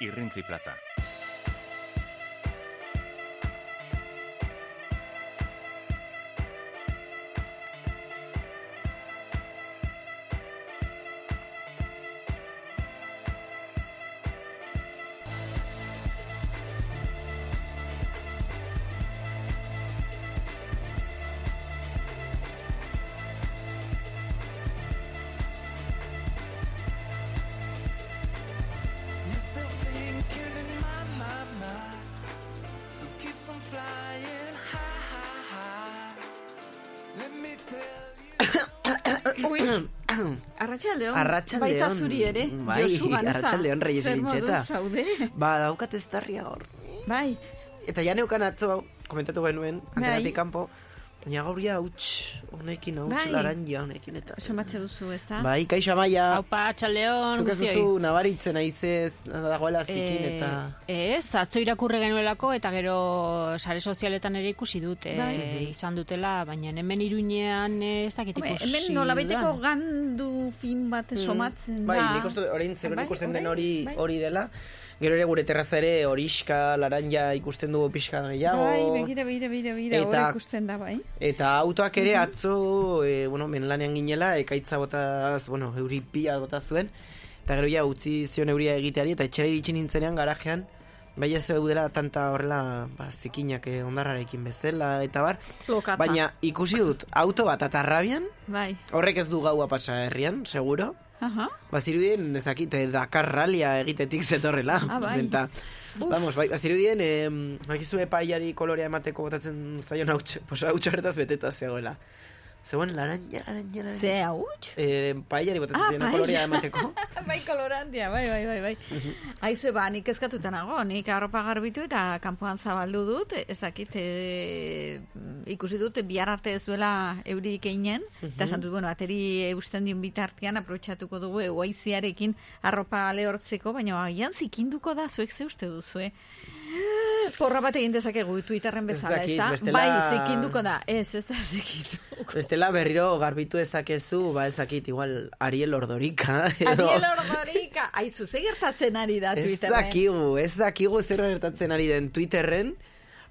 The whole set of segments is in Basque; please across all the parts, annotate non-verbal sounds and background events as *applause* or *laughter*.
Irrintzi plaza. Arratxaldeon. Arratsaldeon. Baita zuri ere. Bai, Josu Ganza. Reyes Elintxeta. zaude? Ba, daukat ez darria hor. Bai, Eta ja neukan atzo, komentatu genuen, Bai. anteratik kanpo, baina gaur ja huts, honekin, huts Bai. laranja honekin eta. somatze duzu, ez da? Bai, kaixo amaia. Haupa, txaldeon, Zuk ez duzu nabaritzen aizez, dagoela zikin eta... Eh, ez, atzo irakurre genuelako eta gero sare sozialetan ere ikusi dut, eh, Bai. izan dutela, baina hemen iruñean eh, ez dakit ikusi. hemen nolabaiteko gandu fin bat somatzen Bai, da. nik uste orain zer Bai, ikusten den hori bai. hori dela. Gero ere gure terraza ere horiska, laranja ikusten dugu pixka gehiago. Bai, begira, begira, begira, begira, Eta- hori ikusten da, bai. Eta autoak ere atzo, e, bueno, menlanean ginela, ekaitza botaz, bueno, euri pila bota zuen, eta gero ja utzi zion euria egiteari, eta etxera iritsi nintzenean garajean, bai ez zeudela tanta horrela, ba, zikinak eh, ondarrarekin bezala, eta bar, Lokatza. baina ikusi dut, auto bat atarrabian, Bai, horrek ez du gaua pasa herrian, seguro, aha. Bazirudien, ezakite, Dakar ralia egitetik zetorrela. Ah, bai. Zenta, vamos, bai, bazirudien, eh, bakizu epaiari kolorea emateko botatzen zaion hauts horretaz beteta zegoela. Zegoen laranja, laranja, laranja. Ze hauts? Eh, paellari botatzen Ah, zaion paella. kolorea emateko. *laughs* bai, kolorantia, bai, bai, bai, bai. Aizue, ba, nik eskatuta nago, nik arropa garbitu eta kanpoan zabaldu dut, ezakit, e, ikusi dut, bihar arte ez duela eurik einen, eta esan dut, bueno, ateri eusten dion bitartean, aprobetxatuko dugu eguaiziarekin arropa lehortzeko, baina agian zikinduko da, zuek ze uste duzu, Porra bat egin dezakegu Twitterren bezala, dakit, ez da? bestela- Bai, zikinduko da, ez, ez da zikinduko. Bestela berriro garbitu ezakezu, ba ezakit, igual Ariel Ordorika. edo- Ariel Ordorika, aizu, ze gertatzen ari da Ez Twitterren? dakigu, ez dakigu zer gertatzen ari den Twitterren,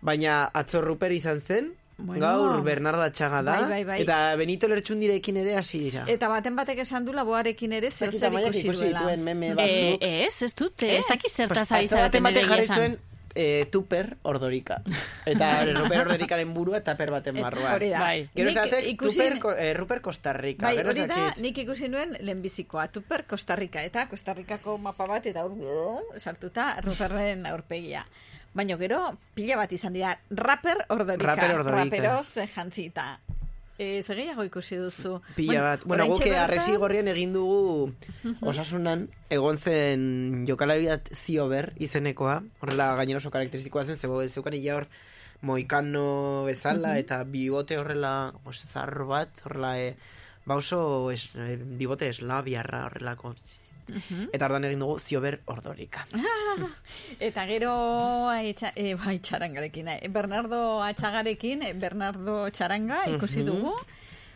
baina atzo Ruper izan zen, Bueno. gaur Bernardo Atxaga da, Bai, bai, bai. eta Benito Lertxundirekin ere hasi dira. Eta baten batek esan du laboarekin ere zer Amaiak ikusi duela. Eh, ez, ez dut, ez, Ez, dakit zertaz ari zareten batek jarri zuen eh, tuper ordorika. Eta *laughs* Ruper ordorikaren burua eta per baten barruan. Hori da. Bai. Gero datek ikusi- tuper, eh, Ruper Kostarrika. Bai, hori da, nik ikusi nuen lehenbizikoa, Tuper Kostarrika, eta Kostarrikako mapa bat, eta hor sartuta Ruperren aurpegia. Baina gero, pila bat izan dira, rapper ordorika. Rapper ordorika. Raperoz eh, jantzita. E, zer gehiago ikusi duzu? Pila bat. Bueno, guke arresi gorrien egin dugu osasunan egon zen jokalari bat ziober izenekoa. Horrela gainera oso karakteristikoa zen, zebo zeukan ia hor moikano bezala eta bibote horrela zar bat, horrela e, ba oso es, e, bibote eslabiarra horrelako. Eta ordan egin dugu ziober ordorika. *laughs* Eta gero etxa, e, bai, txarangarekin, eh, Bernardo Atxagarekin, eh, Bernardo Txaranga ikusi dugu.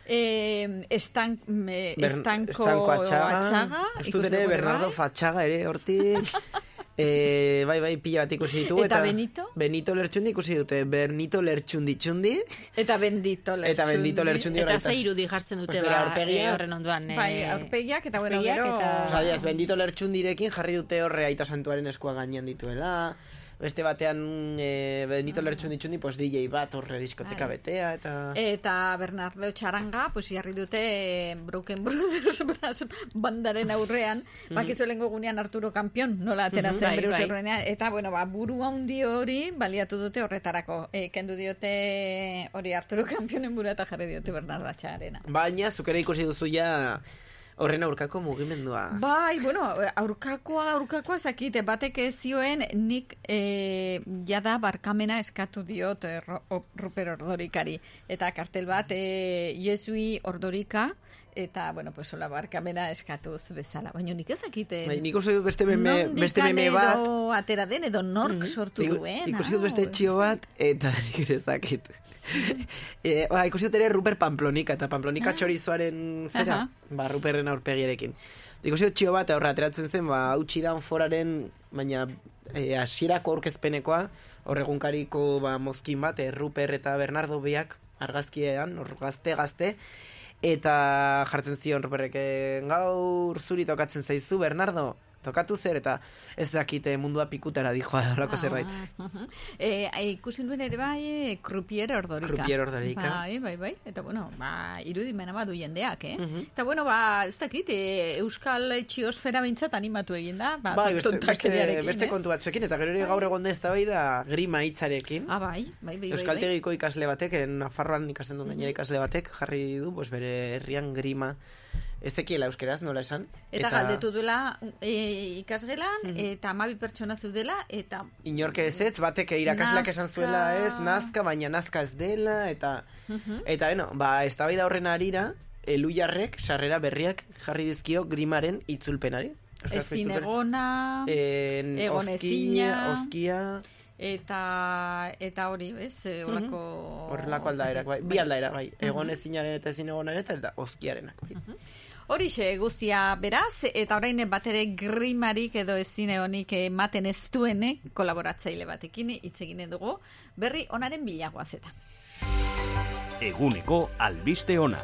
Eh, estank, me, estanko, Estanko Atxaga. Atxaga Ez dut ikusi ere dugu ere Bernardo bai. Fatxaga ere hortik. *laughs* e, bai, bai, pila bat ikusi ditu. Eta Benito? Benito Lertxundi ikusi dute. Bernito Lertxundi txundi. Eta bendito lertxundi. Eta bendito lertxundi Eta ze irudi jartzen dute Pues ba, aurpegia. eh, horren onduan. Bai, eh, aurpegiak, eta bueno, gero... eta- Osa, diaz, bendito lertxundirekin jarri dute horre aita santuaren eskua gainean dituela. Beste batean e, bendito lertxundi txundi, pues DJ bat horre diskoteka Bai. betea, eta... Eta Bernardo Txaranga, pues jarri dute eh, Broken Brothers Brass bandaren aurrean, bakizu lehenko gunean Arturo Kampion, nola atera zen Bai, bere urte bai. aurrenean, eta bueno, ba, buru handi hori baliatu dute horretarako. E, kendu diote hori Arturo Kampionen bura eta jarri diote Bernardo Txarena. Baina, zuk ere ikusi duzu ja horren aurkako mugimendua. Bai, bueno, aurkakoa, aurkakoa zakite, batek ez zioen nik e, jada barkamena eskatu diot e, ro, Ruper Ordorikari. Eta kartel bat, e, Jesui Ordorika, eta, bueno, pues hola barkamena eskatuz bezala. Baina nik ezakite... Bai, nik uste dut beste meme, beste meme bat, edo atera den, edo nork sortu Iku- duen. Ikusi dut beste txio bat, eta *laughs* nik ere ez dakit. *laughs* e, ba, ikusi dut ere Ruper Pamplonika, eta Pamplonika txorizoaren zera, Aha. ba, Ruperren aurpegiarekin. ikusi dut txio bat, aurra ateratzen zen, ba, hautsi da foraren, baina e, hasierako aurkezpenekoa, hor egunkariko ba, mozkin bat, e, Ruper eta Bernardo biak argazkiean, hor gazte-gazte, eta jartzen zion Ruperrek "Eh, gaur zuri tokatzen zaizu, Bernardo, tokatu zer, eta ez dakite mundua pikutara dijoa horako zerbait. *laughs* E, ikusi duen ere bai, e, Krupier ordorika. Krupier Ordorika. Bai, bai, bai. Eta bueno, ba, irudimena badu jendeak, eh? Mhm. Eta bueno, ba, ez dakit, e, Euskal Txiosfera bintzat animatu egin da. Ba, Bai, beste, beste, beste kontu batzuekin, eta gero ere gaur egon da ez da grima hitzarekin. Ah, bai, bai, bai, bai. bai. Euskaltegiko ikasle batek, eh, Nafarroan ikasten duen gainera ikasle batek, jarri du, pues, bere herrian grima ez zekiela euskeraz, nola esan. Eta, galdetu duela e, ikasgelan, Mhm. eta amabi pertsona zeudela, eta Inorke ez ez, batek irakasleak esan zuela Nazka. ez, nazka, baina nazka ez dela, eta, Mhm. eta beno, ba, ez da horren arira, elujarrek, sarrera berriak jarri dizkio grimaren itzulpenari. Ezin egona, En, egon oskia, ezina. oskia, eta eta hori, ez, e, olako... horrelako aldaerak, bai, bi aldaera, bai, egon ezinaren eta ezin egonaren eta, eta oskiarenak. Bai. Horixe guztia beraz, eta orain bat ere grimarik edo ezin egonik ematen ez duene kolaboratzaile batekin hitz eginen dugu, berri onaren bilagoaz eta. Eguneko albiste ona.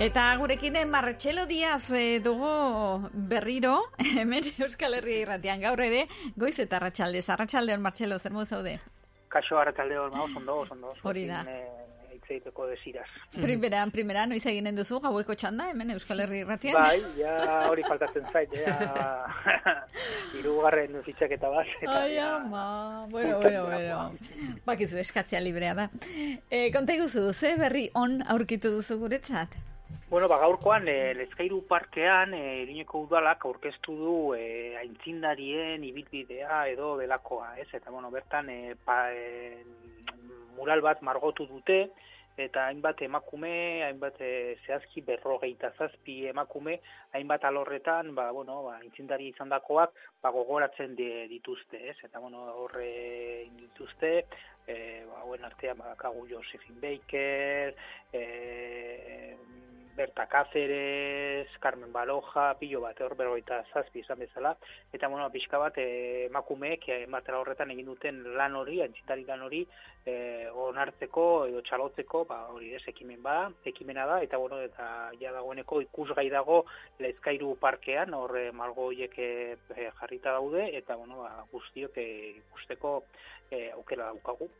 Eta gurekin Martxelo Diaz eh, dugu berriro, *laughs* hemen Euskal Herria irratian gaur ere, goiz eta arratsalde, arratsaldeon Martxelo, zer zaude? Kaso arratalde hor, oso ondo, oso ondo. Hori da. ezin, eh, hitz egiteko desiraz. Primeran, primeran, noiz eginen duzu, gaueko txanda, hemen Euskal Herria irratian? Bai, ja hori faltatzen zait, ja *laughs* hirugarren fitxaketa bat. eta Ai, ama, bueno, bueno, bueno. Bakizu, eskatzea librea da. E, konta iguzu, ze berri on aurkitu duzu guretzat? Bueno, ba, gaurkoan, e, Lezkairu parkean, e, Iruñeko udalak aurkeztu du e, aintzindarien ibilbidea edo delakoa, ez? Eta, bueno, bertan, e, pa, e, mural bat margotu dute, eta hainbat emakume, hainbat e, zehazki berrogeita zazpi emakume, hainbat alorretan, ba, bueno, ba, aintzindari izandakoak ba, gogoratzen di- dituzte, ez? Eta, bueno, horre dituzte, e, ba, hauen artean, ba, kagu Josefin Baker, e, Berta Cáceres, Carmen Baloja, pilo bat, hor berroita zazpi izan bezala, eta bueno, pixka bat eh, emakumeek eh, batera horretan egin duten lan hori, antzitari lan hori, eh, onartzeko edo txalotzeko, ba, hori ez, ekimen ba, ekimena da, eta bueno, eta ja dagoeneko ikusgai dago Lezkairu parkean, hor margo horiek eh, jarrita daude, eta bueno, ba, guztiok ikusteko eh, aukera daukagu.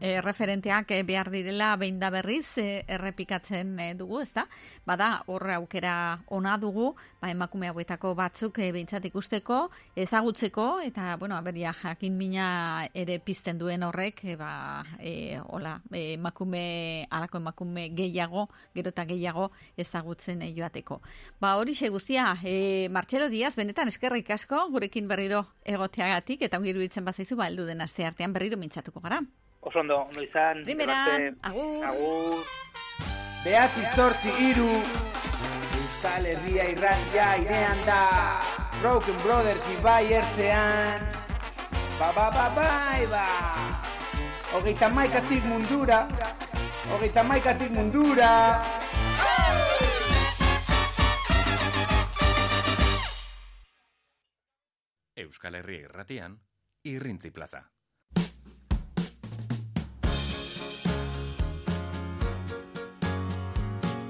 E, referenteak eh, behar direla behin da berriz e, errepikatzen eh, dugu, ezta? Bada, horre aukera ona dugu, ba, emakume hauetako batzuk e, behintzat ikusteko, ezagutzeko, eta, bueno, aberia jakin mina ere pizten duen horrek, e, ba, e, hola, e, emakume, alako emakume gehiago, gero eta gehiago ezagutzen e, joateko. Ba, hori guztia, e, Martxelo Diaz, benetan eskerrik asko, gurekin berriro egoteagatik, eta ongi iruditzen bazaizu, ba, heldu den aste artean berriro mintzatuko gara. Oso ondo, ondo izan. Primeran, arte. agur. Agur. Behatzi zortzi iru Euskal Herria irratia irean da Broken Brothers ibai ertzean Ba ba ba bai ba Hogeita maikatik mundura Hogeita maikatik mundura Euskal Herria irratian, irrintzi plaza.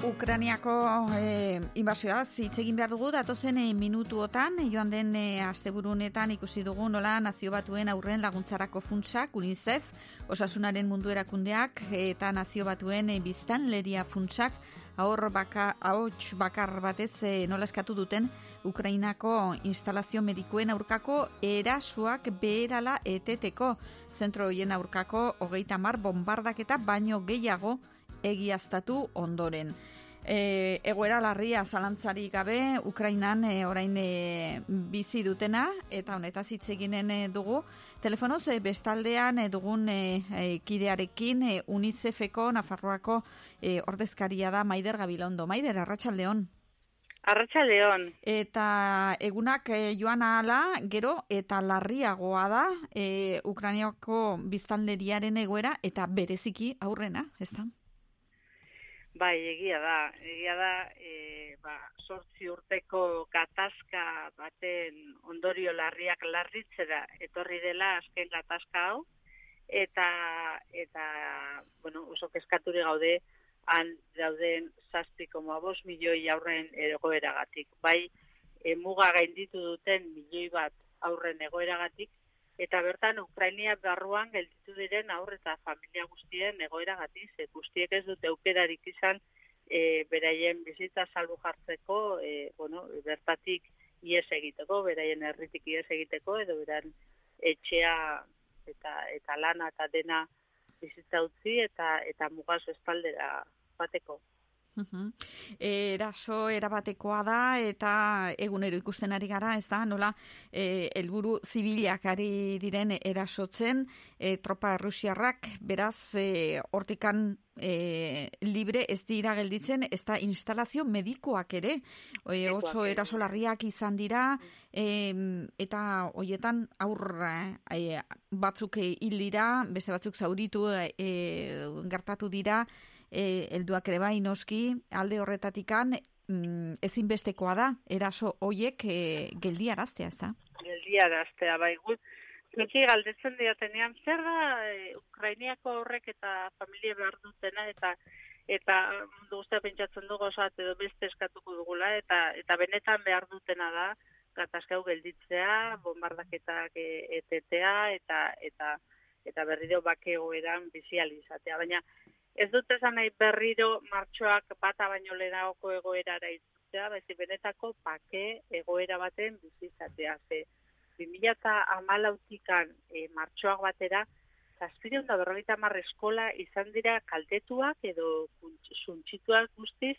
Ukraniako eh, invasioaz hitz egin behar dugu datozen eh, minutuotan joan den eh, asteburunetan ikusi dugu nola nazio batuen aurren laguntzarako funtsak UNICEF osasunaren mundu erakundeak eta nazio batuen biztanleria funtsak ahor baka, ahots bakar batez eh, nola eskatu duten Ukrainako instalazio medikuen aurkako erasuak beherala eteteko zentro hoien aurkako hogeita mar bombardaketa baino gehiago egiaztatu ondoren. E, egoera larria zalantzari gabe Ukrainan e, orain e, bizi dutena eta honetaz hitz eginen e, dugu telefonoz e, bestaldean e, dugun e, kidearekin e, UNICEFeko Nafarroako e, ordezkaria da Maider Gabilondo. Maider Arratsaldeon. Arratsaldeon. Eta egunak e, joan ahala, gero eta larriagoa da e, Ukrainiako biztanleriaren egoera eta bereziki aurrena, ez da? Bai, egia da. Egia da, e, ba, sortzi urteko gatazka baten ondorio larriak larritzera etorri dela azken gatazka hau, eta, eta bueno, oso kezkaturi gaude, han dauden zazpi koma bos milioi aurren egoeragatik. Bai, e, muga gainditu duten milioi bat aurren egoeragatik, eta bertan Ukrainia barruan gelditu diren aurre eta familia guztien egoeragatik, ze guztiek ez dute aukerarik izan e, beraien bizitza salbu jartzeko, e, bueno, bertatik ies egiteko, beraien herritik ies egiteko, edo beran etxea eta eta lana eta dena bizitza utzi eta eta mugazo espaldera bateko. Mhm. Eraso erabatekoa da eta egunero ikusten ari gara, ez da, nola eh, helburu zibilak ari diren erasotzen e, tropa rusiarrak, beraz e, hortikan e, libre ez dira gelditzen, ez da instalazio medikoak ere, e, oso erasolarriak izan dira, e, eta hoietan aur e, batzuk hil dira, beste batzuk zauritu e, gertatu dira, e, elduak ere bai noski alde horretatikan mm, ezinbestekoa da eraso hoiek e, geldiaraztea, ez da? Geldiaraztea, bai gut. Zuki galdetzen diatenean, zer da e, Ukrainiako horrek eta familia behar dutena, eta eta mundu guztia pentsatzen dugu osat edo beste eskatuko dugula, eta eta benetan behar dutena da, gatazkau gelditzea, bombardaketak e, etetea, eta eta eta berriro bakegoeran bizializatea. Baina, ez dut esan nahi berriro martxoak bata baino lehenagoko egoerara izutzea, baizi benetako pake egoera baten bizizatea. Ze, 2008an e, martxoak batera, zazpideun da berrogeita eskola izan dira kaltetuak edo suntxituak guztiz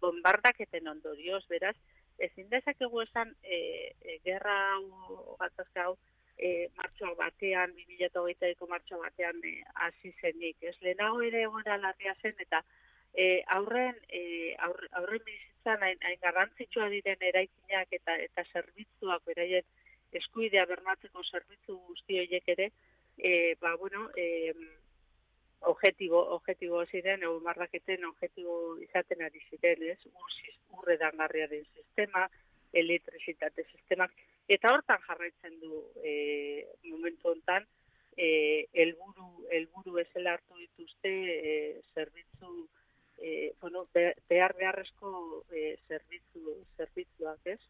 bombardaketen ondorioz, beraz, ezin dezakegu esan e, e, gerra hau, hau, e, martxoa batean, 2008ko martxoa batean e, hasi zenik. Ez lehenago ere egoera larria zen, eta e, aurren, e, aurre, aurren bizitzan hain, hain garrantzitsua diren eraikinak eta eta zerbitzuak beraien eskuidea bermatzeko zerbitzu guzti horiek ere, e, ba, bueno, e, objetibo, objetibo ziren, egun marraketen objetibo izaten ari ziren, ez? Ur, urredan den sistema, elektrizitate sistemak, eta hortan jarraitzen du e, momentu hontan e, elburu, elburu ezela hartu dituzte e, zerbitzu, e, bueno, behar beharrezko e, zerbitzu, zerbitzuak, ez?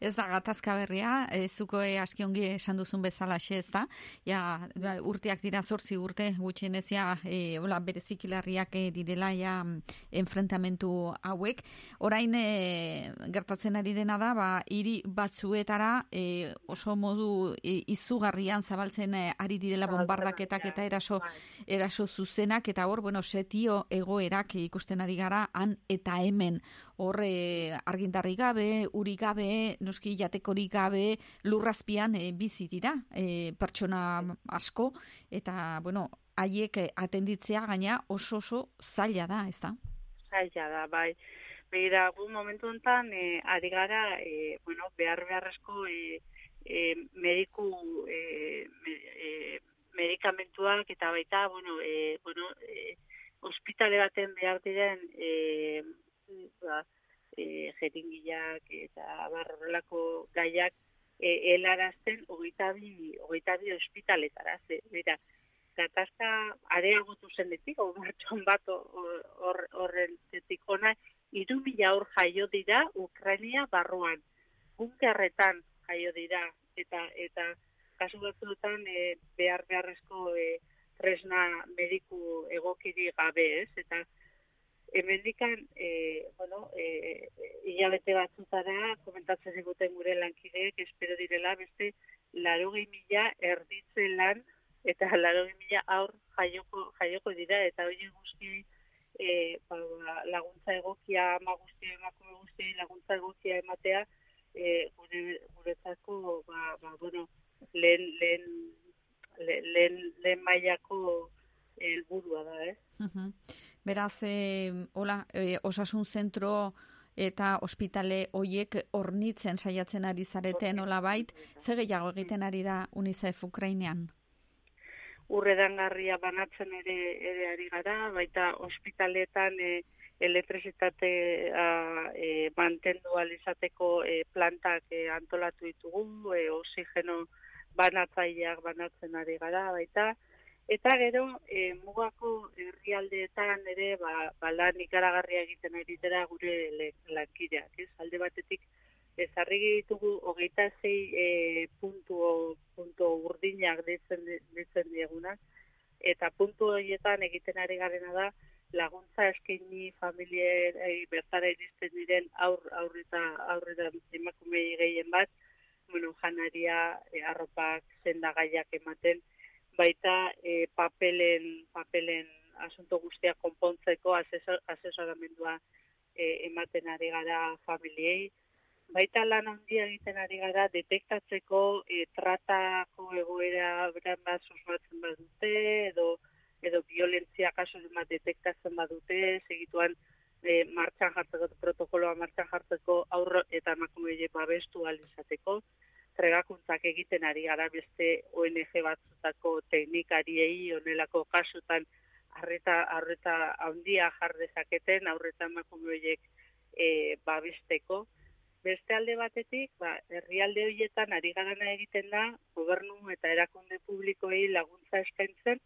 Ez da gatazka berria, e, zuko e, aski ongi esan duzun bezala xe ez da, ja, ba, urteak dira sortzi urte gutxienezia e, hola, berezikilarriak e, direla ja enfrentamentu hauek. Orain e, gertatzen ari dena da, ba, hiri batzuetara e, oso modu e, izugarrian zabaltzen e, ari direla bombardaketak eta eraso, bai. eraso zuzenak, eta hor, bueno, setio egoerak ikusten ari gara, han eta hemen, hor e, argindarri gabe, uri gabe, noski jatekorik gabe, lurrazpian e, bizi dira e, pertsona asko, eta, bueno, haiek atenditzea gaina oso oso zaila da, ez da? Zaila da, bai. Begira, gu momentu enten, e, ari gara, e, bueno, behar beharrezko e, e, mediku e, e, medikamentuak eta baita, bueno, e, bueno, e, ospitale baten behar diren e, ba, e, jeringilak eta barrolako gaiak e, elarazten hogeita bi, hogeita bi ospitaletara. Ze, bera, gatazka areagotu zenetik, martxon bat horren zetik ona, iru mila hor jaio dira Ukrainia barruan. Bunkerretan jaio dira eta eta kasu batzuetan e, behar beharrezko e, tresna mediku egokiri gabe ez, eta hemendikan e, bueno, e, hilabete batzutara komentatzen eguten gure lankideek espero direla beste larogei mila erditze lan eta *laughs* larogei mila aur jaioko, jaioko dira eta hori guzti e, ba, laguntza egokia ama guzti emakume guzti laguntza egokia ematea e, gure, guretzako ba, ba, bueno, lehen, lehen, lehen, lehen mailako helburua da, eh? Beraz, e, hola, e, osasun zentro eta ospitale hoiek ornitzen saiatzen ari zareten hola bait, ze gehiago egiten ari da UNICEF Ukrainean? urredangarria banatzen ere ere ari gara, baita ospitaletan e, elektrizitatea e, mantendu alizateko e, plantak e, antolatu ditugu, e, oxigeno banatzaileak banatzen ari gara, baita, eta gero e, mugako herrialdeetan ere ba, ba lan egiten ari dira gure lankideak, ez? Alde batetik ezarri ditugu hogeita zei e, puntu, puntu urdinak ditzen, ditzen diegunak, eta puntu horietan egiten ari garena da laguntza eskaini familiei bertara iristen diren aur aurreta aurreta emakumei gehien bat bueno janaria e, arropak sendagaiak ematen baita e, papelen papelen asunto guztiak konpontzeko asesor, asesoramendua e, ematen ari gara familiei. Baita lan handia egiten ari gara detektatzeko e, tratako egoera beran bat susmatzen badute edo edo violentzia kasu bat detektatzen badute segituan e, martxan jartzeko protokoloa martxan jartzeko aurro eta emakumeei babestu ahal izateko tregakuntzak egiten ari gara beste ONG batzutako teknikariei onelako kasutan arreta arreta handia jar dezaketen aurreta emakumeek e, babesteko. Beste alde batetik, ba, herrialde horietan ari garana egiten da, gobernu eta erakunde publikoei laguntza eskaintzen,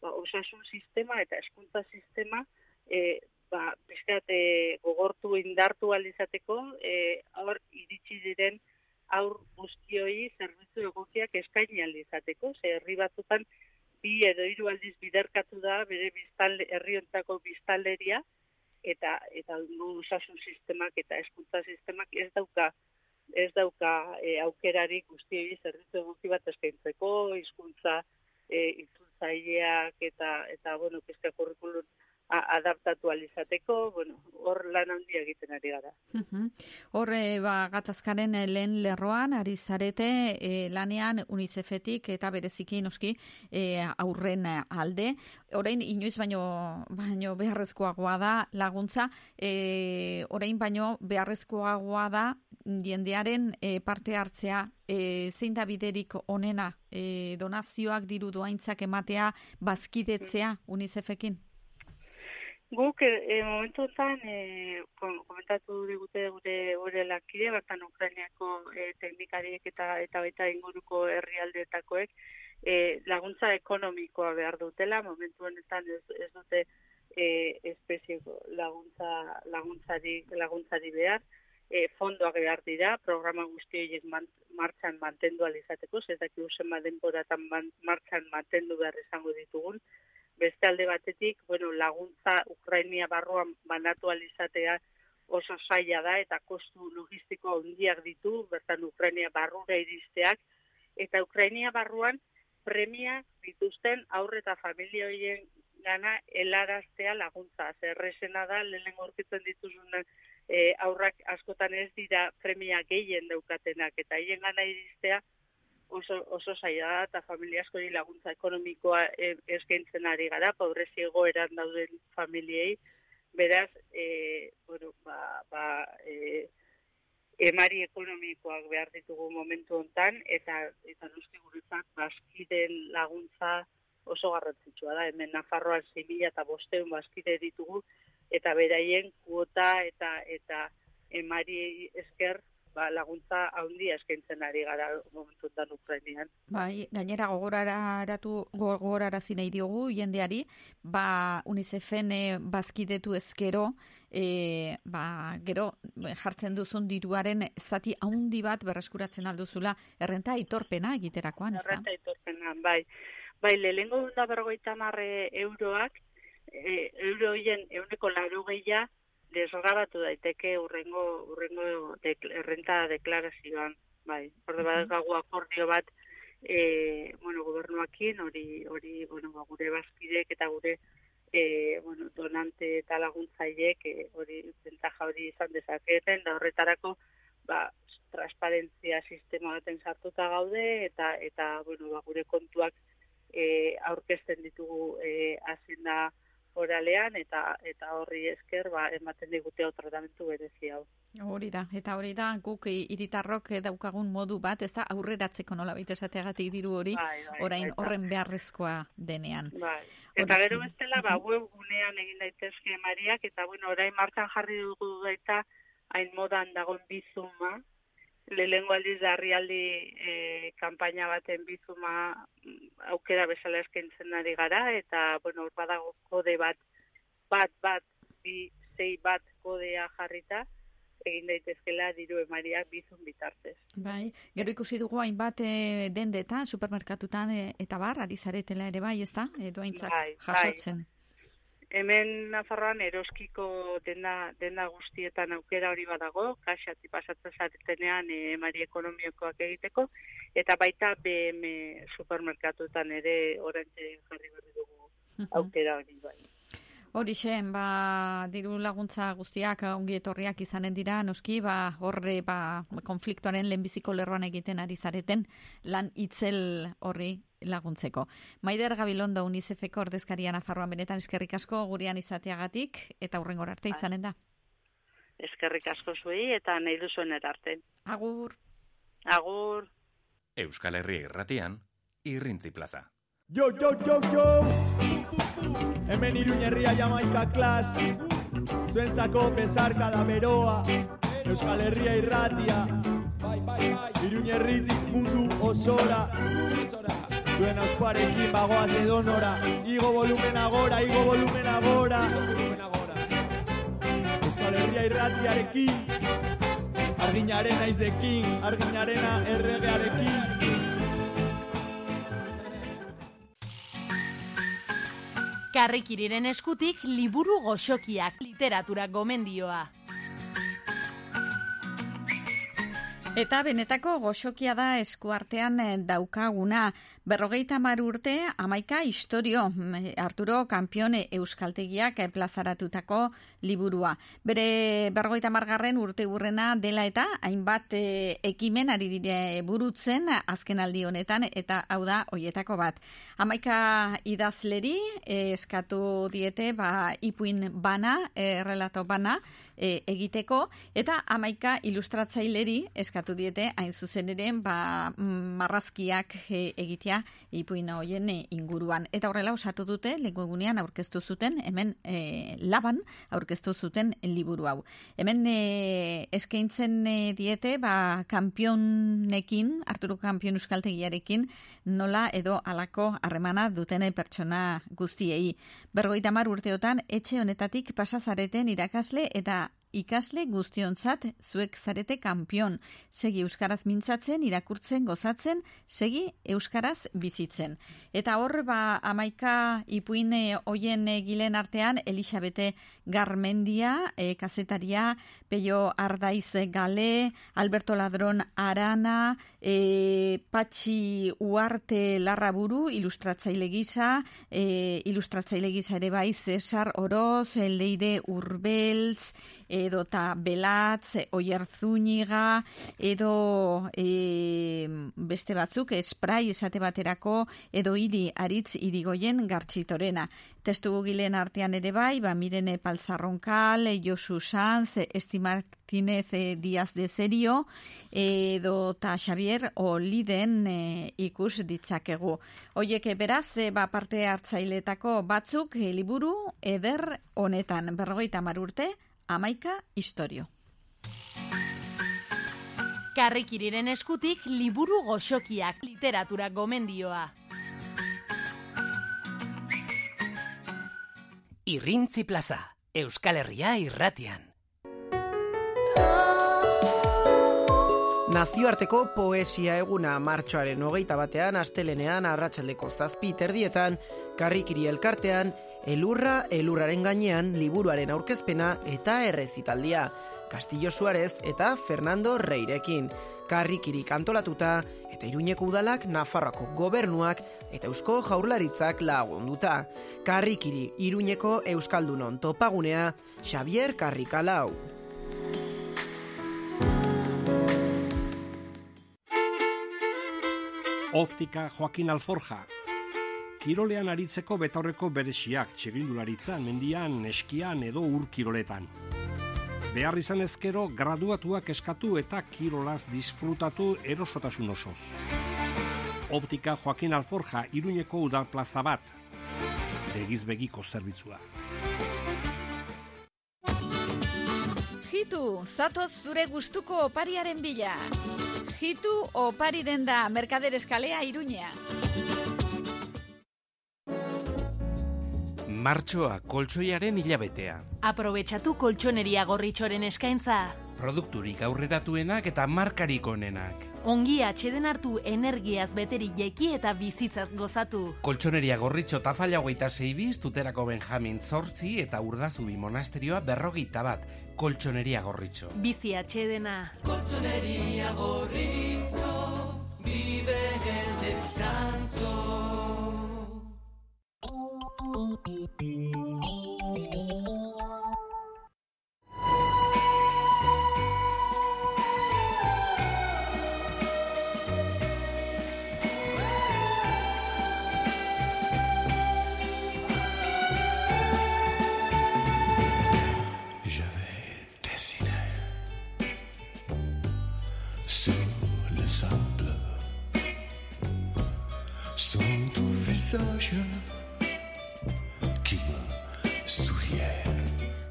ba, osasun sistema eta eskuntza sistema, e, ba, bizkat, e, gogortu indartu alizateko, e, aur iritsi diren aur guztioi zerbitzu egokiak eskaini alizateko, ze herri batzutan bi edo hiru aldiz biderkatu da bere biztalde, herriontako biztalderia, eta eta osasun sistemak eta eskuntza sistemak ez dauka ez dauka e, aukerarik guztiei zerbitzu egoki bat eskaintzeko hizkuntza e, itzultzaileak eta eta bueno pizka kurrikulum adaptatu alizateko, bueno, hor lan handia egiten ari gara. Hor, e, ba, gatazkaren eh, lehen lerroan, ari zarete e, lanean UNICEFetik eta bereziki noski e, aurren alde. Orain, inoiz baino, baino beharrezkoagoa da laguntza, e, orain baino beharrezkoagoa da jendearen e, parte hartzea e, zein da biderik onena e, donazioak diru doaintzak ematea bazkidetzea UNICEFekin? Guk e, e, momentuetan e, kom- komentatu digute gure gure lankide bertan Ukrainiako e, teknikariek eta eta baita inguruko herrialdeetakoek e, laguntza ekonomikoa behar dutela. Momentu honetan ez, ez dute e, espezieko laguntza laguntzari laguntzari behar. E, fondoak behar dira programa guzti horiek martxan mantendu alizateko ez dakigu zenbat denboratan martxan mantendu behar izango ditugun beste alde batetik, bueno, laguntza Ukrainia barruan banatu alizatea oso zaila da eta kostu logistiko handiak ditu, bertan Ukrainia barrura iristeak, eta Ukrainia barruan premia dituzten aurre eta familia horien gana helaraztea laguntza. Zerrezena da, lehen gorkitzen dituzun e, aurrak askotan ez dira premia gehien daukatenak, eta haien gana iristea oso, oso zaila da, eta familia askori laguntza ekonomikoa e, eskaintzen ari gara, pobrezi egoeran dauden familiei, beraz, e, bueno, ba, ba, e, emari ekonomikoak behar ditugu momentu hontan eta eta noski guretzat baskiden laguntza oso garrantzitsua da. Hemen Nafarroan 6.000 eta bosteun baskide ditugu eta beraien kuota eta eta emari esker ba, laguntza handia eskaintzen ari gara momentu hontan Ukrainian. Bai, gainera gogoraratu gogorarazi nahi diogu jendeari, ba UNICEFen e, bazkidetu ezkero, e, ba, gero jartzen duzun diruaren zati haundi bat berreskuratzen alduzula errenta aitorpena egiterakoan, ezta? Errenta aitorpena, bai. Bai, lehengo da bergoita marre euroak, e, euro hien euneko laro gehia desgrabatu daiteke urrengo, urrengo dek, errenta deklarazioan. Bai, orde bat gagu akordio bat e, bueno, gobernuakin, hori, hori bueno, ba, gure bazkidek eta gure e, bueno, donante eta laguntzaileek e, hori ventaja hori izan dezaketen, da horretarako ba, transparentzia sistema baten sartuta gaude eta eta bueno, ba, gure kontuak e, aurkezten ditugu e, azenda oralean eta eta horri esker ba ematen digute hau tratamentu berezi hau. Hori da, eta hori da, guk hiritarrok daukagun modu bat, ez da, aurreratzeko nola baita esateagatik diru hori, Bai, bai, orain baita. horren beharrezkoa denean. Bai. Eta gero bestela, ba, webgunean egin daitezke mariak, eta bueno, orain martxan jarri dugu baita, hain modan dagoen bizuma, lehengo aldiz darrialdi e, kanpaina baten bizuma mm, aukera bezala eskaintzen ari gara, eta, bueno, hor badago kode bat, bat, bat, bi, sei bat kodea jarrita, egin daitezkela diru emariak bizun bitartez. Bai, gero ikusi dugu hainbat e, dendetan, supermerkatutan e, eta bar, ari zaretela ere bai, ez da? Edo haintzak Bai, bai. jasotzen. Hemen Nafarroan eroskiko denda, denda guztietan aukera hori badago, kaxati pasatzen zaretenean e, emari ekonomikoak egiteko, eta baita BM supermerkatuetan ere orantxe jarri berri dugu aukera hori bai. Horixe, ba, diru laguntza guztiak ongi etorriak izanen dira, noski, ba, horre, ba, konfliktoaren lehenbiziko lerroan egiten ari zareten, lan itzel horri laguntzeko. Maider Gabilondo UNICEFeko ordezkaria Nafarroan benetan eskerrik asko gurean izateagatik, eta hurrengor arte izanen da. Eskerrik asko zuei eta nahi duzuen erarte. Agur! Agur! Euskal Herria irratian, irrintzi plaza. Yo, yo, yo, yo! Hemen iruñerria jamaika klas Zuentzako besarka da beroa Euskal Herria irratia. Bai, bai, bai. Iruñerritik mundu osora. Zuen ausparekin bagoaz edonora. Igo volumen agora, igo volumen agora. Euskal Herria irratiarekin. Arginaren naizdekin, arginarena erregearekin Karrikiriren eskutik liburu goxokiak, literatura gomendioa. Eta benetako goxokia da eskuartean eh, daukaguna. Berrogeita mar urte, amaika historio, mm, Arturo Kampione Euskaltegiak eh, plazaratutako liburua. Bere berrogeita margarren urte urrena dela eta hainbat eh, ekimen ari dire burutzen azken aldi honetan eta hau da hoietako bat. Amaika idazleri eh, eskatu diete ba, ipuin bana, eh, relato bana eh, egiteko eta amaika ilustratzaileri eskatu diete hain zuzen ere ba, mm, marrazkiak eh, egitea ipuin hoien eh, inguruan. Eta horrela osatu dute leku egunean aurkeztu zuten hemen eh, laban aurkeztu zuten liburu hau. Hemen eh, eskaintzen eh, diete ba, kampionekin, Arturo Kampion Euskaltegiarekin nola edo alako harremana duten pertsona guztiei. Berrogeita mar urteotan etxe honetatik pasazareten irakasle eta ikasle guztionzat zuek zarete kanpion. Segi euskaraz mintzatzen, irakurtzen, gozatzen, segi euskaraz bizitzen. Eta hor ba amaika ipuin hoien gilen artean Elisabete Garmendia, e, kazetaria, Peio Ardaiz Gale, Alberto Ladron Arana, e, Patxi Uarte Larraburu, ilustratzaile gisa, e, ilustratzaile gisa ere bai Cesar Oroz, Leire Urbeltz, edo ta Belatz, Oierzuniga, edo e, beste batzuk, esprai esate baterako, edo iri aritz irigoien gartxitorena. Testu gilen artean ere bai, ba, Mirene Palzarronkal, Josu Sanz, Esti Martínez eh, Díaz de Zerio, edo ta Xavier Oliden eh, ikus ditzakegu. Hoiek beraz, eh, ba, parte hartzailetako batzuk eh, liburu eder honetan, berrogeita marurte, amaika historio. Karrikiriren eskutik liburu goxokiak, literatura gomendioa. Irrintzi plaza, Euskal Herria irratian. Nazioarteko poesia eguna martxoaren hogeita batean astelenean arratsaldeko zazpi terdietan, karrikiri elkartean, elurra elurraren gainean liburuaren aurkezpena eta errezitaldia. Castillo Suarez eta Fernando Reirekin. Karrikiri kantolatuta eta Iruñeko udalak Nafarroako gobernuak eta Eusko Jaurlaritzak lagunduta. Karrikiri Iruñeko Euskaldunon topagunea Xavier Karrikalau. Óptica Joaquín Alforja. Kirolean aritzeko betaurreko beresiak, txirindularitzan, mendian, eskian edo ur kiroletan. Behar izan ezkero, graduatuak eskatu eta kirolaz disfrutatu erosotasun osoz. Optika Joaquin Alforja, Iruñeko udal plaza bat. Begiz begiko zerbitzua. Jitu, zatoz zure gustuko opariaren bila. Jitu opari denda Merkader Eskalea Iruña. Martxoa koltsoiaren hilabetea. Aprobetxatu koltsoneria gorritxoren eskaintza. Produkturik aurreratuenak eta markarik onenak. Ongi atxeden hartu energiaz beteri jeki eta bizitzaz gozatu. Koltsoneria gorritxo tafalla hogeita zeibiz, tuterako Benjamin zortzi eta urdazubi monasterioa berrogeita bat. Koltsoneria gorritxo. Bizi atxedena. Colchonería gorrito, vive el descanso. Thank you.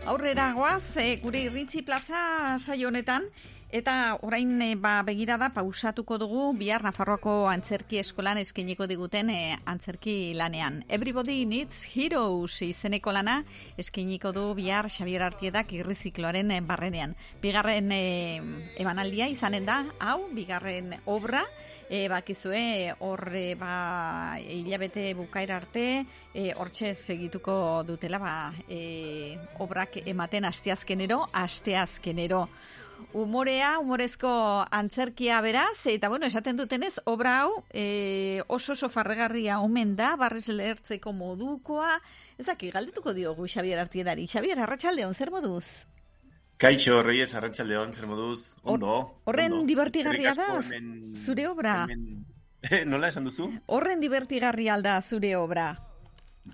Aurrera goaz, e, gure irritzi plaza saio honetan, eta orain e, ba, begirada pausatuko dugu bihar Nafarroako antzerki eskolan eskiniko diguten e, antzerki lanean. Everybody Needs Heroes izeneko lana eskiniko du bihar Xabier Artiedak irrizikloaren barrenean. Bigarren e, emanaldia izanen da, hau, bigarren obra, e, bakizue horre ba, hilabete bukaera arte e, hortxe segituko dutela ba, e, obrak ematen asteazkenero, asteazkenero. Umorea, humorezko antzerkia beraz, eta bueno, esaten dutenez, obra hau e, oso oso farregarria omen da, barrez lehertzeko modukoa, ezaki, galdetuko diogu Xabier Artiedari. Xabier, arratsaldeon zer moduz? Kaixo, Reyes, arratsaldeon zer moduz? Ondo. Horren ondo. divertigarria da, hemen- zure obra. hemen- *laughs* Nola esan duzu? Horren divertigarria alda zure obra.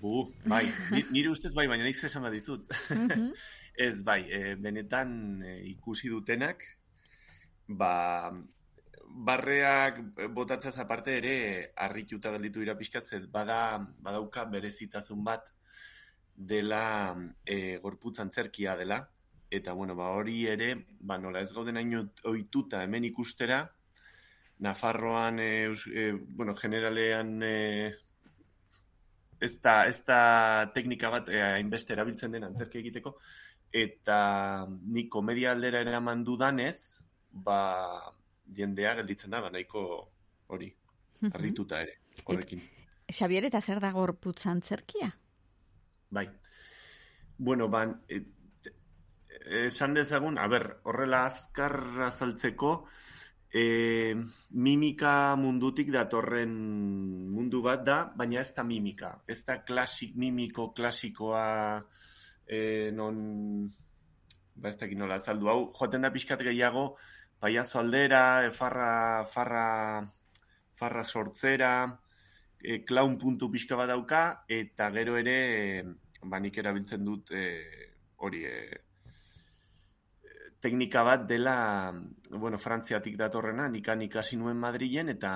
Bu, bai, *laughs* ni- nire ustez bai, baina nik esan bat dizut. Mhm. *laughs* Ez, bai, e, benetan e, ikusi dutenak, ba, barreak botatzaz aparte ere harrituta gelditu dira pixkat, ze bada, badauka berezitasun bat dela e, gorputz antzerkia dela, eta bueno, ba, hori ere, ba, nola ez gauden hain ohituta hemen ikustera, Nafarroan, e, e, bueno, generalean e, ez da, ez da teknika bat hainbeste erabiltzen den antzerki egiteko, eta ni komedia aldera eraman dudanez, ba, jendea gelditzen da, ba, nahiko hori, harrituta ere, horrekin. Xabier, eta zer da gorputz antzerkia? Bai. Bueno, ban, e, esan dezagun, a ber, horrela azkar azaltzeko, e, mimika mundutik datorren mundu bat da, baina ez da mimika. Ez da klasik, mimiko klasikoa e, non, ba ez dakit nola azaldu hau, joaten da pixkat gehiago, paiazo aldera, e, farra, farra, farra sortzera, e, clown puntu pixka bat dauka, eta gero ere, e, ba nik erabiltzen dut e, hori, e, teknika bat dela, bueno, Frantziatik datorrena, nikan ikasi nuen Madrilen, eta,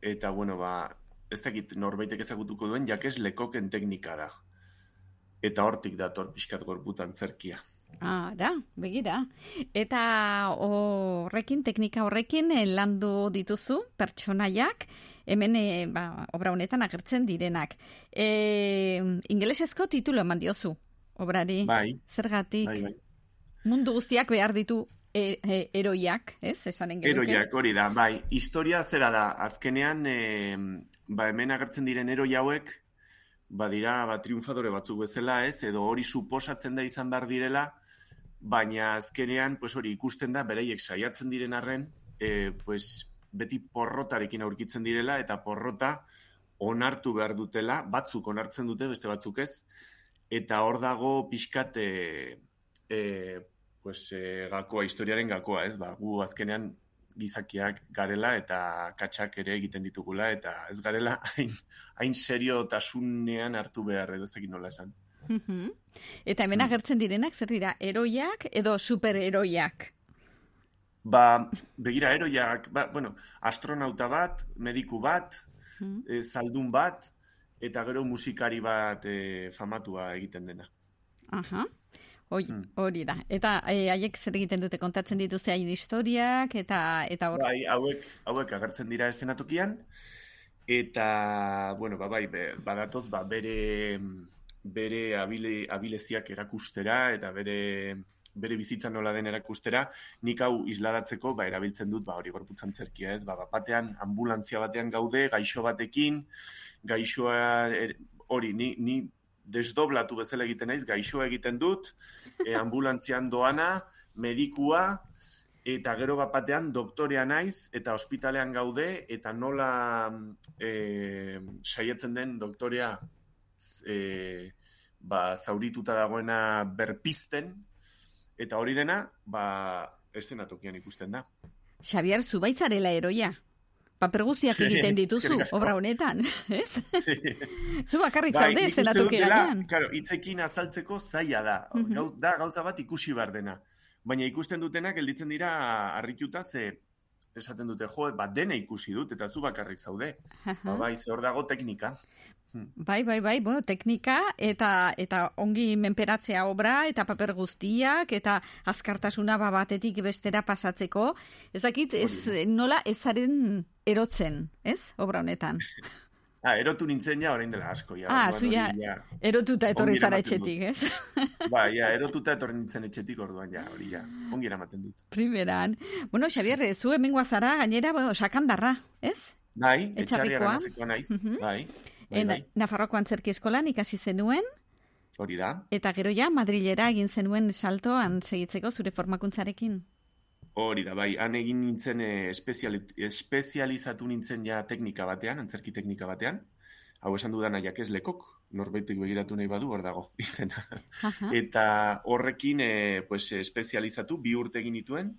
eta bueno, ba, ez dakit norbaitek ezagutuko duen, jakes lekoken teknika da. Eta hortik dator pixkat gorputan zerkia. Ara, begira. Eta horrekin, teknika horrekin, eh, landu dituzu pertsonaiak, hemen eh, ba, obra honetan agertzen direnak. E, ingelesezko titulo eman diozu, obrari. Bai. Zergatik, Bai, bai. Mundu guztiak behar ditu e, e, eroiak, ez? Esanen genuke. Eroiak, hori da, bai. Historia zera da, azkenean, e, ba, hemen agertzen diren eroi hauek, badira, ba, triunfadore batzuk bezala, ez? Edo hori suposatzen da izan behar direla, baina azkenean, pues hori ikusten da, bereiek saiatzen diren arren, e, pues, beti porrotarekin aurkitzen direla, eta porrota onartu behar dutela, batzuk onartzen dute, beste batzuk ez, eta hor dago pixkat, e, e, pues, e, gakoa, historiaren gakoa, ez? Ba, gu azkenean gizakiak garela eta katxak ere egiten ditugula eta ez garela *laughs* hain, hain seriotasunean hartu behar edo ez dakit nola esan. Eta hemen agertzen direnak, zer dira, eroiak edo supereroiak? Ba, begira, eroiak, ba, bueno, astronauta bat, mediku bat, e, zaldun bat, eta gero musikari bat e, famatua egiten dena. Aha. Hoi, hori da. Eta eh, haiek zer egiten dute kontatzen dituzte hain historiak eta eta hor. Bai, hauek, hauek agertzen dira estenatokian, eta, bueno, ba, bai, badatoz, ba, bere, bere abile, abileziak erakustera, eta bere, bere bizitza nola den erakustera, nik hau isladatzeko, ba, erabiltzen dut, ba, hori gorputzan zerkia, ez, ba, bat batean, ambulantzia batean gaude, gaixo batekin, gaixoa, er- hori, ni, ni desdoblatu bezala egiten naiz, gaixoa egiten dut, e, ambulantzian doana, medikua, eta gero bat batean doktorea naiz, eta ospitalean gaude, eta nola e, saietzen den doktorea e, ba, zaurituta dagoena berpizten, eta hori dena, ba, estenatokian ikusten da. Xabier, zubaitzarela eroia. Paper guztiak egiten dituzu, obra honetan, *laughs* ez? Zu bakarrik Bai, zaude dut dela, gainean. Claro, hitzekin azaltzeko zaila da. Gauz, da gauza bat ikusi behar dena. Baina ikusten dutenak gelditzen dira harrituta ze esaten dute, jo, bat dena ikusi dut, eta zu bakarrik zaude. *laughs* Ba, bai, ze hor dago teknika. Bai, bai, bai, bueno, teknika eta eta ongi menperatzea obra eta paper guztiak eta azkartasuna ba batetik bestera pasatzeko. Ez dakit, ez nola ezaren erotzen, ez? Obra honetan. *laughs* Ah, erotu nintzen ja orain dela asko. Ja, ah, zu ja, erotuta etorri zara etxetik, ez? *laughs* Ba, ja, erotuta etorri nintzen etxetik orduan, ja, hori ja, ongi eramaten dut. Primeran. Bueno, Xabier, zu hemengoa zara, gainera, bueno, sakandarra, ez? Bai, etxarria ganatzeko naiz, Mhm. bai, bai, bai, Nafarroko antzerki eskolan ikasi zenuen, hori da. eta gero ja, Madrilera egin zenuen saltoan segitzeko zure formakuntzarekin. Hori da, bai, han egin nintzen eh, espeziali- espezializatu nintzen ja teknika batean, antzerki teknika batean. Hau esan dudan aiak ez lekok, norbaitek begiratu nahi badu, hor dago, *laughs* izena. Aha. Eta horrekin, eh, pues, espezializatu, bi urte egin nituen,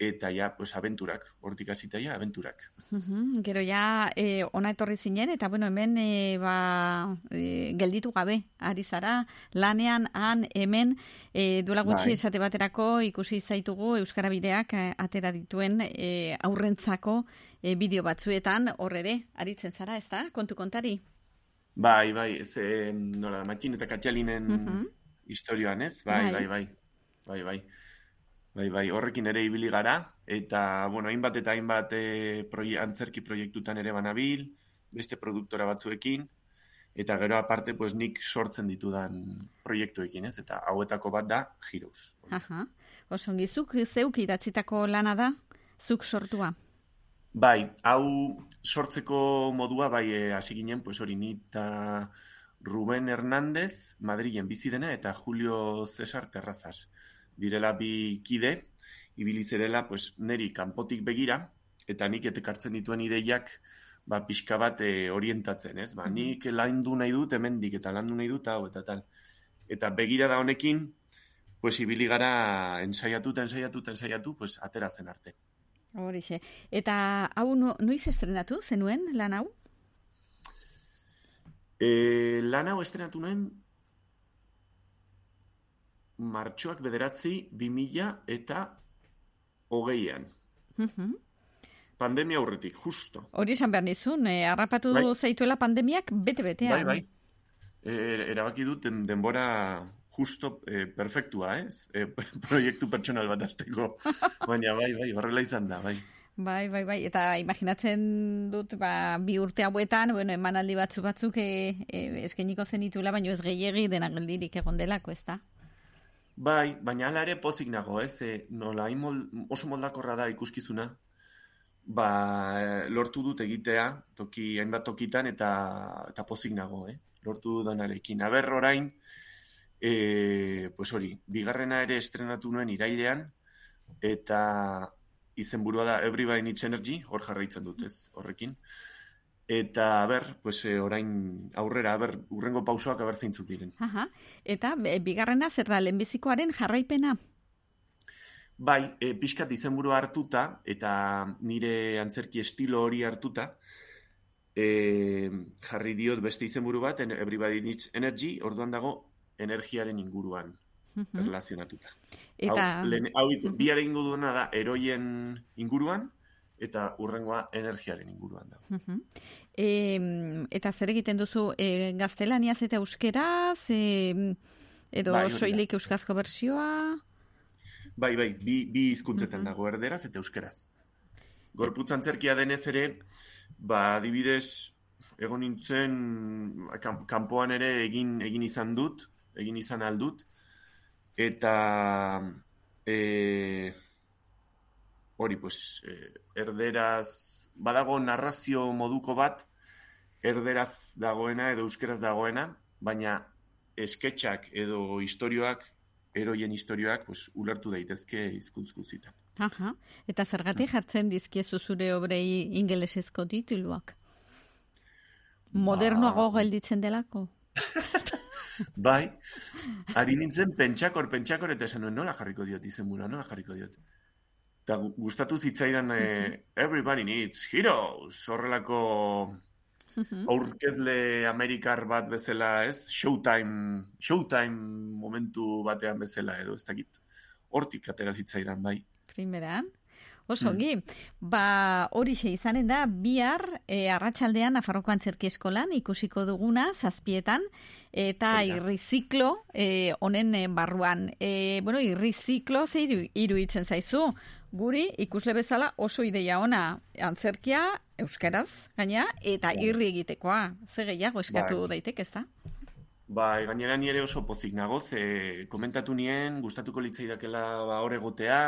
eta ja, pues, abenturak, hortik hasita ja, abenturak. Mhm, Gero ja e, ona etorri zinen, eta bueno, hemen e, ba, e, gelditu gabe, ari zara, lanean, han, hemen, e, duela gutxi Bai. esate baterako ikusi zaitugu Euskara Bideak e, atera dituen e, aurrentzako e, bideo batzuetan, hor ere, aritzen zara, ez da? Kontu kontari? Bai, bai, ez, eh, nola da, matxin eta katxalinen Mhm. historioan, ez? Bai, Bai. bai, bai, bai, bai. Bai, bai, horrekin ere ibili gara, eta, bueno, hainbat eta hainbat e, proie, antzerki proiektutan ere banabil, beste produktora batzuekin, eta gero aparte, pues, nik sortzen ditudan proiektuekin, ez? Eta hauetako bat da, Heroes. Aha. Osongi, zuk zeuk idatzitako lana da, zuk sortua. Bai, hau sortzeko modua, bai, eh, hasi ginen, pues hori ni eta Ruben Hernández, Madrilen bizi dena, eta Julio Cesar Terrazas. Direla bi kide, ibili zerela, pues, neri kanpotik begira, eta nik etekartzen dituen ideiak, ba, pixka bat eh, orientatzen, ez? Ba, nik landu nahi dut hemendik eta landu nahi dut hau, eta tal. Eta begira da honekin, pues, ibili gara ensaiatu, eta ensaiatu, eta ensaiatu, pues, ateratzen arte. Horixe. Eta hau no, noiz estrenatu zenuen lan hau? E, lan hau estrenatu nuen martxoak bederatzi 2000 eta hogeian. Mhm. Pandemia aurretik, justo. Hori esan behar nizun, eh, harrapatu Bai. zaituela pandemiak bete-betean. Bai, bai. E, erabaki dut den- denbora justo e, perfektua, ez? E, *laughs* proiektu pertsonal bat azteko. *laughs* Baina bai, bai, horrela izan da, bai. Bai, bai, bai, eta imaginatzen dut, ba, bi urte hauetan, bueno, emanaldi batzu batzuk e, e, eskainiko zenitula, baino ez gehiegi dena geldirik egon delako, ez da? Bai, baina hala ere pozik nago, ez? E, nola, hain mol, oso moldakorra da ikuskizuna, ba, lortu dut egitea, toki, hainbat tokitan, eta, eta pozik nago, eh? Lortu dudaнаrekin. Aber orain, e, pues hori, bigarrena ere estrenatu nuen irailean, eta izenburua da Everybody Needs Energy, hor jarraitzen dut, ez, horrekin. Eta, aber, pues, e, orain aurrera, aber, urrengo pausoak aber zeintzuk diren. Aha. Eta bigarrena zer da lehenbizikoaren jarraipena? bai, e, pixkat izenburua hartuta, eta nire antzerki estilo hori hartuta, e, jarri diot beste izenburu bat, Everybody Needs Energy, orduan dago energiaren inguruan erlazionatuta. Eta- Hau, lehen, hau egingo duena da eroien inguruan, eta urrengoa energiaren inguruan da. E, eta zer egiten duzu e, gaztelaniaz eta euskeraz, e, edo Bai, soilik euskazko bersioa? Bai, bai, bi, bi hizkuntzetan dago erderaz eta euskeraz. Gorputz antzerkia denez ere, ba, adibidez, egon nintzen, kan- kanpoan ere egin egin izan dut, egin izan aldut, eta e, hori, pues, e, erderaz, badago narrazio moduko bat, erderaz dagoena edo euskeraz dagoena, baina esketxak edo istorioak, eroien istorioak, pues, ulertu daitezke hizkuntz guztietan. Aha. Eta zergatik jartzen dizkiezu zure obrei ingelesezko tituluak? Modernoago gelditzen delako? *laughs* Bai, ari nintzen pentsakor, pentsakor, eta esan nuen nola jarriko diot izenbura, nola jarriko diot. Eta gu- gustatu zitzaidan eh, Everybody Needs Heroes, horrelako aurkezle amerikar bat bezala, ez? Showtime, Showtime momentu batean bezala edo, ez dakit. Hortik atera zitzaidan, bai. Primeran. Oso, Hmm. ongi, ba horixe izanen da, bihar e, arratsaldean Nafarroko Antzerki Eskolan ikusiko duguna, zazpietan, eta irriziklo e, honen e, barruan. E, bueno, irriziklo ze iru, iruditzen zaizu, guri ikusle bezala oso ideia ona antzerkia euskaraz, gaina, eta irri egitekoa. Ze gehiago eskatu Bai. daiteke, ezta? Ba, gainera ni ere oso pozik nago, ze komentatu nien, gustatuko litzaidakela ba, hor egotea,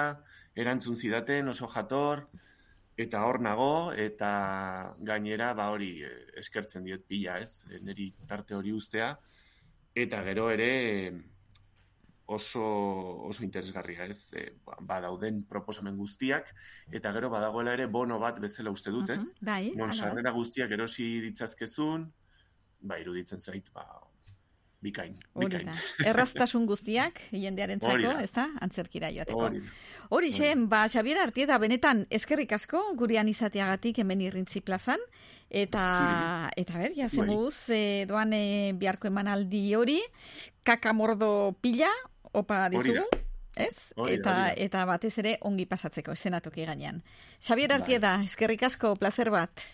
erantzun zidaten oso jator, eta hor nago, eta gainera ba hori eh, eskertzen diot pila, ez? Neri tarte hori ustea, eta gero ere oso, oso interesgarria, ez? E, ba, dauden proposamen guztiak, eta gero badagoela ere bono bat bezala uste dut, ez? Mhm, bai, Non da. sarrera guztiak erosi ditzazkezun, ba, iruditzen zait, ba, bikain, bikain. da. *laughs* Erraztasun guztiak Hori jendearentzako, da. ezta? Antzerkira joateko. Hori da. Horixe, ba, Xabier Artieda, benetan eskerrik asko gurean izateagatik hemen irrintzi plazan. Eta, eta ber, ja, Bai. e, doan e, biharko emanaldi hori, kakamordo pila, opa dizugu. Ez? Hori da, eta, hori da. eta batez ere ongi pasatzeko estenatoki gainean. Xabier Bai. Artieda, eskerrik asko, placer bat.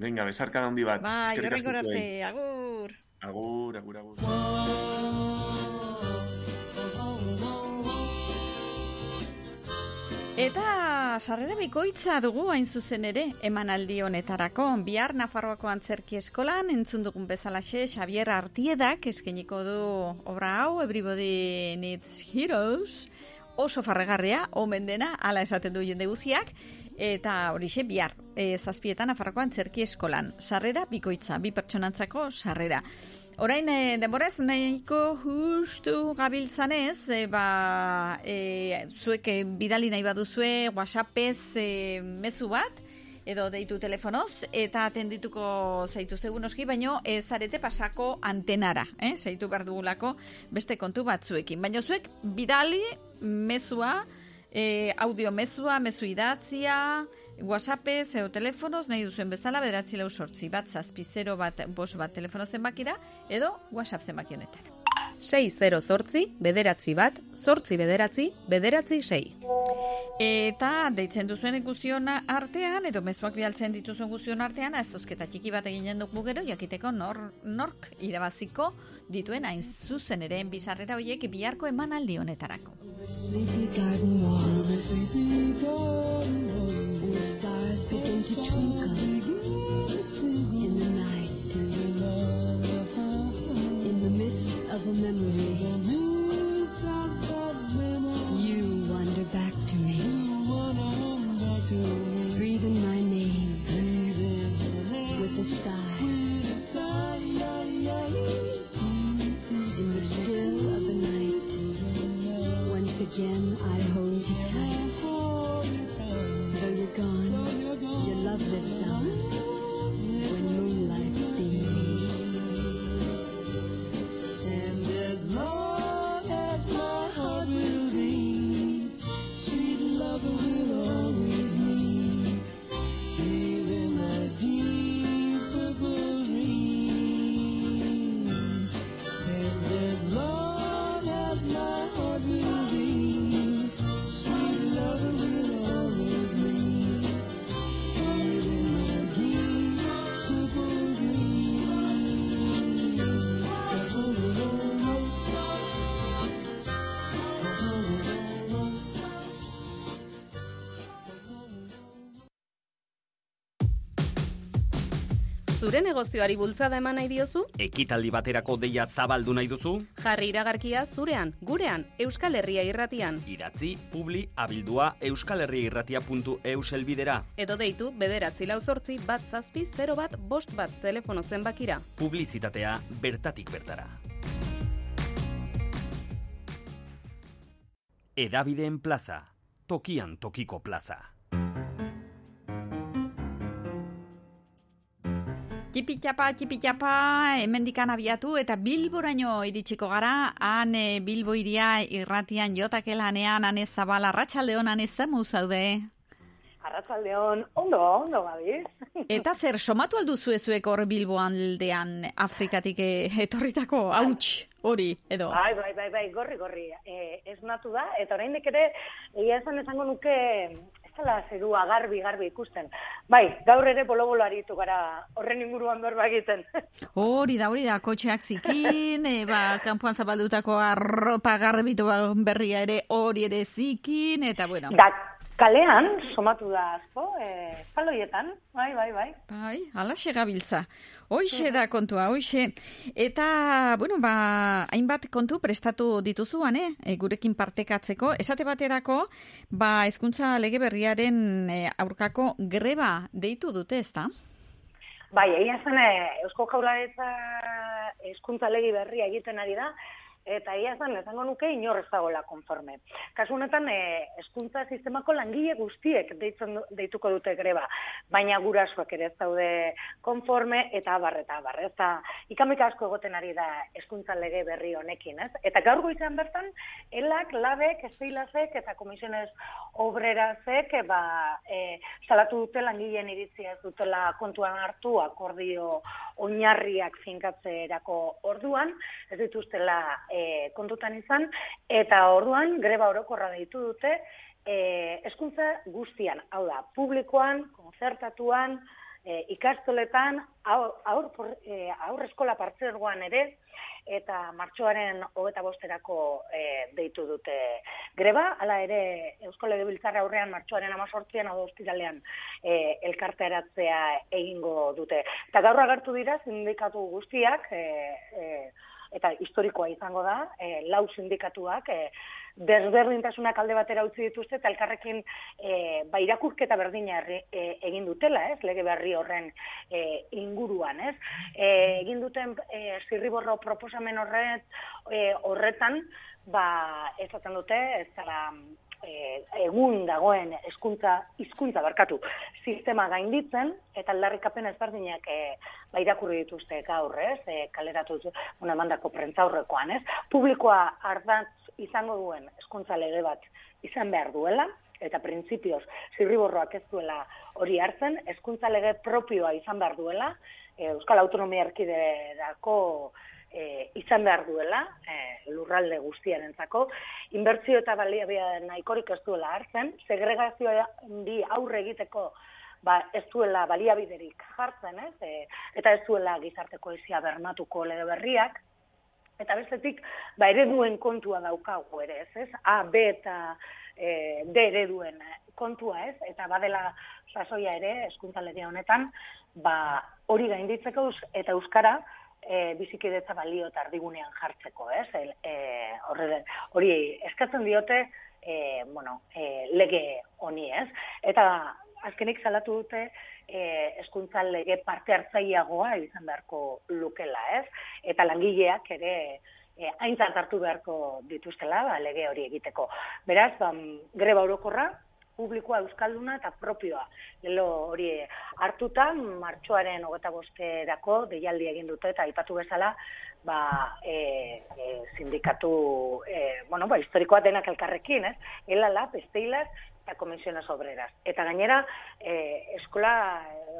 Venga, besarka handi bat. Bai, Eskerrik asko arte, agur. Agur, agur, agur. Eta sarrera bikoitza dugu hain zuzen ere emanaldi honetarako. Bihar Nafarroako Antzerki Eskolan entzun dugun bezalaxe Xavier Artiedak eskeniko du obra hau Everybody Needs Heroes. Oso farregarria, omen dena, ala esaten du jende guziak. Eta horixe bihar, e, zazpietan Nafarroako Antzerki Eskolan. Sarrera bikoitza, bi pertsonantzako sarrera. Orain, e, denborez, nahiko justu gabiltzanez, e, ba, e, zuek e, bidali nahi baduzue WhatsAppez e, mezu bat, edo deitu telefonoz, eta atendituko zaitu zegun oski, baino ez zarete pasako antenara, eh? zaitu behar dugulako beste kontu batzuekin. Baina zuek bidali mezua, e, audio mezua, mezu idatzia, WhatsAppez edo telefonoz nahi duzuen bezala bederatzi lau sortzi bat zazpi zero bat bos bat telefono zenbakira edo WhatsApp zenbaki honetan. 6 zortzi, bederatzi bat, zortzi bederatzi, bederatzi sei. Eta deitzen duzuen guztion artean, edo mezuak bialtzen dituzuen guztion artean, azozketa txiki bat eginen dugu gero, jakiteko nor, nork irabaziko dituen hain zuzen ere bizarrera horiek biharko emanaldi honetarako. 再春一 Zure negozioari bultzada eman nahi diozu? Ekitaldi baterako deia zabaldu nahi duzu? Jarri iragarkia zurean, gurean, Euskal Herria irratian. Idatzi, publi, abildua, euskalherriairratia.eus elbidera. Edo deitu bederatzi lau zortzi bat zazpi 0 bat bost bat telefono zenbakira. Publizitatea bertatik bertara. Edabideen plaza, tokian tokiko plaza. Txipitxapa, txipitxapa, hemendikan abiatu eta Bilboraino iritsiko gara, han e, Bilbo iria irratian jotakelanean, ane zabala, ratxaldeon, ane zemu zaude. Arratsaldeon, ondo, ondo gabiz. *laughs* Eta zer, somatu alduzu ezuek hor Bilbo aldean Afrikatik eh, etorritako hauts hori, edo? Bai, bai, bai, bai, gorri, gorri. E, ez natu da, eta oraindik ere, egia esan esango nuke, ez dela zerua garbi, garbi ikusten. Bai, gaur ere bolo-bolo aritu gara horren inguruan berba egiten. *laughs* Hori da, hori da, kotxeak zikin, e, ba, kanpoan zabaldutako arropa garbitu berria ere hori ere zikin, eta bueno. Da, kalean, somatu da asko, e, paloietan, bai, bai, bai. Bai, alaxe gabiltza. Hoixe da kontua, hoixe. Eta, bueno, ba, hainbat kontu prestatu dituzuan, eh? E, gurekin partekatzeko. Esate baterako, ba, hezkuntza lege berriaren e, aurkako greba deitu dute, ezta? Bai, egia zen, Eusko Jaurlaritza hezkuntza legi berria egiten ari da, eta ia zen, esango nuke inor ez dagoela konforme. Kasu honetan, e, hezkuntza sistemako langile guztiek deitzen, deituko dute greba, baina gurasoak ere ez daude konforme, eta abar, eta abar, ez da, ikamika asko egoten ari da hezkuntza lege berri honekin, ez? Eta gaur goizean bertan, elak, labek, esteilazek, eta komisiones obrerazek, ba, e, salatu dute langileen iritzia ez dutela kontuan hartu akordio oinarriak finkatzerako orduan, ez dituztela e, kontutan izan, eta orduan greba orokorra deitu dute, e, eskuntza guztian, hau da, publikoan, konzertatuan, e, ikastoletan, aur, aur, e, aur eskola partzuergoan ere, eta martxoaren hogeta bosterako e, deitu dute greba, hala ere Eusko Legebiltzarra aurrean martxoaren amazortzian hau ostiralean e, elkarteratzea egingo dute. Eta gaur agertu dira sindikatu guztiak, e, e, eta historikoa izango da, e, lau sindikatuak, e, desberdintasunak alde batera utzi dituzte eta elkarrekin e, ba, irakurketa berdina herri- e, egin dutela, ez, lege berri horren e, inguruan, ez. E, egin duten e, zirriborro proposamen horret, e, horretan, ba, ezaten dute, ez dela e, egun dagoen hezkuntza hizkuntza barkatu sistema gainditzen eta aldarrikapen ezberdinak e, ba, irakurri dituzte gaur, ez? E, kaleratu bueno, emandako prentzaurrekoan, ez? Publikoa ardatz izango duen hezkuntza lege bat izan behar duela eta printzipioz zirriborroak ez duela hori hartzen, hezkuntza lege propioa izan behar duela, e, Euskal Autonomia Erkiderako e, izan behar duela, e, lurralde guztiarentzako, inbertsio eta baliabia nahikorik ez duela hartzen, segregazioa di aurre egiteko ba, ez duela baliabiderik jartzen, ez? E, eta ez duela gizarte kohesia bermatuko lege berriak, eta bestetik, ba, ereduen kontua daukagu ere, ez? ez? A, B eta e, D ereduen kontua, ez? Eta badela sasoia ere, eskuntza lege honetan, ba, hori gainditzeko eta euskara e, bizikidetza balio eta ardigunean jartzeko, ez? E, horre, hori eskatzen diote, e, bueno, e, lege honi, ez? Eta azkenik salatu dute e, eskuntza lege parte hartzaileagoa izan beharko lukela, ez? Eta langileak ere e, aintzat hartu beharko dituztela ba, lege hori egiteko. Beraz, ba, greba orokorra, publikoa euskalduna eta propioa. Lelo hori hartuta, martxoaren hogeta bosterako deialdi egin dute eta aipatu bezala, ba, e, e, sindikatu, e, bueno, ba, historikoa denak elkarrekin, ez? Elala, pesteilaz, eta komisiones obreras. Eta gainera, e, eskola,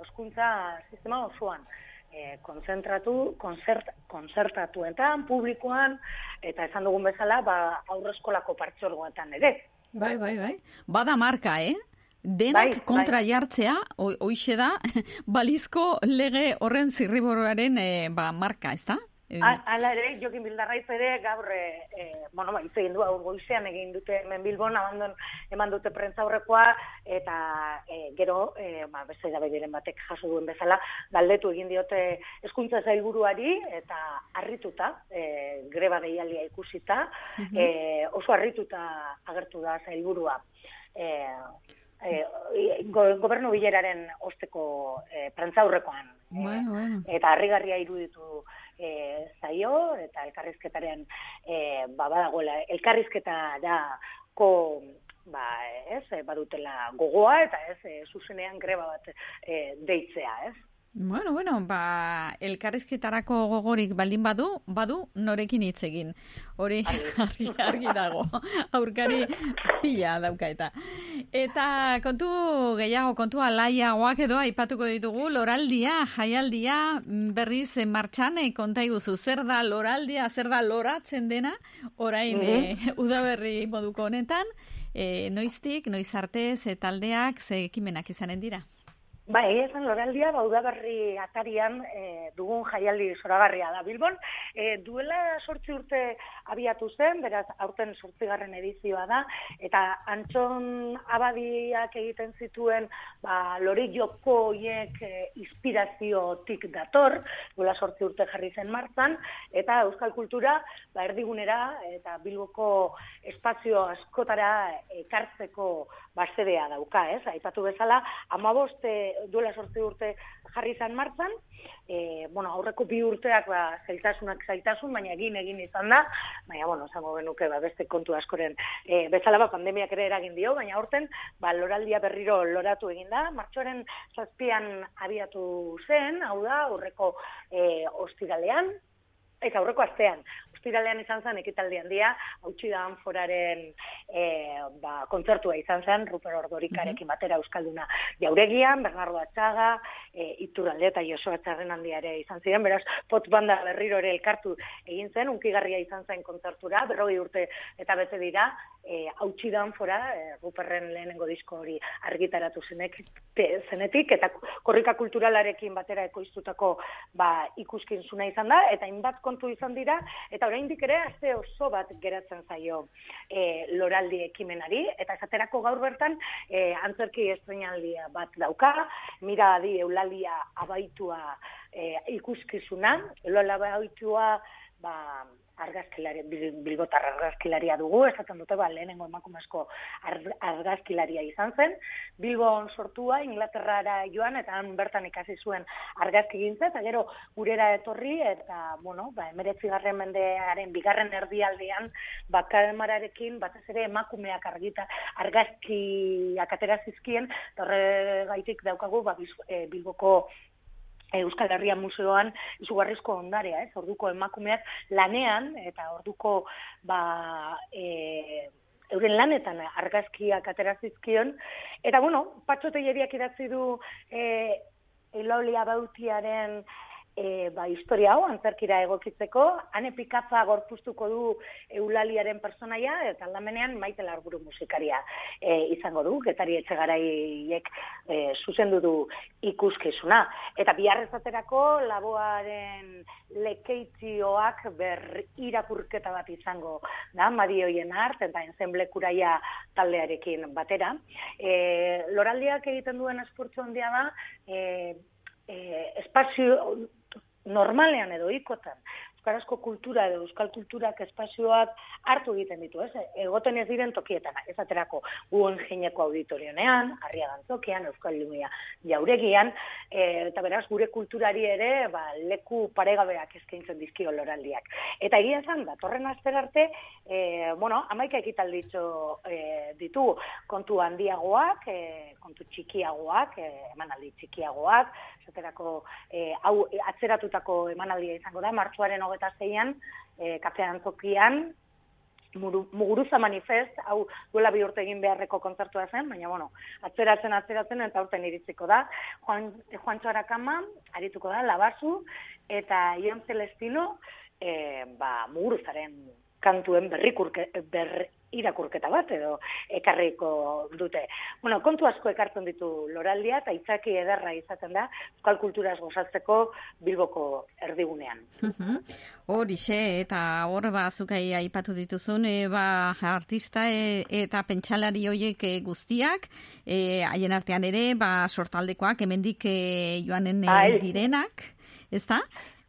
eskuntza sistema osoan, e, konzentratu, konzert, konzertatuetan, publikoan, eta esan dugun bezala, ba, aurreskolako partxorgoetan ere. Bai, bai, bai. Bada marka, eh? Denak Bai, kontra bai. jartzea, ho- hoixe da, *laughs* balizko lege horren zirriborroaren e, ba, marka, ezta? A- Hala ere, Jokin Bildarraiz ere gaur, e, e, bueno, ba, hitz egin du aur goizean egin dute hemen Bilbon, abandon, eman dute prentza aurrekoa, eta e, gero, e, ba, beste da batek jaso duen bezala, galdetu egin diote hezkuntza zailburuari, eta harrituta, e, greba deialdia ikusita, Mhm. e, oso harrituta agertu da zailburua. E, e, go, gobernu bileraren osteko e, prentza aurrekoan Bueno, bueno. eta harrigarria iruditu e, zaio eta elkarrizketaren e, ba badagoela elkarrizketa da ko ba ez badutela gogoa eta ez e, zuzenean greba bat e, deitzea, ez? Bueno, bueno, ba, elkarrizketarako gogorik baldin badu, badu norekin hitz egin. Hori *laughs* argi, argi dago. *laughs* Aurkari pila dauka eta. Eta kontu gehiago, kontu alaiagoak edo aipatuko ditugu, loraldia, jaialdia, mm, berriz eh, martxan eh, konta iguzu, zer da loraldia, zer da loratzen dena, orain Mhm. eh, *laughs* udaberri moduko honetan, eh, noiztik, noiz arte, ze taldeak, ze ekimenak izanen dira. Ba, egia esan loraldia, ba, udaberri atarian e, dugun jaialdi zoragarria da Bilbon. E, duela sortzi urte abiatu zen, beraz, aurten sortzigarren edizioa da, eta Antxon Abadiak egiten zituen ba, lori joko hiek e, inspiraziotik dator, duela sortzi urte jarri zen martzan, eta euskal kultura ba, erdigunera eta Bilboko espazio askotara ekartzeko basedea dauka, ez? Aipatu bezala, amaboste duela sortzi urte jarri zen martzan, e, bueno, aurreko bi urteak ba, zailtasunak zailtasun, baina egin egin izan da, baina, bueno, esango genuke, ba, beste kontu askoren, e, bezala ba, pandemiak ere eragin dio, baina aurten, ba, loraldia berriro loratu egin da, martxoaren zazpian abiatu zen, hau da, aurreko e, ostiralean, eta aurreko astean, ostiralean izan zen ekitaldi handia, hautsi da foraren e, ba, kontzertua izan zen, Ruper Ordorikarekin batera Euskalduna jauregian, Bernardo Atxaga, e, Iturralde eta Joso Atxarren handia ere izan ziren, beraz, pot banda berriro ere elkartu egin zen, unkigarria izan zen kontzertura, berrogei urte eta bete dira, e, hautsi da fora, e, Ruperren lehenengo disko hori argitaratu zenek, te, zenetik, eta korrika kulturalarekin batera ekoiztutako ba, ikuskizuna izan da, eta hainbat kontu izan dira, eta oraindik ere aste oso bat geratzen zaio e, loraldi ekimenari, eta esaterako gaur bertan e, antzerki estrenaldia bat dauka, mira adi eulalia abaitua e, ikuskizuna, eulalia abaitua ba, argazkilari, bil- bilbotar argazkilaria dugu, esaten dute ba, lehenengo emakumezko ar- argazkilaria izan zen, Bilbon sortua, Inglaterrara joan, eta han bertan ikasi zuen argazki gintza, eta gero gurera etorri, eta, bueno, ba, emeretzi garren mendearen bigarren erdialdean, bakalmararekin, batez ere emakumeak argita, argazkiak atera zizkien, eta horregaitik daukagu, ba, eh, Bilboko Euskal Herria Museoan izugarrizko ondarea, ez? Orduko emakumeak lanean eta orduko ba e, euren lanetan argazkiak atera zizkion eta bueno, Patxo Telleriak idatzi du eh Eulalia Bautiaren e, ba, historia hau antzerkira egokitzeko, ane pikatza gorpuztuko du Eulaliaren personaia, eta aldamenean maite larburu musikaria e, izango du, getari etxegaraiek e, zuzendu du ikuskizuna. Eta biharrezaterako laboaren lekeitzioak ber irakurketa bat izango da, madioien art, eta enzenblekuraia taldearekin batera. E, loraldiak egiten duen esportzu handia da, e, e, espazio normalean edo ikotan, euskarazko kultura edo euskal kulturak espazioak hartu egiten ditu, ez? Egoten ez diren tokietan, ez aterako guen jineko auditorionean, arriagan tokian, euskal lumia jauregian, e, eta beraz gure kulturari ere ba, leku paregabeak eskaintzen dizkio loraldiak. Eta egia esan, datorren aster arte, e, bueno, amaika ekitalditxo e, ditu kontu handiagoak, e, kontu txikiagoak, e, emanaldi txikiagoak, esaterako e, hau atzeratutako emanaldia izango da, martxoaren hogeta zeian, e, kafean tokian, Muru- Muguruza Manifest, hau duela bi urte egin beharreko kontzertua zen, baina bueno, atzeratzen, atzeratzen, eta urten iritziko da. Juan, Juan Txarakama, arituko da, Labazu, eta Ion Celestino, e, ba, Muguruzaren kantuen berrikurke, ber, irakurketa bat edo ekarriko dute. Bueno, kontu asko ekartzen ditu loraldia eta itzaki ederra izaten da euskal kulturaz gozatzeko Bilboko erdigunean. Horixe, eta hor ba, aipatu dituzun, e, ba, artista e, eta pentsalari hoiek e, guztiak, e, haien artean ere, ba, sortaldekoak, hemendik e, joanen Bai. direnak, ezta?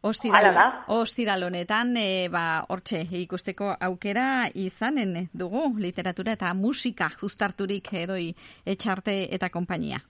Ostiral, ostiral honetan, e, ba, hortxe, ikusteko aukera izanen dugu, literatura eta musika justarturik edoi etxarte eta konpainia.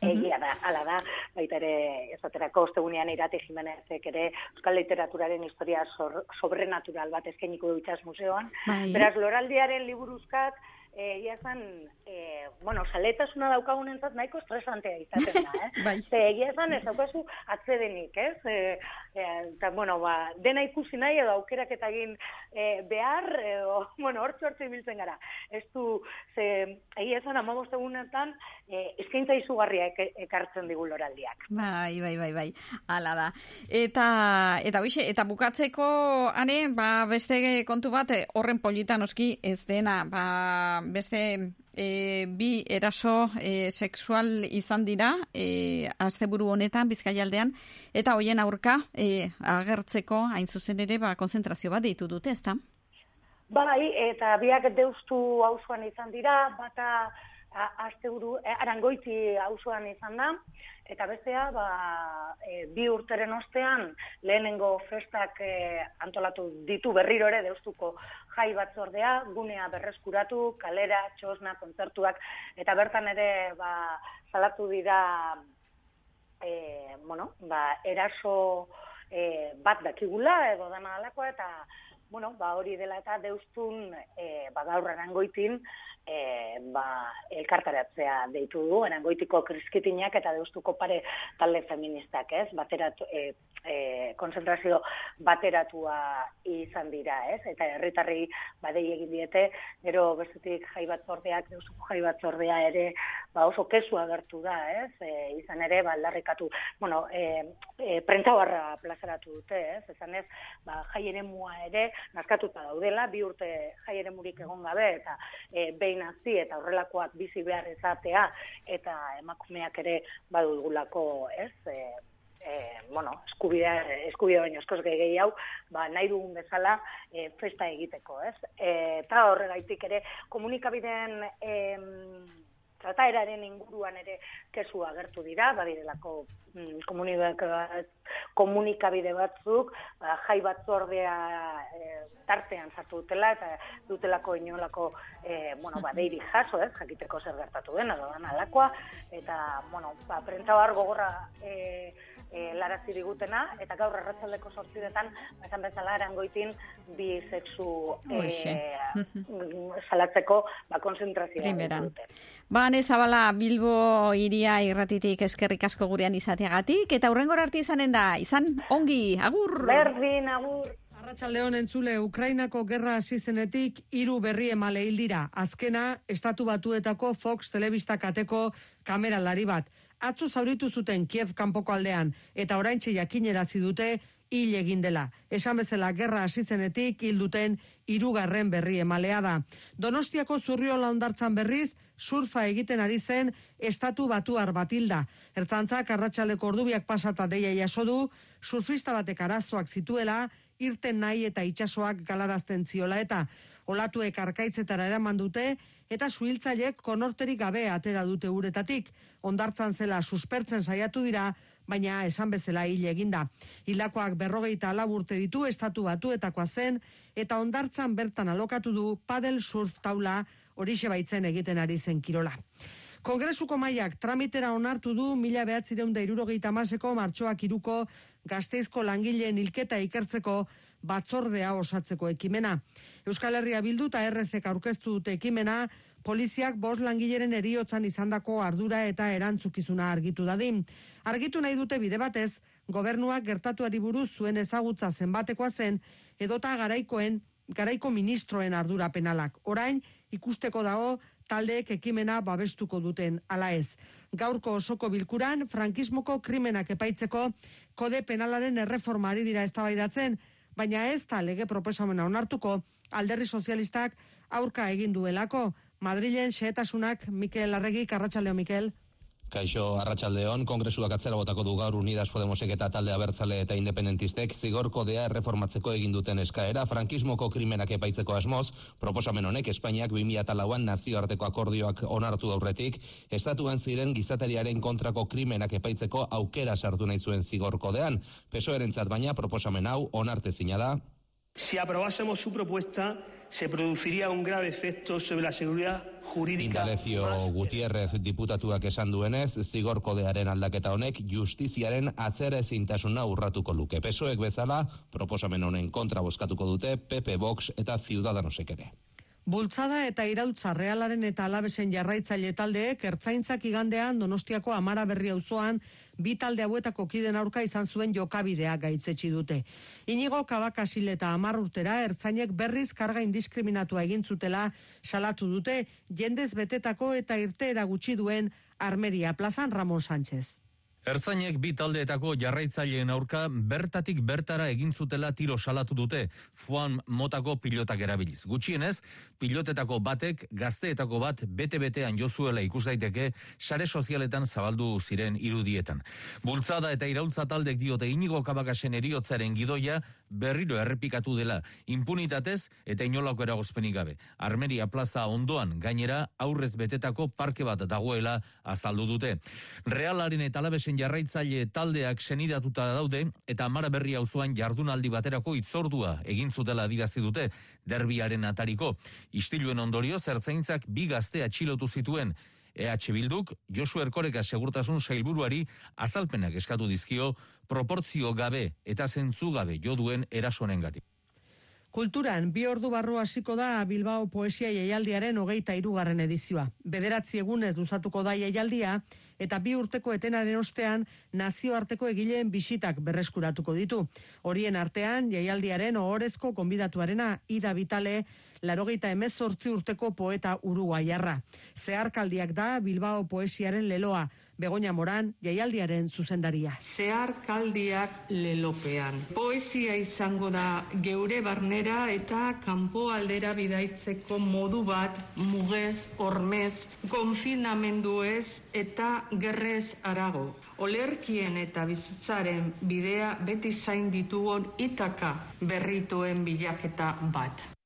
Egia da, ala da, baita ere, esaterako ostegunean irate Jimenezek ere Euskal Literaturaren historia sor, sobrenatural bat eskainiko du itxas museoan. Bai. Beraz, loraldiaren liburuzkat, eh, egia esan, eh, bueno, saletasuna daukagunentzat nahiko estresantea izaten da, eh? *laughs* Bai. Ze egia esan ez daukazu atzedenik, ez? E, eta, bueno, ba, dena ikusi nahi edo aukerak eta egin e, behar, edo, *laughs* bueno, hortxe hortxe ibiltzen gara. Ez du, ze, egia esan, amabost egunetan, e, eskaintza izugarria ek, ekartzen digu loraldiak. Bai, bai, bai, bai. Hala da. Eta eta hoixe, eta bukatzeko ane, ba, beste kontu bat eh, horren polita noski ez dena, ba, beste e, bi eraso e, sexual izan dira e, asteburu honetan Bizkaialdean eta hoien aurka e, agertzeko hain zuzen ere ba konzentrazio bat deitu dute, ezta? Bai, eta biak deustu auzoan izan dira, bata asteburu e, arangoiti auzoan izan da, eta bestea, ba, e, bi urteren ostean lehenengo festak e, antolatu ditu berriro ere deustuko jai batzordea, gunea berreskuratu, kalera, txosna, kontzertuak, eta bertan ere ba, salatu dira e, bueno, ba, eraso e, bat dakigula edo dana alakoa eta bueno, ba, hori dela eta deustun e, ba, gaur erangoitin e, ba, elkartaratzea deitu du, erangoitiko kriskitinak eta deustuko pare talde feministak, ez? Bateratu, e, e, konzentrazio bateratua izan dira, ez? Eta herritarrei badei egin diete, gero bestetik jai batzordeak, deustuko jai batzordea ere ba, oso kesu agertu da, ez? E, izan ere, ba, aldarrikatu, bueno, e, e, prentzabarra plazaratu dute, ez? Esan ez, ba, jai ere nazkatuta daudela, bi urte jai ere murik egon gabe, eta e, behin hasi eta horrelakoak bizi behar izatea, eta emakumeak ere badugulako, ez? E, e, bueno, eskubidea, eskubidea baino eskoz gehi hau, ba, nahi dugun bezala e, festa egiteko, ez? E, eta horregaitik ere komunikabideen em, trataeraren inguruan ere kesu agertu dira, badirelako mm, komunika- komunikabide batzuk, ba, jai batzordea e, tartean sartu dutela, eta dutelako inolako e, bueno, ba, deiri jaso, ez, jakiteko zer gertatu den, edo alakoa, eta, bueno, ba, prentzabar gogorra e, larazi digutena, eta gaur erratzaldeko sortziretan, ba, esan bezala erangoitin bi sexu e, salatzeko ba, konzentrazioa. Primeran. Ba, Zabala Bilbo iria irratitik eskerrik asko gurean izateagatik, eta hurrengor arte izanen da, izan ongi, agur! Berdin, agur! Arratsaldeon entzule Ukrainako gerra hasi zenetik hiru berri emale hil dira. Azkena Estatu Batuetako Fox telebista kateko kameralari bat. Atzu zauritu zuten Kiev kanpoko aldean eta oraintxe jakinerazi dute hil egin dela. Esan bezala gerra hasi zenetik hil duten hirugarren berri emalea da. Donostiako zurriola ondartzan berriz surfa egiten ari zen estatu batuar batilda. Ertzantzak arratsaldeko ordubiak pasata deia jaso du, surfista batek arazoak zituela, irten nahi eta itsasoak galarazten ziola eta olatuek arkaitzetara eraman dute eta suhiltzaileek konorterik gabe atera dute uretatik. Ondartzan zela suspertzen saiatu dira, baina esan bezala hil eginda. Hilakoak berrogeita alaburte ditu estatu batuetakoa zen eta ondartzan bertan alokatu du padel surf taula horixe baitzen egiten ari zen kirola. Kongresuko maiak tramitera onartu du mila behatzireun da irurogeita maseko martxoak iruko gazteizko langileen hilketa ikertzeko batzordea osatzeko ekimena. Euskal Herria bildu eta RZek aurkeztu dute ekimena, poliziak bost langileren eriotzan izandako ardura eta erantzukizuna argitu dadin. Argitu nahi dute bide batez, gobernuak gertatuari buruz zuen ezagutza zenbatekoa zen, edota garaikoen, garaiko ministroen ardura penalak. Orain, ikusteko dago taldeek ekimena babestuko duten ala ez. Gaurko osoko bilkuran, frankismoko krimenak epaitzeko kode penalaren erreformari dira eztabaidatzen, baina ez da lege proposamena onartuko, alderri sozialistak aurka egin duelako. Madrilen xehetasunak Mikel Arregi, Karratxaldeo Mikel. Kaixo Arratsaldeon Kongresuak atzera botako du gaur Unidas Podemosek eta talde abertzale eta independentistek zigor kodea erreformatzeko egin duten eskaera frankismoko krimenak epaitzeko asmoz proposamen honek Espainiak 2004an nazioarteko akordioak onartu aurretik estatuan ziren gizateriaren kontrako krimenak epaitzeko aukera sartu nahi zuen zigor kodean. Pesoerentzat baina proposamen hau onartezina da Si aprobásemos su propuesta, se produciría un grave efecto sobre la seguridad jurídica. Indalecio Gutierrez diputatuak esan duenez, zigor kodearen aldaketa honek justiziaren atzera ezintasuna urratuko luke. Pesoek bezala, proposamen honen kontra bozkatuko dute PP Vox eta Ciudadanosek ere. Bultzada eta irautza realaren eta alabesen jarraitzaile taldeek ertzaintzak igandean Donostiako Amara Berri auzoan bi talde hauetako kiden aurka izan zuen jokabidea gaitzetsi dute. Inigo Kabakasil eta Amar urtera ertzainek berriz karga indiskriminatua egin zutela salatu dute jendez betetako eta irteera gutxi duen Armeria plazan Ramon Sánchez. Ertzainek bi taldeetako jarraitzaileen aurka bertatik bertara egin zutela tiro salatu dute, fuan motako pilotak erabiliz. Gutxienez, pilotetako batek gazteetako bat bete-betean jozuela ikus daiteke sare sozialetan zabaldu ziren irudietan. Bultzada eta iraultza taldek diote inigo kabakasen eriotzaren gidoia berriro errepikatu dela, impunitatez eta inolako eragozpenik gabe. Armeria plaza ondoan gainera aurrez betetako parke bat dagoela azaldu dute. Realaren eta alabesen jarraitzaile taldeak senidatuta daude eta amara berri auzoan jardunaldi baterako itzordua egin zutela adirazi dute derbiaren atariko. Istiluen ondorio zertzaintzak bi gazte atxilotu zituen EH Bilduk Josu Erkoreka segurtasun sailburuari azalpenak eskatu dizkio proportzio gabe eta zentzu gabe jo duen erasonengatik. Kulturan, bi ordu barru hasiko da Bilbao Poesia Jaialdiaren hogeita irugarren edizioa. Bederatzi egunez luzatuko da jaialdia, eta bi urteko etenaren ostean nazioarteko egileen bisitak berreskuratuko ditu. Horien artean, jaialdiaren ohorezko konbidatuarena Ida Vitale, larogeita emezortzi urteko poeta uruguaiarra. Zeharkaldiak da Bilbao Poesiaren leloa, Begoña Moran, jaialdiaren zuzendaria. Zeharkaldiak lelopean. Poesia izango da geure barnera eta kanpo aldera bidaitzeko modu bat mugez, hormez, konfinamenduez eta gerrez arago. Olerkien eta bizitzaren bidea beti zain ditugon itaka berrituen bilaketa bat.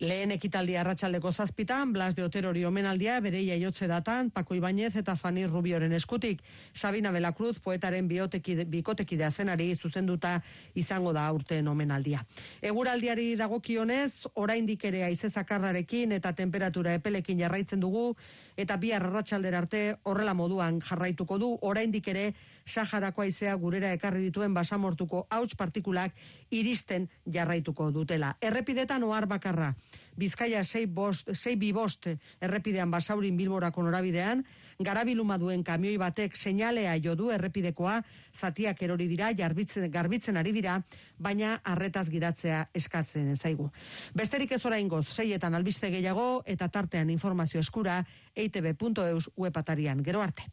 Lehen ekitaldi arratsaldeko zazpitan, Blas de Oterori omenaldia bere jaiotze datan, Paco Ibañez eta Fani Rubioren eskutik. Sabina Belacruz, poetaren biotekide, bikotekidea zenari zuzenduta izango da aurten omenaldia. Eguraldiari dagokionez, oraindik ere haize zakarrarekin eta temperatura epelekin jarraitzen dugu, eta bi arratsaldera arte horrela moduan jarraituko du, oraindik ere Saharako haizea gurera ekarri dituen basamortuko hauts partikulak iristen jarraituko dutela. Errepidetan ohar bakarra, Bizkaia 6 bost, 6 bi bost errepidean basaurin bilborako norabidean, garabiluma duen kamioi batek seinalea jo du errepidekoa, zatiak erori dira, jarbitzen, garbitzen ari dira, baina arretaz gidatzea eskatzen ezaigu. Besterik ez oraingoz, seietan albiste gehiago eta tartean informazio eskura eitb.eus webatarian. Gero arte.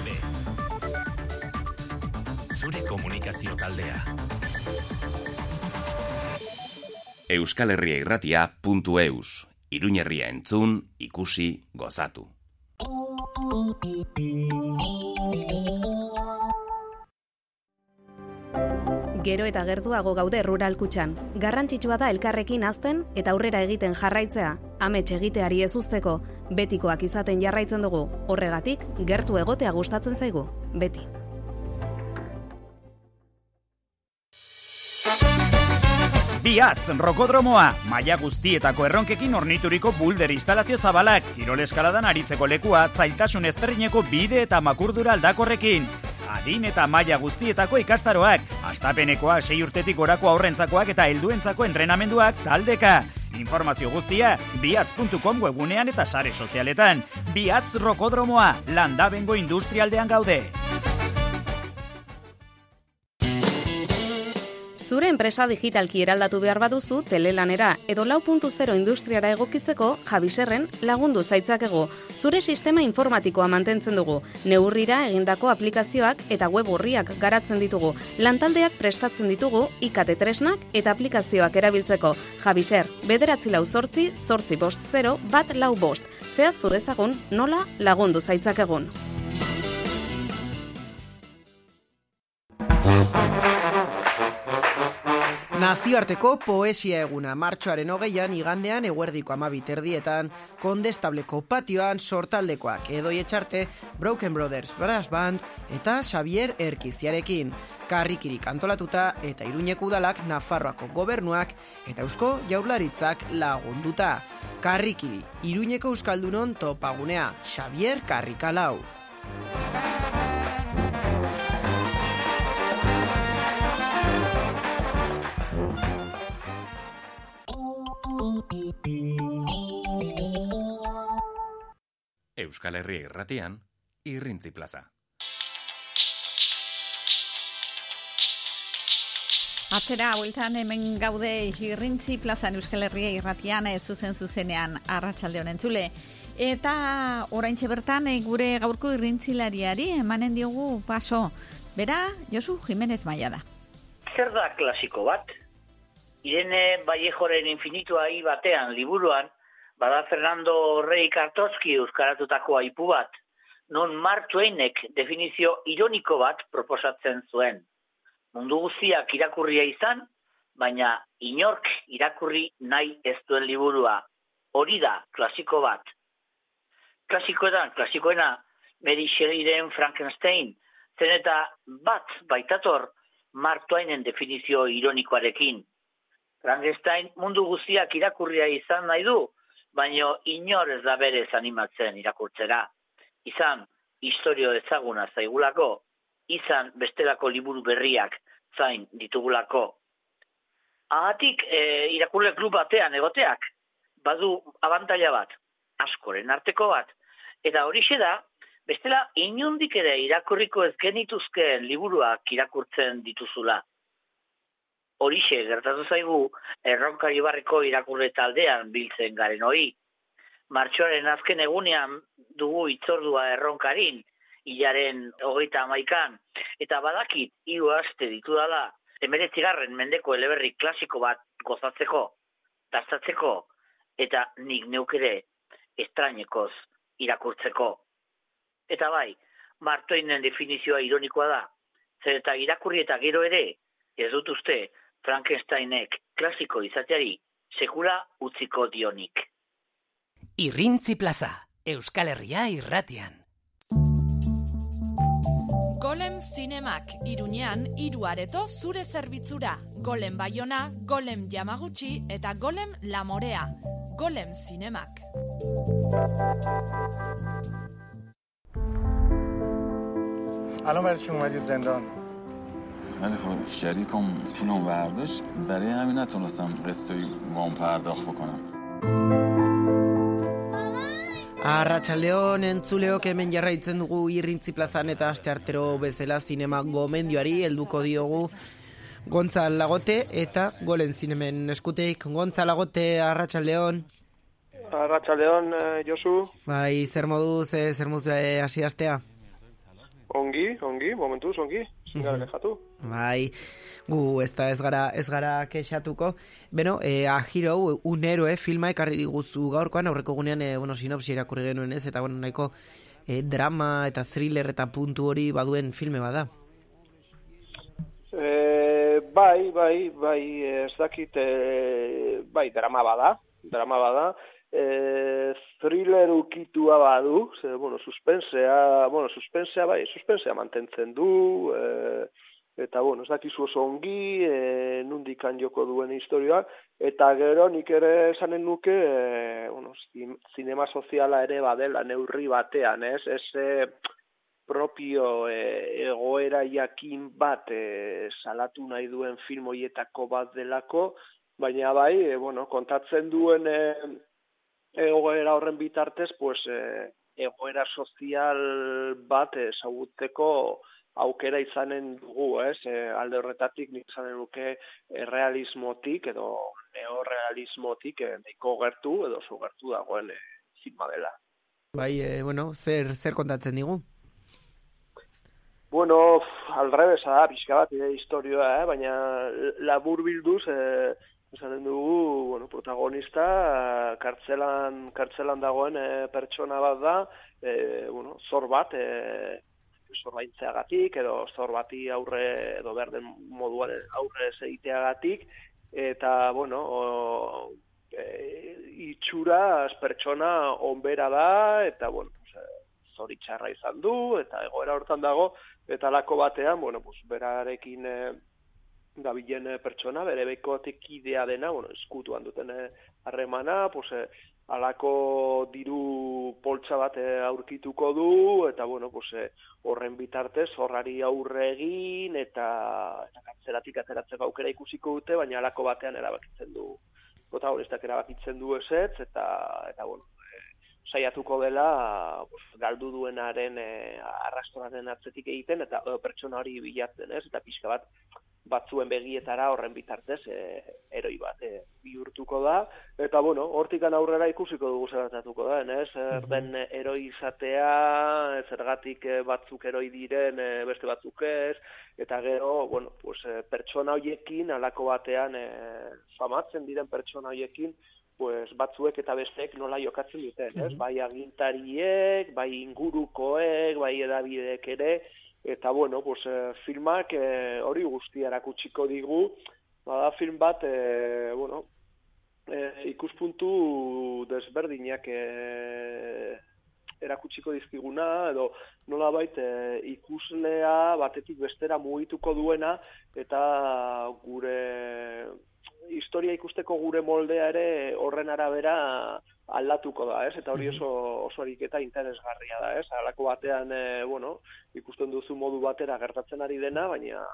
EITB Zure komunikazio taldea Euskal Herria irratia puntu eus. Iruñerria entzun, ikusi, gozatu. Gero eta gertuago gaude rural kutxan. Garrantzitsua da elkarrekin azten eta aurrera egiten jarraitzea. Amets egiteari ez usteko, betikoak izaten jarraitzen dugu. Horregatik, gertu egotea gustatzen zaigu. Beti. Biatz, rokodromoa, maila guztietako erronkekin ornituriko bulder instalazio zabalak, kirol eskaladan aritzeko lekua, zailtasun ezberdineko bide eta makurdura aldakorrekin. Adin eta maila guztietako ikastaroak, astapenekoa sei urtetik gorako aurrentzakoak eta helduentzako entrenamenduak taldeka. Informazio guztia, biatz.com webunean eta sare sozialetan. Biatz rokodromoa, landabengo industrialdean gaude. Zure enpresa digitalki eraldatu behar baduzu telelanera edo lau puntu zero industriara egokitzeko Javiserren lagundu zaitzakegu. Zure sistema informatikoa mantentzen dugu. Neurrira egindako aplikazioak eta web orriak garatzen ditugu. Lantaldeak prestatzen ditugu ikate tresnak eta aplikazioak erabiltzeko. Javiser, bederatzi lau zortzi, zortzi bost zero, bat lau bost. Zehaztu dezagun nola lagundu zaitzakegun. Nazioarteko poesia eguna martxoaren hogeian igandean eguerdiko amabit erdietan kondestableko patioan sortaldekoak edoi etxarte Broken Brothers Brass Band eta Xavier Erkiziarekin karrikirik antolatuta eta iruñeko udalak Nafarroako gobernuak eta eusko jaurlaritzak lagunduta. Karrikiri, iruñeko euskaldunon topagunea, Xavier Karrikalau. Euskal Herria irratian, Irrintzi Plaza. Atzera, bueltan hemen gaude irrintzi plazan Euskal Herria irratian ez zuzen zuzenean arratsalde honen zule. Eta oraintxe bertan eh, gure gaurko irrintzilariari emanen diogu paso. Bera, Josu Jimenez Maia da. Zer da klasiko bat? Irene Vallejoren infinitua hi batean liburuan, bada Fernando Rey Kartozki euskaratutako aipu bat, non Mark Twainek definizio ironiko bat proposatzen zuen. Mundu guztiak irakurria izan, baina inork irakurri nahi ez duen liburua. Hori da, klasiko bat. Klasikoetan, klasikoena, Mary Shelleyren Frankenstein, zen eta bat baitator Mark Twainen definizio ironikoarekin. Frankenstein mundu guztiak irakurria izan nahi du, baino inor ez da berez animatzen irakurtzera. Izan, historio ezaguna zaigulako, izan bestelako liburu berriak zain ditugulako. Agatik, e, irakurle klub batean egoteak, badu abantaila bat, askoren arteko bat, eta horixe da, bestela inundik ere irakurriko ez genituzkeen liburuak irakurtzen dituzula. Horixe gertatu zaigu erronkari barriko irakurre taldean biltzen garen hori. Martxoaren azken egunean dugu itzordua erronkarin, hilaren hogeita amaikan, eta badakit hiru aste ditu dala, emeretzigarren mendeko eleberri klasiko bat gozatzeko, dastatzeko, eta nik neukere estrainekoz irakurtzeko. Eta bai, martoinen definizioa ironikoa da, zer eta irakurri eta gero ere, ez dut uste, Frankensteinek klasiko izateari sekula utziko dionik. Irrintzi plaza, Euskal Herria irratian. Golem Zinemak Iruñean hiru areto zure zerbitzura. Golem Baiona, Golem Yamaguchi eta Golem Lamorea. Golem Zinemak. الان برای چی اومدید زندان ولی خب شریکم پولم برداشت برای همین نتونستم قسطی وام پرداخت بکنم Arratxaldeon entzuleok hemen jarraitzen dugu irrintzi plazan eta aste artero bezala zinema gomendioari helduko diogu Gontza Lagote eta Golen zinemen eskuteik. Gontza Lagote, Arratxaldeon. Arratxaldeon, eh, Josu. Bai, zer moduz, eh, zer moduz eh, hasi astea? Ongi, ongi, momentuz, ongi. Zingara kexatu. Bai, gu ez da ez gara, ez gara kexatuko. Beno, e, ahiro, un héroe filma ekarri diguzu gaurkoan, aurreko gunean, e, bueno, sinopsi irakurri genuen ez, eta bueno, nahiko e, drama eta thriller eta puntu hori baduen filme bada. E, bai, bai, bai, ez dakit, e, bai, drama bada, drama bada, e, thriller ukitua badu, ze, bueno, suspensea, bueno, suspensea, bai, suspensea mantentzen du, e, eta, bueno, ez dakizu oso ongi, e, nundikan joko duen historioa, eta gero nik ere esanen nuke, e, bueno, zin- zinema soziala ere badela neurri batean, ez, ez, e, propio e, egoera jakin bat e, salatu nahi duen film hoietako bat delako, baina bai, e, bueno, kontatzen duen e, egoera horren bitartez, pues, e, egoera sozial bat ezagutzeko aukera izanen dugu, ez? E, alde horretatik nik izanen nuke errealismotik edo neorealismotik e, nahiko gertu edo zu gertu dagoen e, filma dela. Bai, e, bueno, zer, zer kontatzen digu? Bueno, alrebesa da, pixka bat, e, historioa, eh? baina labur bilduz, e, esanen dugu, bueno, protagonista, eh, kartzelan, kartzelan dagoen e, pertsona bat da, e, bueno, zor bat, e, zorbaintzeagatik, edo zor bati aurre, edo berden moduan aurre zeiteagatik, eta, bueno, o, e, itxuraz pertsona onbera da, eta, bueno, zoritxarra izan du, eta egoera hortan dago, eta alako batean, bueno, pues, berarekin e, dabilen eh, pertsona, bere bekotik idea dena, bueno, eskutuan duten eh, harremana, pues, eh, alako diru poltsa bat aurkituko du, eta, bueno, pues, horren bitartez, horrari aurre egin, eta, eta kartzelatik ateratzeko aukera ikusiko dute, baina alako batean erabakitzen du, protagonistak erabakitzen du esetz, eta, eta bueno, saiatuko dela pues, galdu duenaren e, arrastoraren atzetik egiten eta e, pertsona hori bilatzen, ez? Eta pixka bat batzuen begietara horren bitartez e, eroi bat e, bihurtuko da eta bueno, hortikan aurrera ikusiko dugu zer gertatuko da, ez? Zer den eroi izatea, zergatik e, batzuk eroi diren, e, beste batzuk ez, eta gero, bueno, pues, pertsona hoiekin alako batean e, famatzen diren pertsona hoiekin pues batzuek eta besteek nola jokatzen duten, ez? Bai agintariek, bai ingurukoek, bai edabideek ere, eta bueno, pues, eh, filmak eh, hori guztia erakutsiko digu, bada film bat, eh, bueno, eh, ikuspuntu desberdinak eh, erakutsiko dizkiguna, edo nola bait ikuslea batetik bestera mugituko duena, eta gure historia ikusteko gure moldea ere horren arabera aldatuko da, ez? Eta hori oso oso ariketa interesgarria da, ez? Halako batean, e, bueno, ikusten duzu modu batera gertatzen ari dena, baina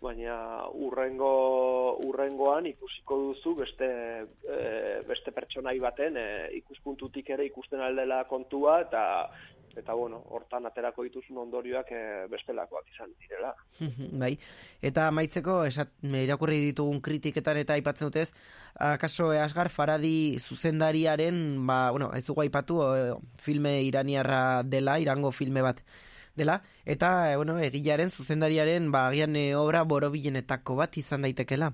baina urrengo urrengoan ikusiko duzu beste e, beste pertsonai baten e, ikuspuntutik ere ikusten aldela kontua eta eta bueno, hortan aterako dituzun ondorioak e, bestelakoak izan direla. *laughs* bai. Eta amaitzeko esat irakurri ditugun kritiketan eta aipatzen dutez, akaso Asgar Faradi zuzendariaren, ba, bueno, ez dugu aipatu e, filme iraniarra dela, irango filme bat dela, eta, e, bueno, egilaren zuzendariaren, ba, agian e, obra borobilenetako bat izan daitekela.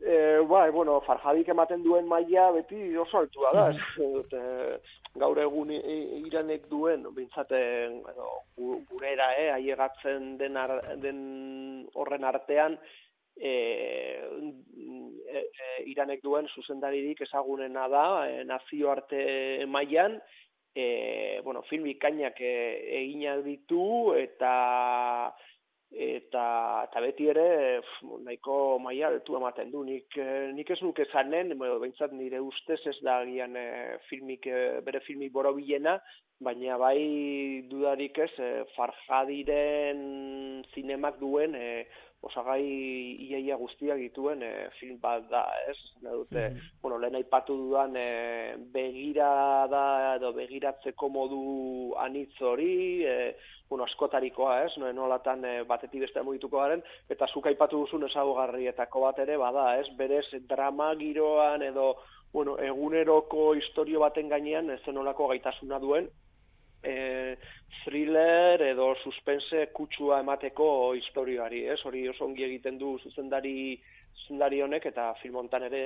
E, bai, bueno, Farhadik ematen duen maila beti oso altua da. *laughs* Mm gaur egun iranek duen, bintzaten edo, gurera, eh, aiegatzen den, ar, den horren artean, e, e, iranek duen zuzendaririk ezagunena da, e, nazioarte mailan, e, bueno, film ikainak e, eginak ditu, eta eta eta beti ere nahiko maila altu ematen du. Nik nik ez nuke zanen behintzat nire ustez ez da agian e, filmik bere filmik borobilena baina bai dudarik ez e, Farhadiren zinemak duen e, osagai iaia guztiak dituen e, film bat da, ez? dute, mm -hmm. bueno, lehen aipatu dudan e, begirada edo begiratzeko modu anitz hori, e, bueno, askotarikoa, ez? No, nolatan e, batetik beste mugituko garen, eta zuk aipatu duzun ezagugarrietako bat ere, bada, ez? Berez drama giroan edo, bueno, eguneroko historio baten gainean, ez nolako gaitasuna duen, e, thriller edo suspense kutsua emateko historioari, ez? Hori oso ongi egiten du zuzendari zuzendari honek eta filmontan ere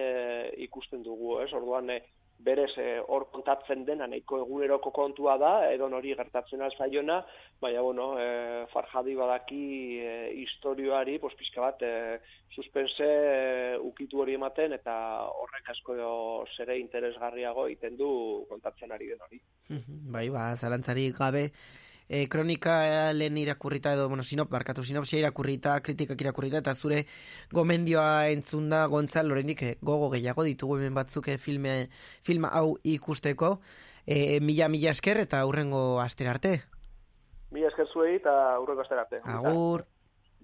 ikusten dugu, ez? Orduan e, berez hor kontatzen dena nahiko eguneroko kontua da, edo hori gertatzen alzaiona, baina, bueno, e, Farhadi badaki e, historioari, pues, pixka bat, e, suspense e, ukitu hori ematen, eta horrek asko zere interesgarriago egiten du kontatzen ari den hori. *laughs* bai, ba, zalantzari gabe, e, kronika lehen irakurrita edo, bueno, sinop, barkatu sinopsia irakurrita, kritikak irakurrita, eta zure gomendioa entzunda gontzal, lorendik e, gogo gehiago ditugu hemen batzuk e, filme, filma hau ikusteko, e, mila, mila esker eta aurrengo aster arte. Mila esker zuei eta aurrengo aster arte. Agur.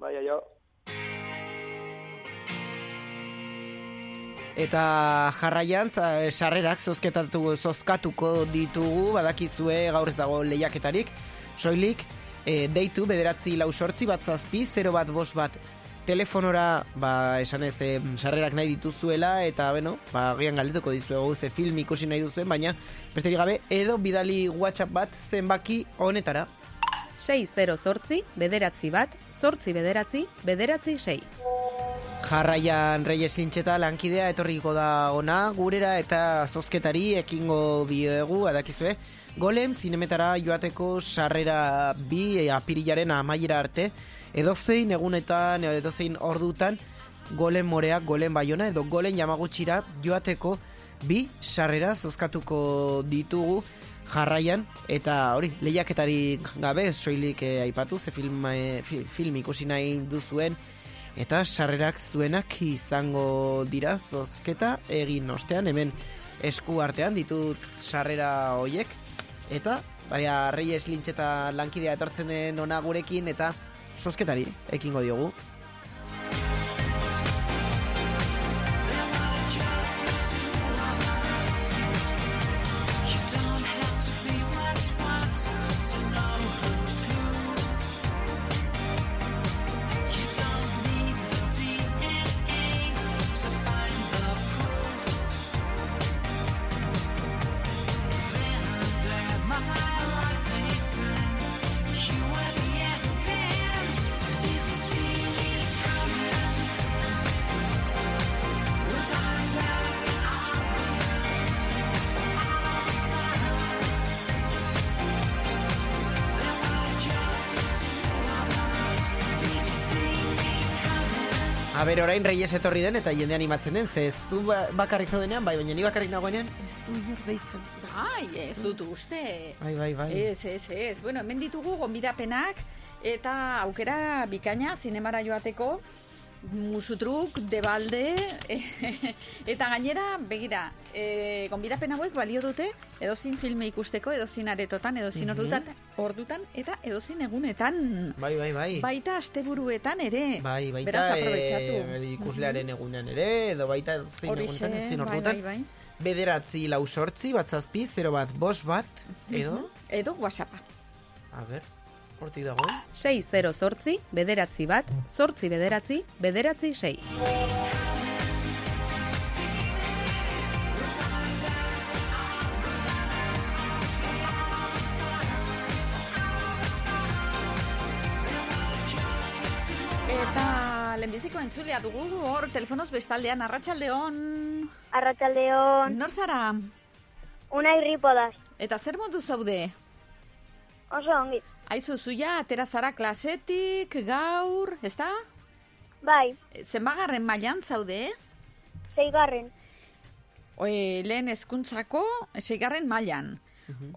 Bai, aio. Eta jarraian, sarrerak zozketatu, zozkatuko ditugu, badakizue gaur ez dago lehiaketarik, soilik, e, deitu bederatzi lau sortzi bat zazpi, 0 bat bost bat telefonora, ba, esan ez, e, sarrerak nahi dituzuela, eta, beno, ba, gian galdetuko dizuegu ze film ikusi nahi duzuen, baina, besterik gabe, edo bidali WhatsApp bat zenbaki honetara. 6-0 zortzi, bederatzi bat, zortzi bederatzi, bederatzi sei. Jarraian Reyes Lintxeta lankidea etorriko da ona gurera eta zozketari ekingo diegu, adakizue. Golem zinemetara joateko sarrera bi e, apirilaren amaiera arte, edozein egunetan, edo edozein ordutan, golen moreak, golen baiona, edo golen jamagutxira joateko bi sarrera zozkatuko ditugu jarraian, eta hori, lehiaketari gabe, soilik eh, aipatu, ze film, eh, fi- film ikusi nahi duzuen, eta sarrerak zuenak izango dira zozketa egin ostean, hemen esku artean ditut sarrera hoiek, eta baina Reyes Lintxeta lankidea etortzen den ona gurekin, eta zozketari ekingo diogu. A ber, orain Reyes etorri den eta jende animatzen den, ze ez du ba- bakarrik zaudenean, bai, baina ni bakarrik nagoenean, ez du inor deitzen. Bai, ez dut uste. Bai, bai, bai. Ez, ez, ez. Bueno, hemen ditugu gonbidapenak eta aukera bikaina zinemara joateko musutruk, debalde, *laughs* eta gainera, begira, e, gonbidapen hauek balio dute edozin filme ikusteko, edozin aretotan, edozin Mhm. ordutan, ordutan, eta edozin egunetan. Bai, bai, bai. Baita asteburuetan ere. Bai, baita Beraz, aprobetxatu. ikuslearen egunean ere, edo baita zein Horixe, egunetan, zein bai, ordutan. bai, bai. Bederatzi lau sortzi, bat zazpi, 0 bat bost bat, edo, Mhm. Edo WhatsAppa. a ber, hortik dagoen. 6-0 zortzi, bederatzi bat, zortzi bederatzi, bederatzi sei. Eta lehenbiziko entzulea dugu hor telefonoz bestaldean arratsaldeon. Arratsaldeon. Nor zara? Una irripodas. Eta zer modu zaude? Oso ongi. Aizu zuia atera zara klasetik gaur, ezta? Bai, Zenbagarren mailan zaude? zeigarren. Oe, lehen hezkuntzako seigarren mailan.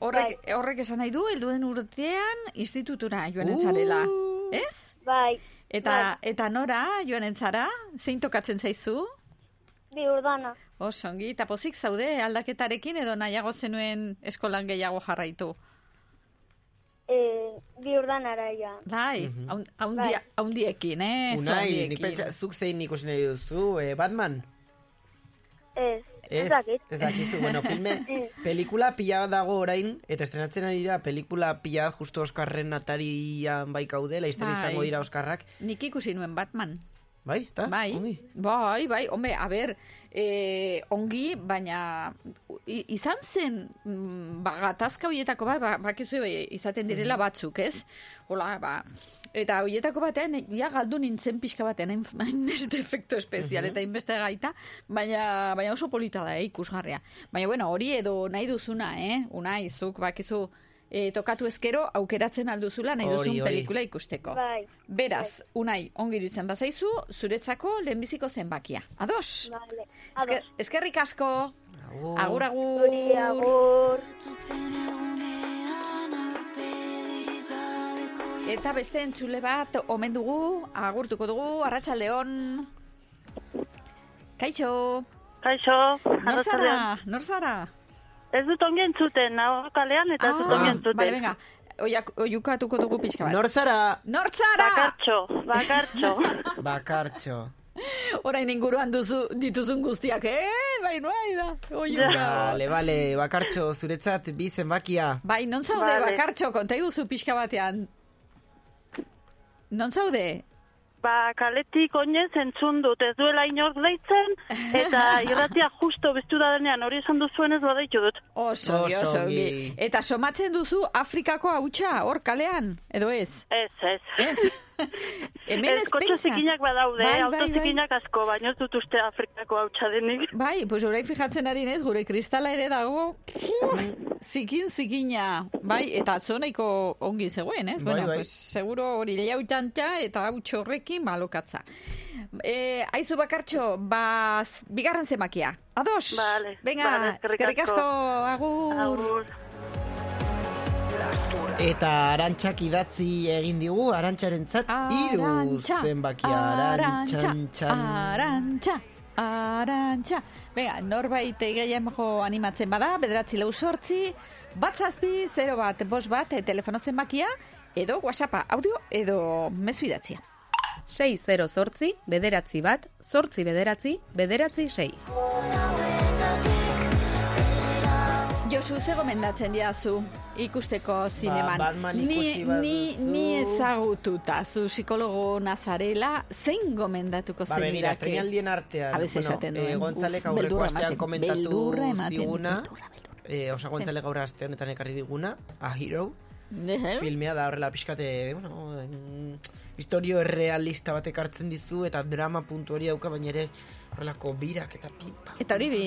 Horrek, horrek esan nahi du, helduen urtean institutura joanen zarela. Ez? Bai. Eta, eta nora joanen zara? Zein tokatzen zaizu? Bi urdana. Oso ongi, eta pozik zaude aldaketarekin edo nahiago zenuen eskolan gehiago jarraitu. E, bi urdanara ja. Bai, haun- haundia, haundiekin, eh? Unai, nik pentsa, zuk zein ikusi nahi duzu, eh, Batman? Ez, Ez, ez dakit. ez dakizu, bueno, *laughs* filme, pelikula pila dago orain, eta estrenatzen ari dira, pelikula pila justo Oskarren atarian bai kaude, laizter Bai. izango dira Oskarrak. Nik ikusi nuen Batman. Bai, eta? Bai, bai, bai, hombre, a ber, eh, ongi, baina izan zen, mm, ba, gatazka horietako bat, ba, bakizu bai, izaten direla batzuk, ez? Hola, ba, eta horietako batean, ja galdu nintzen pixka batean, hain hain beste efektu espezial, Mhm. eta hainbeste gaita, baina, baina oso polita da, eh, ikusgarria. Baina, bueno, hori edo nahi duzuna, eh? Unai, zuk, bakizu, eh, tokatu ezkero, aukeratzen alduzula nahi duzun pelikula ikusteko. Bai. Beraz, unai, ongi dutzen bazaizu, zuretzako lehenbiziko zenbakia. Ados? Vale. Esker, eskerrik asko. Agur, agur. Zuri, agur. Eta beste entzule bat omen dugu, agurtuko dugu, arratsaldeon. Kaixo. Kaixo, Nor zara? Ez dut ongi entzuten, nago kalean eta ez dut ongi entzuten. Bale, venga. Oiak, oiukatuko dugu pixka bat. Nor zara? Nor zara? Bakartxo, bakartxo. *laughs* Bakartxo. Orain inguruan duzu, dituzun guztiak, eh? Bai, bai da. Oiuka. Vale, vale, bakartxo, zuretzat bi zenbakia. Bai, non zaude Vale. bakartxo, konta iguzu pixka batean. Non zaude? Ba, kaletik oinez entzun dut, ez duela inor deitzen, *laughs* eta irratia justo biztu da denean, hori esan duzuenez badaitu dut. Oso, oso. Eta somatzen duzu Afrikako hautsa, hor kalean, edo ez? Ez, ez. Ez? *laughs* Hemen ez kotxe zikinak badaude, Bai, bai, bai, bai. asko, baina ez dut uste Afrikako hautsa denik. Bai, pues orain fijatzen ari nez, gure kristala ere dago, zikin zikina, bai, eta atzo nahiko ongi zegoen, ez? Bai, bueno, bai. pues seguro hori lehautanta eta hautsa horrekin balokatza. E, aizu bakartxo, ba, bigarren zemakia. Ados? Vale, Venga, vale, eskerrik asko, agur. Agur. Eta arantxak idatzi egin digu, arantxarentzat hiru Arantxa, zenbakia. arantxa, Arantxan, arantxa, arantxa. Venga, norbait gehiago animatzen bada, bederatzi lau sortzi, bat zazpi, 0 bat, bos bat, telefono zenbakia, edo whatsappa, audio, edo mezu idatzia. 6 zortzi, bederatzi bat, zortzi bederatzi, bederatzi sei. Josu, ze gomendatzen diazu ikusteko zineman? Batman ni, ikusi baduzu. ni, ni ezagututa, zu psikologo nazarela, zein gomendatuko Ba, begira, zenidake? estreinaldien artean, A veces bueno, esaten eh, Gontzalek aurreko astean komentatu ziguna, eh, osa Gontzalek aurre aste honetan ekarri diguna, A Hero, filmea da horrela pixkate, bueno, en, historio errealista bat ekartzen dizu, eta drama puntu hori dauka, baina ere horrelako birak eta pipa. Eta hori bi,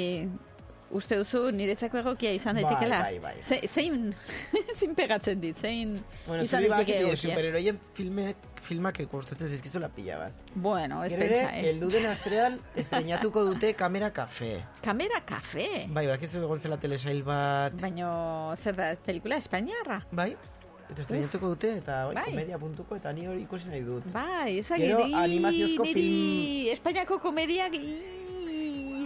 uste duzu niretzako egokia izan Bai, daitekela? bai, bai. Ze, zein, *laughs* zein pegatzen dit, zein Bueno, izan daiteke egokia? superheroien filmek, filmak gustatzen zizkizula pila bat. Bueno, ez pentsa, eh? heldu den astrean *laughs* estrenatuko dute Kamera Cafe. Kamera kafe. Bai, bakizu egon zela telesail bat. Baino, zer da, pelikula espainiarra? Bai, eta estrenatuko dute, eta bai, Bai. komedia puntuko, eta ni hori ikusi nahi dut. Bai, ezagir, Gero, animaziozko niri Espainiako komediak,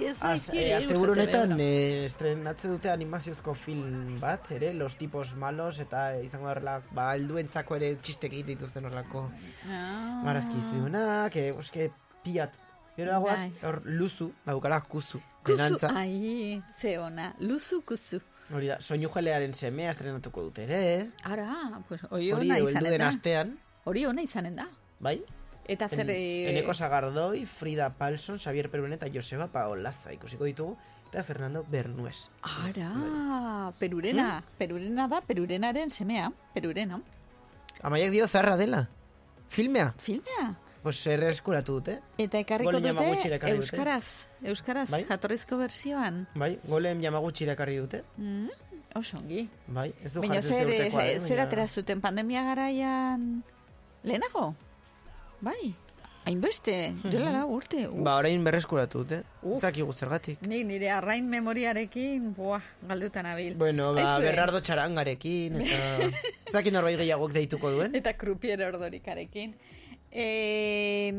ez Az, gustatzen, honetan bueno. eh, estrenatze dute animaziozko film bat, ere, Los Tipos Malos, eta izango horrela, ba, helduentzako ere txistek egiten dituzten horrelako Ah. marazki ziunak, eh, oske, piat. Gero dagoat, Bai. hor, luzu, daukala kuzu, Kuzu, denantza. ai, ze ona, luzu kuzu. Hori da, soinu jelearen semea estrenatuko dute ere, Ara, pues, hori ona izanen da. astean, Hori ona izanen da. bai? Eta zer... En, eh, Eneko Sagardoi, Frida Palson, Xavier Perunen eta Joseba Paolaza ikusiko ditugu, eta Fernando Bernues. Ara, perurena, perurena da, perurenaren semea, perurena. Amaiak dio zarra dela. Filmea? Filmea? Pues erre eskuratu dute. Eta ekarriko dute ekarri dute. euskaraz, euskaraz, Bai. jatorrizko versioan. Bai, golem Yamaguchi irakarri dute. Mm, oso ongi. Bai, ez du Baina zer, urtekoa, eh, zer, atera zuten pandemia garaian lehenago? Bai, hainbeste, duela lau urte. Uf. Ba, orain berreskuratu dute. Uf. Ez dakigu zergatik. Nik nire arrain memoriarekin, buah, galdutan abil. Bueno, ba, Aizue. Bernardo Txarangarekin, eta... *laughs* ez dakit norbait gehiagok deituko duen. Eta krupier ordorikarekin. E,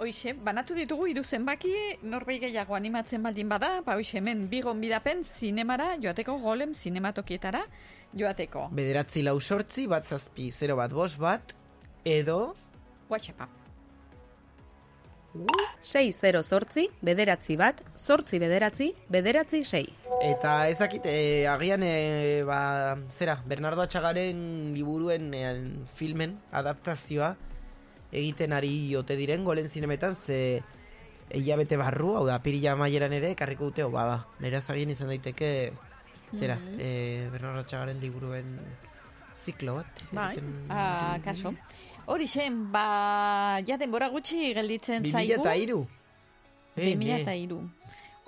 Hoixe, banatu ditugu hiru zenbaki, norbait gehiago animatzen baldin bada, ba hoixe hemen bi gonbidapen zinemara joateko golem zinematokietara joateko. Bederatzi lau sortzi, bat zazpi, 0 bat bost bat, edo... WhatsAppa. 6 zortzi, bederatzi bat, zortzi bederatzi, bederatzi sei. Eta ez dakit, e, agian, e, ba, zera, Bernardo Atxagaren liburuen e, filmen adaptazioa egiten ari ote diren golen zinemetan, ze hilabete barru, hau da, pirila maieran ere, karriko dute obaba. Beraz agien izan daiteke, zera, Mhm. e, Bernardo Atxagaren liburuen ziklo bat. Bai, egiten- ah, kaso. Hori zen, ba, ja denbora gutxi gelditzen zaigu. 2003. Eh, 2003.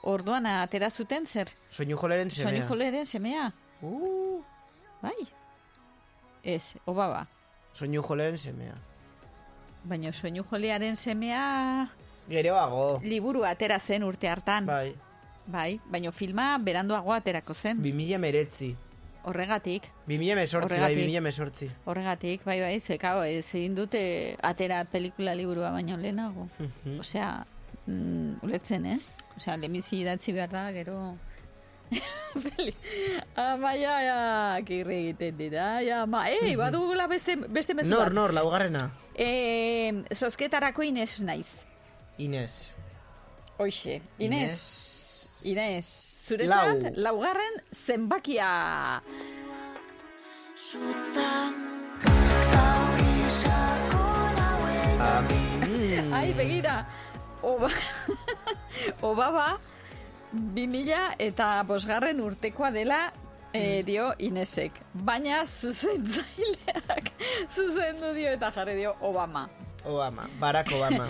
Orduan atera zuten zer? Soinu joleren semea. Soinu joleren semea. Uh. Bai. Ez, obaba. Soinu joleren semea. Baina soinu jolearen semea Geroago. liburu atera zen urte hartan. Bai. Bai, baina filma beranduago aterako zen. 2000 meretzi. Horregatik. 2000 mesortzi, bai, Horregatik. 2000 mesortzi. Horregatik, bai, bai, zekao, ez egin dute atera pelikula liburua baino lehenago. Mhm. Osea, mm, ulertzen ez? Osea, lehenbizi idatzi behar da, gero... Peli. Ama, ja, ja, kirri egiten dira, ja, ma, ei, badugula beste, beste mezu Nor, bat. nor, laugarrena. E, zozketarako Ines naiz. Ines. Hoixe, Ines. Ines, zuretzat, Lau. laugarren zenbakia. Sutan zauri sakon Bai, begira. Oba, *laughs* obaba, 2000 eta bosgarren urtekoa dela e, dio Inesek. Baina zuzentzaileak *laughs* zuzendu dio eta jarri dio Obama. Obama, Barack Obama.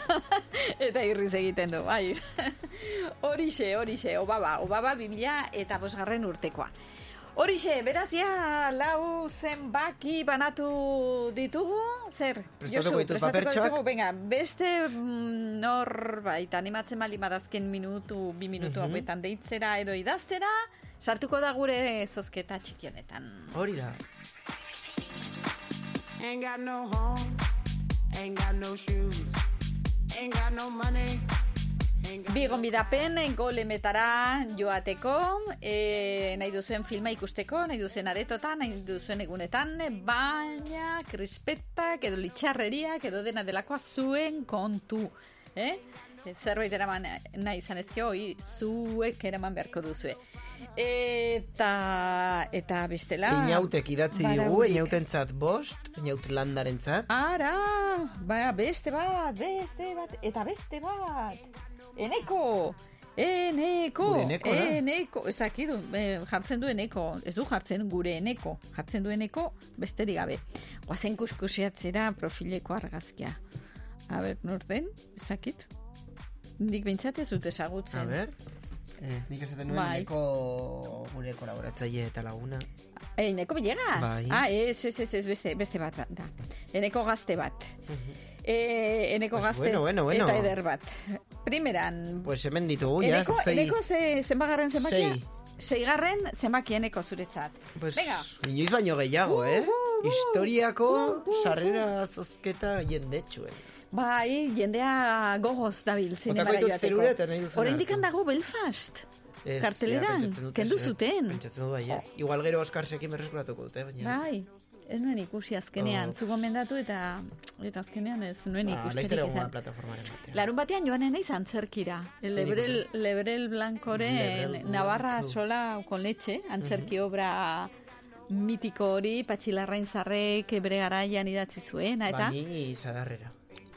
*laughs* eta irriz egiten du, bai. *laughs* horixe, horixe, Obama, Obama 2000 eta bosgarren urtekoa. Horixe, beraz ja lau zenbaki banatu ditugu, zer? Prestatuko ditut papertxoak? Venga, beste mm, norbait animatzen bali badazken minutu, bi minutu Mhm. hauetan deitzera edo idaztera, sartuko da gure zozketa txiki honetan. Hori da. Ain't got no home, ain't got no shoes, ain't got no money. Bi gonbidapen golemetara joateko, e, nahi duzuen filma ikusteko, nahi duzuen aretotan, nahi duzuen egunetan, baina krispetak edo litxarreriak edo dena delakoa zuen kontu. Eh? Zerbait eraman nahi izan ezkio, hoi zuek eraman beharko duzue. Eta, eta bestela... Inautek idatzi baraurik. inautentzat bost, inaut landarentzat. Ara, ba, beste bat, beste bat, eta beste bat. Eneko, eneko, eneko eneko. Ez dakidu, eh, jartzen du eneko, ez du jartzen gure eneko. Jartzen du eneko, besterik gabe. Guazen kuskusiatzera profileko argazkia. A ber, norten, ez dakit. Nik bintzat ez dut ezagutzen. A ber, ez nik esaten nuen Bai. eneko gure kolaboratzaile eta laguna. Eh, Eneko Villegas? Bai. Ah, ez, ez, ez, ez, beste, beste bat da. Eneko gazte bat. Eh, eneko Pues gazte bueno, bueno, bueno. eta eder bat. Primeran, Pues hemen ditugu, ja, eneko, zei. eneko ze, zenbagarren zenbakia? Sei. Seigarren zenbaki eneko zuretzat. Pues, Venga. inoiz baino gehiago, eh? Historiako sarrera zozketa jendetsuen. Bai, jendea gogoz dabil zinemara joateko. zerura eta nahi Oraindik dago Belfast. Ez, Karteleran, ja, kendu ezetz. zuten. Pentsatzen dut bai, eh? Igual gero Oscarsekin berreskuratuko dute, baina... Bai, ez nuen ikusi azkenean, Oh. zu gomendatu eta eta azkenean ez nuen Ba, ikusterik izan. plataformaren batean. Larun batean joanen naiz antzerkira. Lebrel, Lebrel Blancoren Lebrel Navarra Blanco. sola con leche, antzerki obra mitiko hori, Patxilarrain zarrek bere garaian idatzi zuena, eta... Bani sadarrera.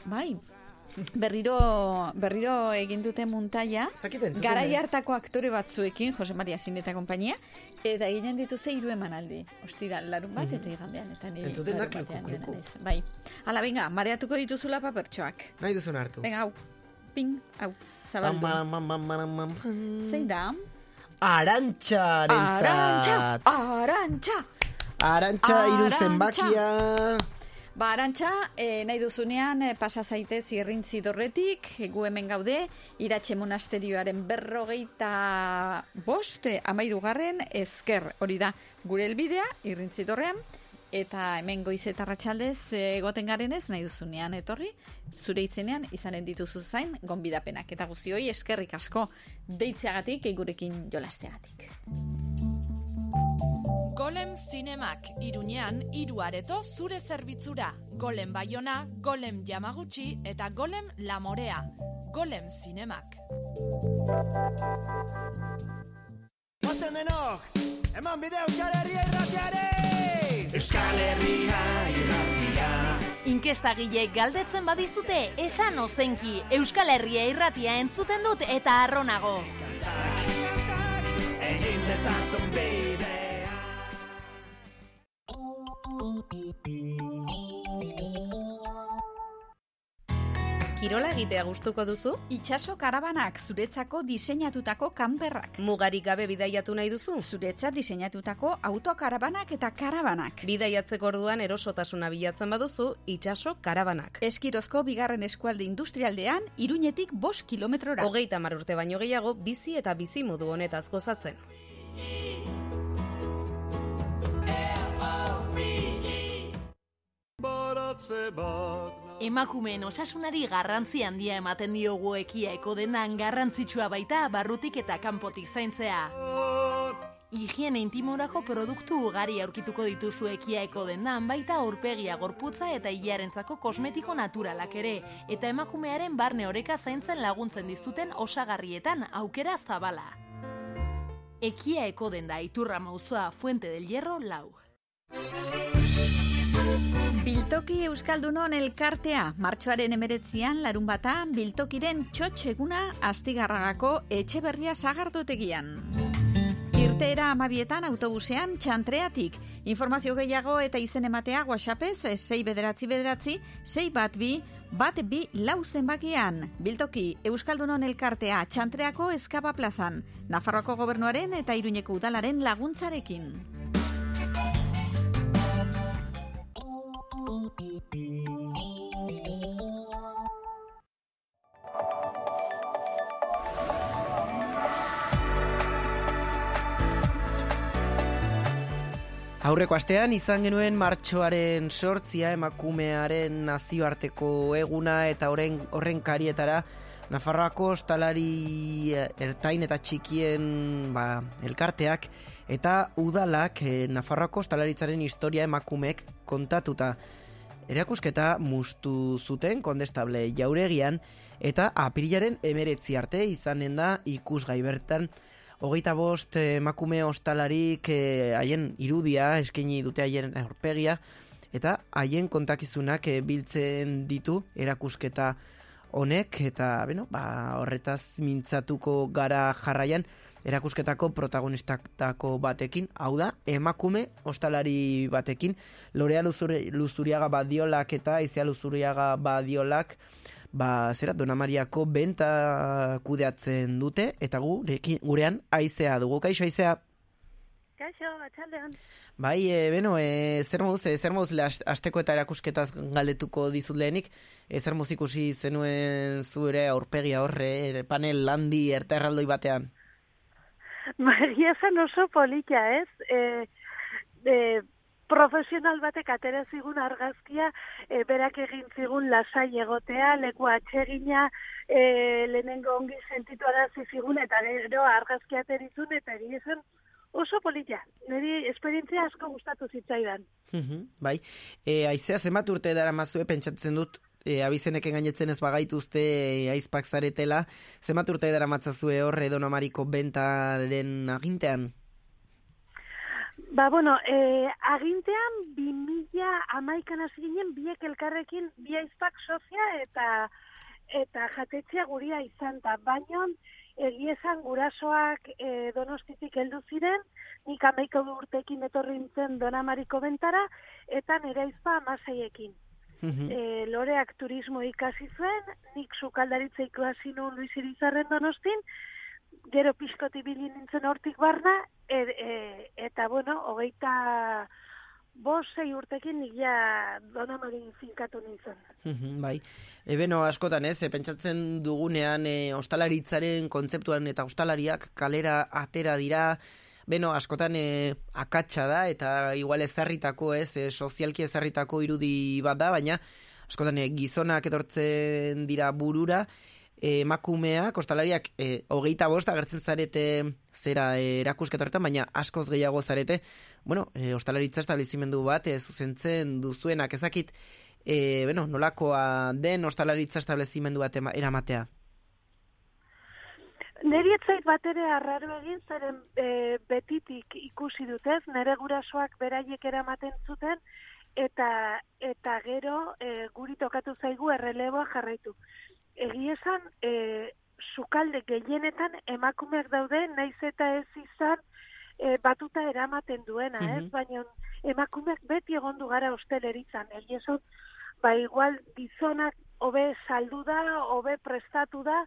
Bai, berriro, berriro egin dute muntaia, garai eh? hartako aktore batzuekin, Jose Maria Sin eta kompainia, eta egin dituzte hiru emanaldi. Ostira, larun bat eta igandean, eta ni Entzuten da larun kluku, batean kluku. naiz. Bai. Hala, venga, mareatuko dituzula papertxoak. Nahi duzun hartu. Venga, hau, ping, hau, zabaldu. bam, bam, bam, bam, bam. Zein da? Arantxa! Arantxa hiru Arantxa. zenbakia. Ba, arantxa, e, nahi duzunean, e, pasa zaitez irrintzi dorretik, e, gu hemen gaude, iratxe monasterioaren berrogeita bost, amairugarren, ezker, hori da, gure elbidea, irrintzi dorrean, eta hemen goiz eta ratxaldez egoten garenez, nahi duzunean etorri, zure itzenean izanen dituzu zain gonbidapenak. Eta guztioi eskerrik asko deitzeagatik, gurekin jolasteagatik. Golem Zinemak Iruñean hiru areto zure zerbitzura. Golem Baiona, Golem Yamaguchi eta Golem Lamorea. Golem Zinemak. Ozen denok, eman bide Euskal Herria irratiare! Euskal Herria irratia. Inkestagile galdetzen badizute, esan ozenki Euskal Herria irratia entzuten dut eta arronago. Egin dezazun bidea. Kirola egitea gustuko duzu? Itxaso karabanak zuretzako diseinatutako kanperrak. Mugarik gabe bidaiatu nahi duzu? Zuretzat diseinatutako autokarabanak eta karabanak. Bidaiatzeko orduan erosotasuna bilatzen baduzu, itxaso karabanak. Eskirozko bigarren eskualde industrialdean, iruñetik bost kilometrora. Hogeita mar urte baino gehiago, bizi eta bizi modu honetaz gozatzen. Emakumeen osasunari garrantzi handia ematen diogu ekiaeko dendan garrantzitsua baita barrutik eta kanpotik zaintzea. Higiene intimorako produktu ugari aurkituko dituzu ekiaeko dendan baita aurpegia gorputza eta hilarentzako kosmetiko naturalak ere, eta emakumearen barne oreka zaintzen laguntzen dizuten osagarrietan aukera zabala. Ekia eko denda iturra mauzoa Fuente del Hierro lau. Biltoki Euskaldunon elkartea, martxoaren emeretzian larun bata, Biltokiren txotxeguna astigarragako etxe berria sagardotegian. Irteera amabietan autobusean txantreatik. Informazio gehiago eta izen ematea WhatsAppez 6 bederatzi bederatzi, 6 bat bi, bat bi lau zenbakian. Biltoki Euskaldunon elkartea txantreako eskaba plazan. Nafarroako gobernuaren eta Iruñeko udalaren laguntzarekin. Aurreko astean izan genuen martxoaren sortzia emakumearen nazioarteko eguna eta horren, horren karietara Nafarroako ostalari eh, ertain eta txikien ba, elkarteak eta udalak eh, Nafarroako ostalaritzaren historia emakumek kontatuta erakusketa mustu zuten kondestable jauregian eta apirilaren emeretzi arte izanen da ikusgai bertan. Hogeita bost eh, emakume ostalarik eh, haien irudia eskaini dute haien aurpegia eta haien kontakizunak eh, biltzen ditu erakusketa honek eta beno, ba, horretaz mintzatuko gara jarraian erakusketako protagonistakako batekin, hau da, emakume ostalari batekin, Lorea Luzuriaga badiolak eta Izia Luzuriaga badiolak ba, zera, Dona Mariako benta kudeatzen dute, eta gu, gurean, aizea dugu, kaixo aizea? Kaixo, atxaldean. Bai, e, beno, e, zer moduz, e, zer moduz asteko eta erakusketaz galdetuko dizut lehenik, e, zer moduz ikusi zenuen zure aurpegia horre, panel landi erta erraldoi batean? *laughs* Maria zen oso politia, ez? E, e, profesional batek atera zigun argazkia, e, berak egin zigun lasai egotea, leku atsegina, e, lehenengo ongi sentitu arazi zigun, eta gero argazkia aterizun, eta eri esan oso politia. Neri esperientzia asko gustatu zitzaidan. bai, e, aizea zenbat urte dara mazue, pentsatzen dut, e, abizeneken gainetzen ez bagaituzte e, aizpak zaretela, zenbat urte dara matzazue horre donamariko bentaren agintean? Ba, bueno, e, agintean bi mila amaikan hasi ginen biek elkarrekin bi aizpak sozia eta eta jatetzea guria izan da. Baina egiezan gurasoak e, donostitik heldu ziren, nik amaiko urtekin etorri nintzen donamariko bentara, eta nire aizpa amaseiekin. E, loreak turismo ikasi zuen, nik sukaldaritza ikasi nuen Luis Irizarren donostin, gero pixkoti bilin nintzen hortik barna, e, e, eta bueno, hogeita bos sei urtekin nila donamari finkatu nintzen. bai, e, beno, askotan ez, e, pentsatzen dugunean e, ostalaritzaren kontzeptuan eta ostalariak kalera atera dira, Beno, askotan e, akatsa da eta igual ezarritako, ez, e, sozialki ezarritako irudi bat da, baina askotan e, gizonak etortzen dira burura, emakumeak, kostalariak, e, hogeita bost agertzen zarete zera e, erakusketorretan, baina askoz gehiago zarete, bueno, e, ostalaritza establizimendu bat, e, zuzentzen duzuenak, ezakit, e, bueno, nolakoa den ostalaritza establizimendu bat eramatea? Neri etzait bat ere arraro egin, zeren e, betitik ikusi dutez, nere gurasoak beraiek eramaten zuten, eta eta gero e, guri tokatu zaigu erreleboa jarraitu. Egia esan, e, sukalde gehienetan emakumeak daude, naiz eta ez izan e, batuta eramaten duena, ez? Baina emakumeak beti egondu gara osteleritzan. Egia esan, ba igual gizonak hobe saldu da, hobe prestatu da,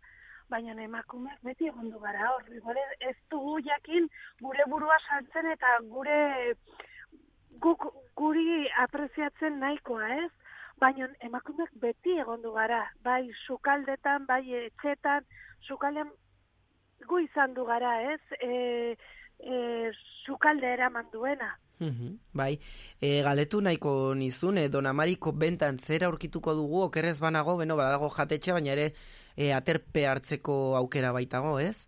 baina emakumeak beti egondu gara hor. Igual ez dugu jakin gure burua saltzen eta gure guk guri apreziatzen nahikoa, ez? Baina emakumeak beti egondu gara, bai sukaldetan, bai etxetan, sukaldean gu izan du gara, ez? E, e, sukalde eraman duena. Bai, e, galetu nahiko nizun, e, donamariko bentan zera aurkituko dugu, okerrez banago, beno, badago jatetxe, baina ere e, aterpe hartzeko aukera baitago, ez?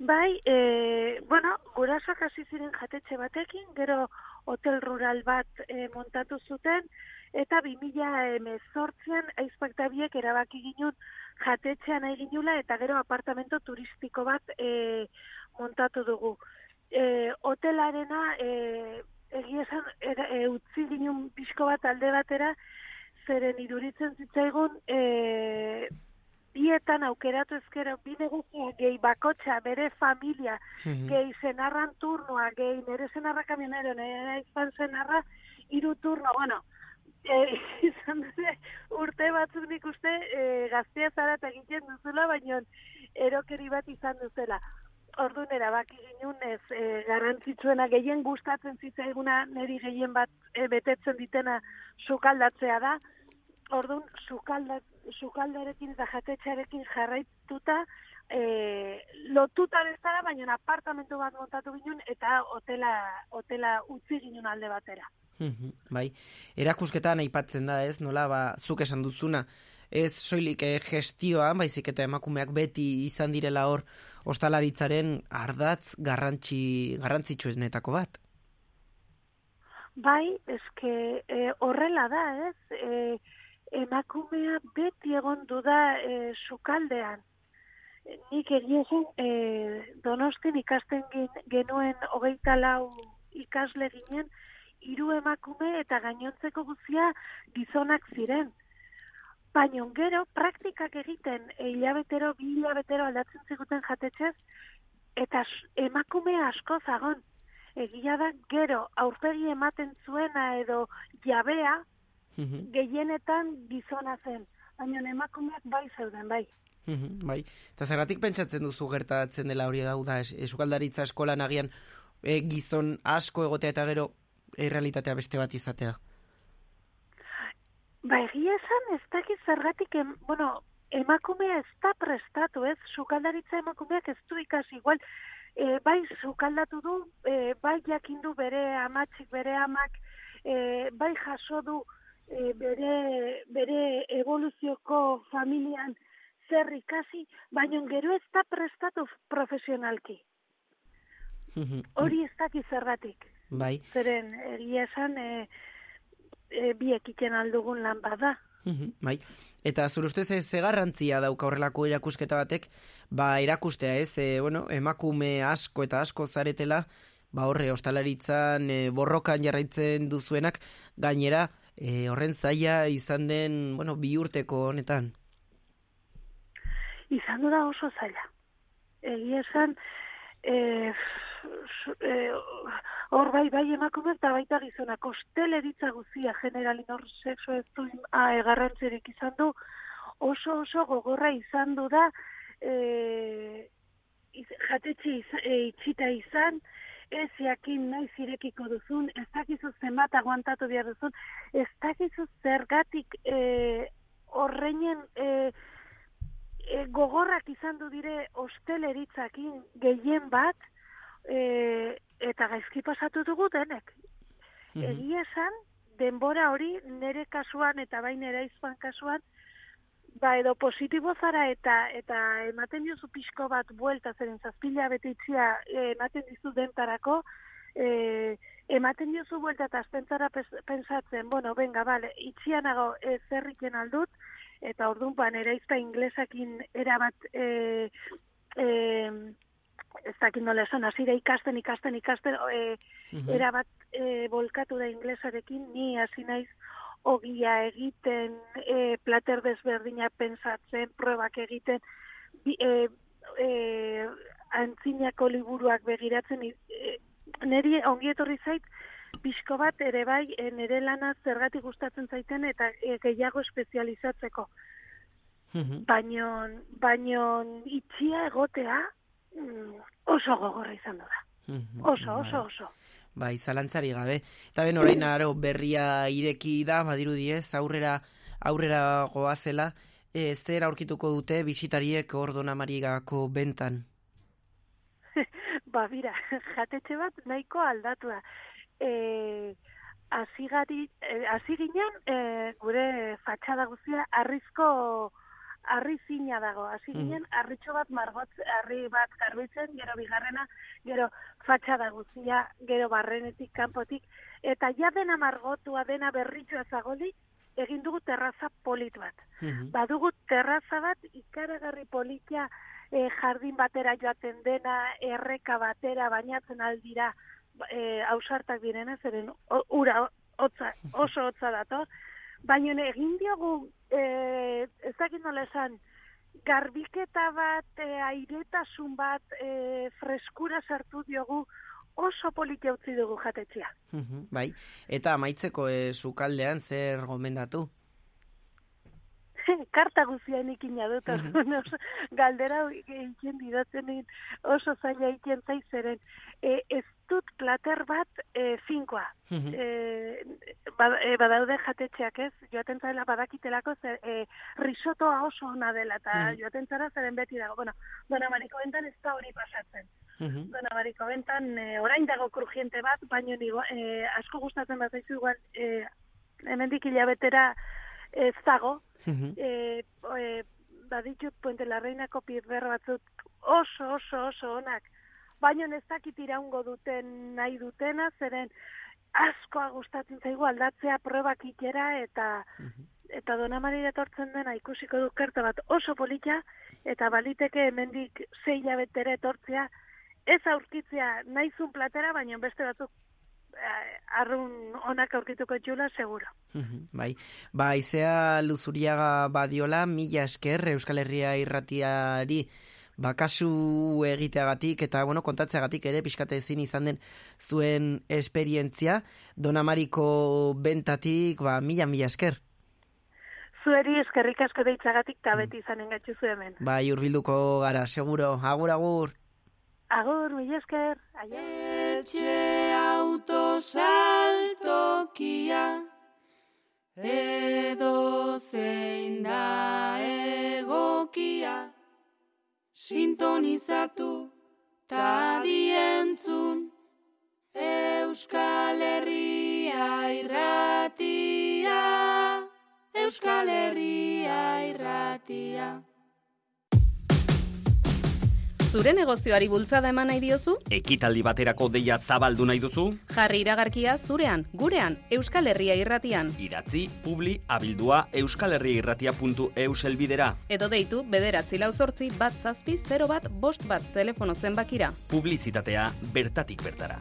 Bai, e, bueno, gurasoak hasi ziren jatetxe batekin, gero hotel rural bat e, montatu zuten, eta 2018an aizpaktabiek erabaki ginun jatetxean nahi ginula, eta gero apartamento turistiko bat e, montatu dugu. E, hotelarena e, egia esan, era, e, utzi ginen pixko bat alde batera, zeren iduritzen zitzaigun, e, bietan aukeratu ezkero, bi negozioa gehi bakotxa, bere familia, Mhm. gehi zenarran turnoa, gehi nere zenarra kamionero, nere izan zenarra, iru turno, bueno, e, *laughs* izan urte batzuk nik uste e, gaztea zara eta egiten duzula, baina erokeri bat izan duzela. Orduan erabaki ginen ez e, garrantzitsuena gehien gustatzen zitzaiguna niri gehien bat e, betetzen ditena sukaldatzea da. Orduan sukalda, sukaldarekin eta jatetxearekin jarraituta e, lotuta bezala, baina apartamentu bat montatu ginen eta hotela, hotela utzi ginen alde batera. Bai, erakusketan aipatzen da, ez? Nola, ba, zuk esan duzuna, ez soilik eh, gestioan, baizik eta emakumeak beti izan direla hor ostalaritzaren ardatz garrantzi, garrantzitsuenetako bat. Bai, eske e, horrela da, ez? E, emakumea beti egon du da e, sukaldean. Nik egia esan, e, donostin ikasten gen- genuen hogeita lau ikasle ginen, hiru emakume eta gainontzeko guzia gizonak ziren. Baina gero, praktikak egiten, e, hilabetero, bi hilabetero aldatzen ziguten jatetxez, eta emakume asko zagon. Egia da, gero, aurpegi ematen zuena edo jabea, Mhm, gehienetan gizona zen. Baina emakumeak bai zeuden, bai. mhm, bai, eta zergatik pentsatzen duzu gertatzen dela hori da, es- esukaldaritza eskolan agian eh, gizon asko egotea eta gero errealitatea beste bat izatea. Ba, egia esan, ez dakit zergatik, em, bueno, emakumea ez da prestatu, ez? Sukaldaritza emakumeak ez du ikasi, igual, e, bai sukaldatu du, e, bai jakindu bere amatxik, bere amak, e, bai jaso du e, bere, bere evoluzioko familian zer ikasi, baina gero ez da prestatu profesionalki. Hori ez dakit zergatik. Bai, Zeren, egia esan, e, e, bi ekiten aldugun lan bada. Mhm, bai. Eta zure ustez ze garrantzia dauka horrelako erakusketa batek, ba erakustea, ez? E, bueno, emakume asko eta asko zaretela, ba horre ostalaritzan e, borrokan jarraitzen duzuenak gainera e, horren zaila izan den, bueno, bi urteko honetan. izan da oso zaila. Egia esan, e, e, hor bai bai emakume eta baita gizonak. Osteleritza guzia generalin hor sexu ez du ah, e, garrantzirik izan du. Oso oso gogorra izan du da e, iz, jatetxe iz, e, itxita izan. Ez jakin nahi zirekiko duzun, ez dakizu zenbat aguantatu behar duzun, ez dakizu zergatik e, horreinen e, e, gogorrak izan du dire osteleritzakin gehien bat e, eta gaizki pasatu dugu denek. Egia esan, denbora hori nere kasuan eta bai nere izan kasuan, ba edo positibo zara eta eta ematen diozu pixko bat buelta zeren zazpila bete itxia e, ematen dizu dentarako, e, ematen diozu buelta eta azpentzara pes- pensatzen, bueno, venga, vale, itxia nago e, zerriken aldut, eta orduan ba, nere izta inglesakin erabat e, e, ez dakit nola esan, hasi ikasten, ikasten, ikasten, e, Mhm. erabat e, volkatu da inglesarekin, ni hasi naiz ogia egiten, e, plater desberdina pensatzen, probak egiten, bi, e, e, antzinako liburuak begiratzen, e, neri ongi etorri zait, pixko bat ere bai, e, nere lana zergatik gustatzen zaiten eta e, gehiago espezializatzeko. Baino, baino itxia egotea mm, oso gogorra izan da. Oso, oso, oso. Bai, zalantzari gabe. Eta ben orain aro berria ireki da, badirudi ez, aurrera, aurrera goazela, e, zer aurkituko dute bisitariek ordona marigako bentan. *laughs* ba, bira, *laughs* jatetxe bat nahiko aldatu da. E, hasi e, ginen, e, gure fatxada guztia arrizko harri zina dago. Hasi Mhm. ginen, harritxo bat margotz, harri bat garbitzen, gero bigarrena, gero fatxada guztia, gero barrenetik, kanpotik, eta ja dena margotua, dena berritxoa zagolik, egin dugu terraza polit bat. Badugu terraza bat ikaragarri politia e, jardin batera joaten dena, erreka batera bainatzen aldira e, ausartak direna, zeren o- ura hotza, oso hotza dator, baina egin diogu, e, ez dakit nola esan, garbiketa bat, e, airetasun bat, e, freskura sartu diogu, oso polita utzi dugu jatetxea. Mhm, bai, eta amaitzeko e, sukaldean zer gomendatu? *laughs* karta guzia ikina dut, galdera egiten didatzen oso zaila egiten zaizeren. E, ez dut plater bat e, finkoa. Mhm. e, bad, badaude jatetxeak ez, joaten zaila badakitelako zer, e, risotoa oso ona dela, eta Mhm. joaten zara zeren beti dago. Bueno, dona mariko bentan ez da hori pasatzen. Mhm. Dona mariko bentan e, orain dago krujiente bat, baino nigo, e, asko gustatzen bat zaizu igual, e, hemendik hilabetera ez dago, Mhm. e, e, baditut Puente la Reinako pirber batzut oso, oso, oso onak. Baina ez dakit iraungo duten nahi dutena, zeren askoa gustatzen zaigu aldatzea probak itera eta eta donamari etortzen dena ikusiko du kerta bat oso polita eta baliteke hemendik sei hilabetera etortzea. Ez aurkitzea naizun platera, baina beste batzuk eh, arrun onak aurkituko txula, seguro. Mhm, Bai, ba, izea luzuriaga badiola, mila esker Euskal Herria irratiari bakasu egiteagatik eta bueno, kontatzeagatik ere pixkate ezin izan den zuen esperientzia Donamariko bentatik, ba, mila mila esker. Zueri eskerrik asko deitzagatik eta beti izanen gatzu zu hemen. Bai, urbilduko gara, seguro. Agur, agur. Agur, mila esker. Aio. Etxe autosaltokia edo zein da egokia sintonizatu ta dientzun Euskal Herria irratia. Euskal Herria irratia Zure negozioari bultzada eman nahi diozu? Ekitaldi baterako deia zabaldu nahi duzu? Jarri iragarkia zurean, gurean, Euskal Herria irratian. Idatzi, publi, abildua, euskalherriairratia.eus elbidera. Edo deitu bederatzi lau zortzi bat zazpi 0 bat bost bat telefono zenbakira. Publizitatea bertatik bertara.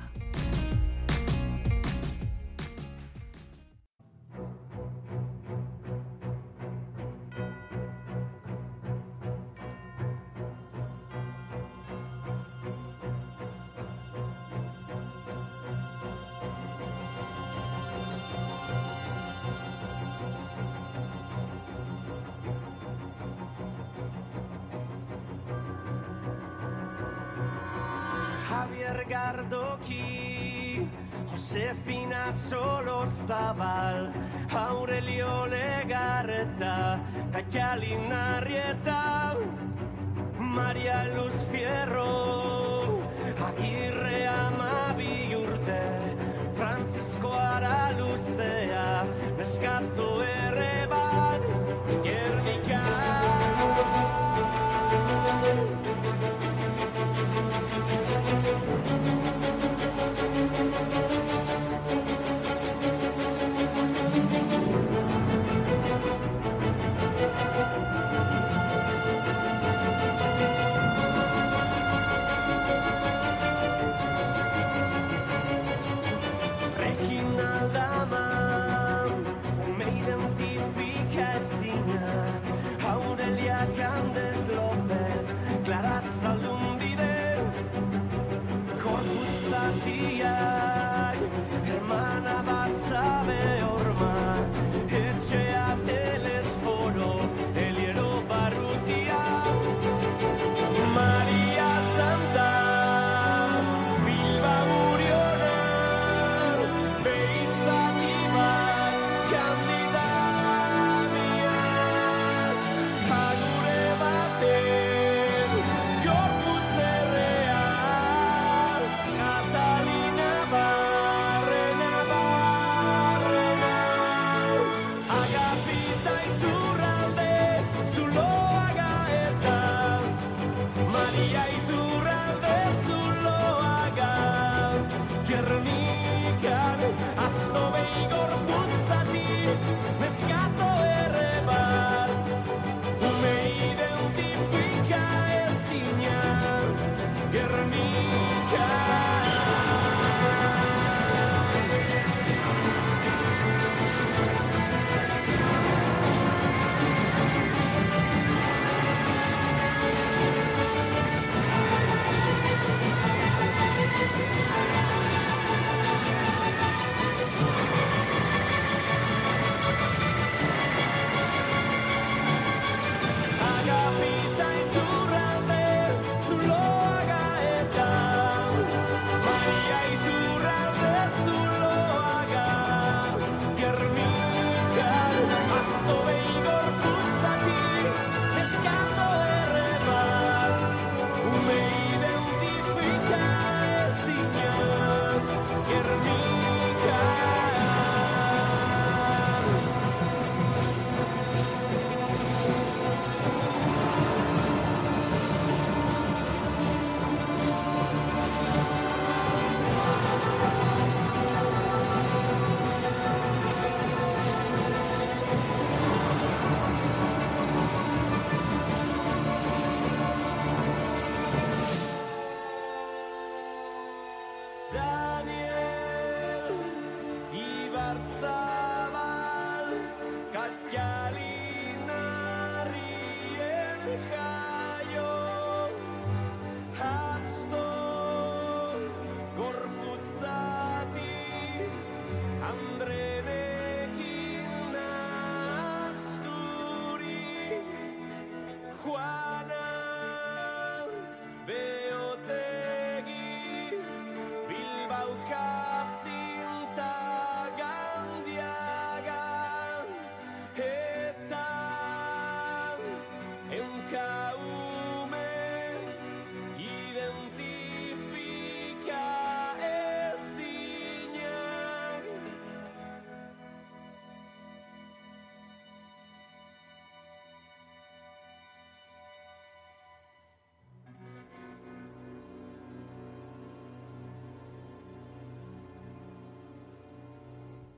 Josefina Solo Zabal, Aurelio Legarreta, Tachalina Rieta, María Luz Fierro, Aguirre Amabi Urte, Francisco Araluzea, Rescato R.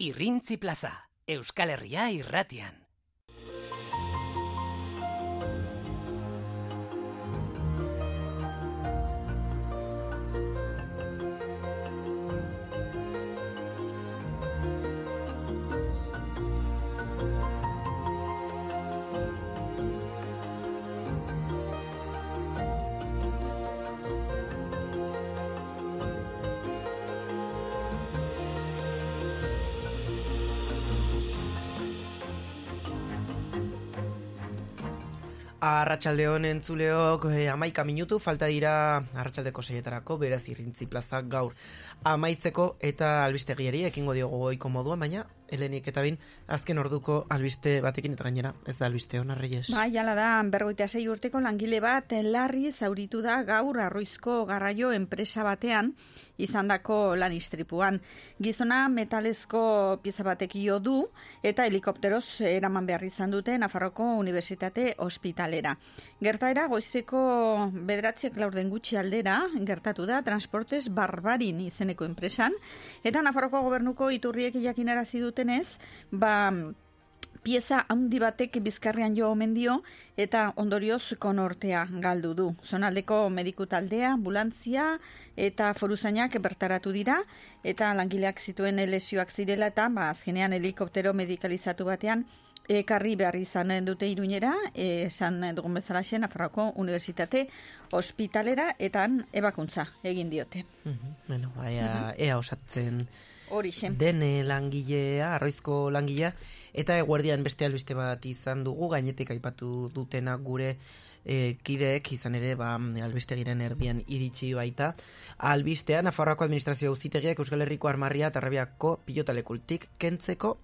Irrintzi plaza, Euskal Herria irratian. Arratxalde honen zuleok eh, amaika minutu falta dira arratsaldeko seietarako beraz irrintzi plaza gaur amaitzeko eta albistegiari ekingo diogu goiko moduan, baina helenik eta bin azken orduko albiste batekin eta gainera ez da albiste hona reyes. Ba, jala da, bergoita sei urteko langile bat larri zauritu da gaur arroizko garraio enpresa batean izandako lan istripuan. Gizona metalezko pieza batek jo du eta helikopteroz eraman behar izan dute Nafarroko Unibertsitate Hospitalera. Gertaera goizeko bederatziak laurden gutxi aldera gertatu da Transportes Barbarin izeneko enpresan eta Nafarroko gobernuko iturriek jakinarazi dutenez, ba pieza handi batek bizkarrean jo omen dio eta ondorioz konortea galdu du. Zonaldeko mediku taldea, ambulantzia eta foruzainak bertaratu dira eta langileak zituen lesioak zirela eta ba, azkenean helikoptero medikalizatu batean ekarri behar izan dute iruñera, esan dugun bezala xen, Nafarroko Unibertsitate Hospitalera eta ebakuntza egin diote. Mhm, Bueno, baina, ea osatzen Horixe. dene langilea, arroizko langilea, eta eguerdian beste albiste bat izan dugu, gainetik aipatu dutena gure e, kideek izan ere ba, albistegiren erdian iritsi baita. Albistea, Nafarroako Administrazio Auzitegiak Euskal Herriko Armarria eta Arrabiako pilotalekultik kentzeko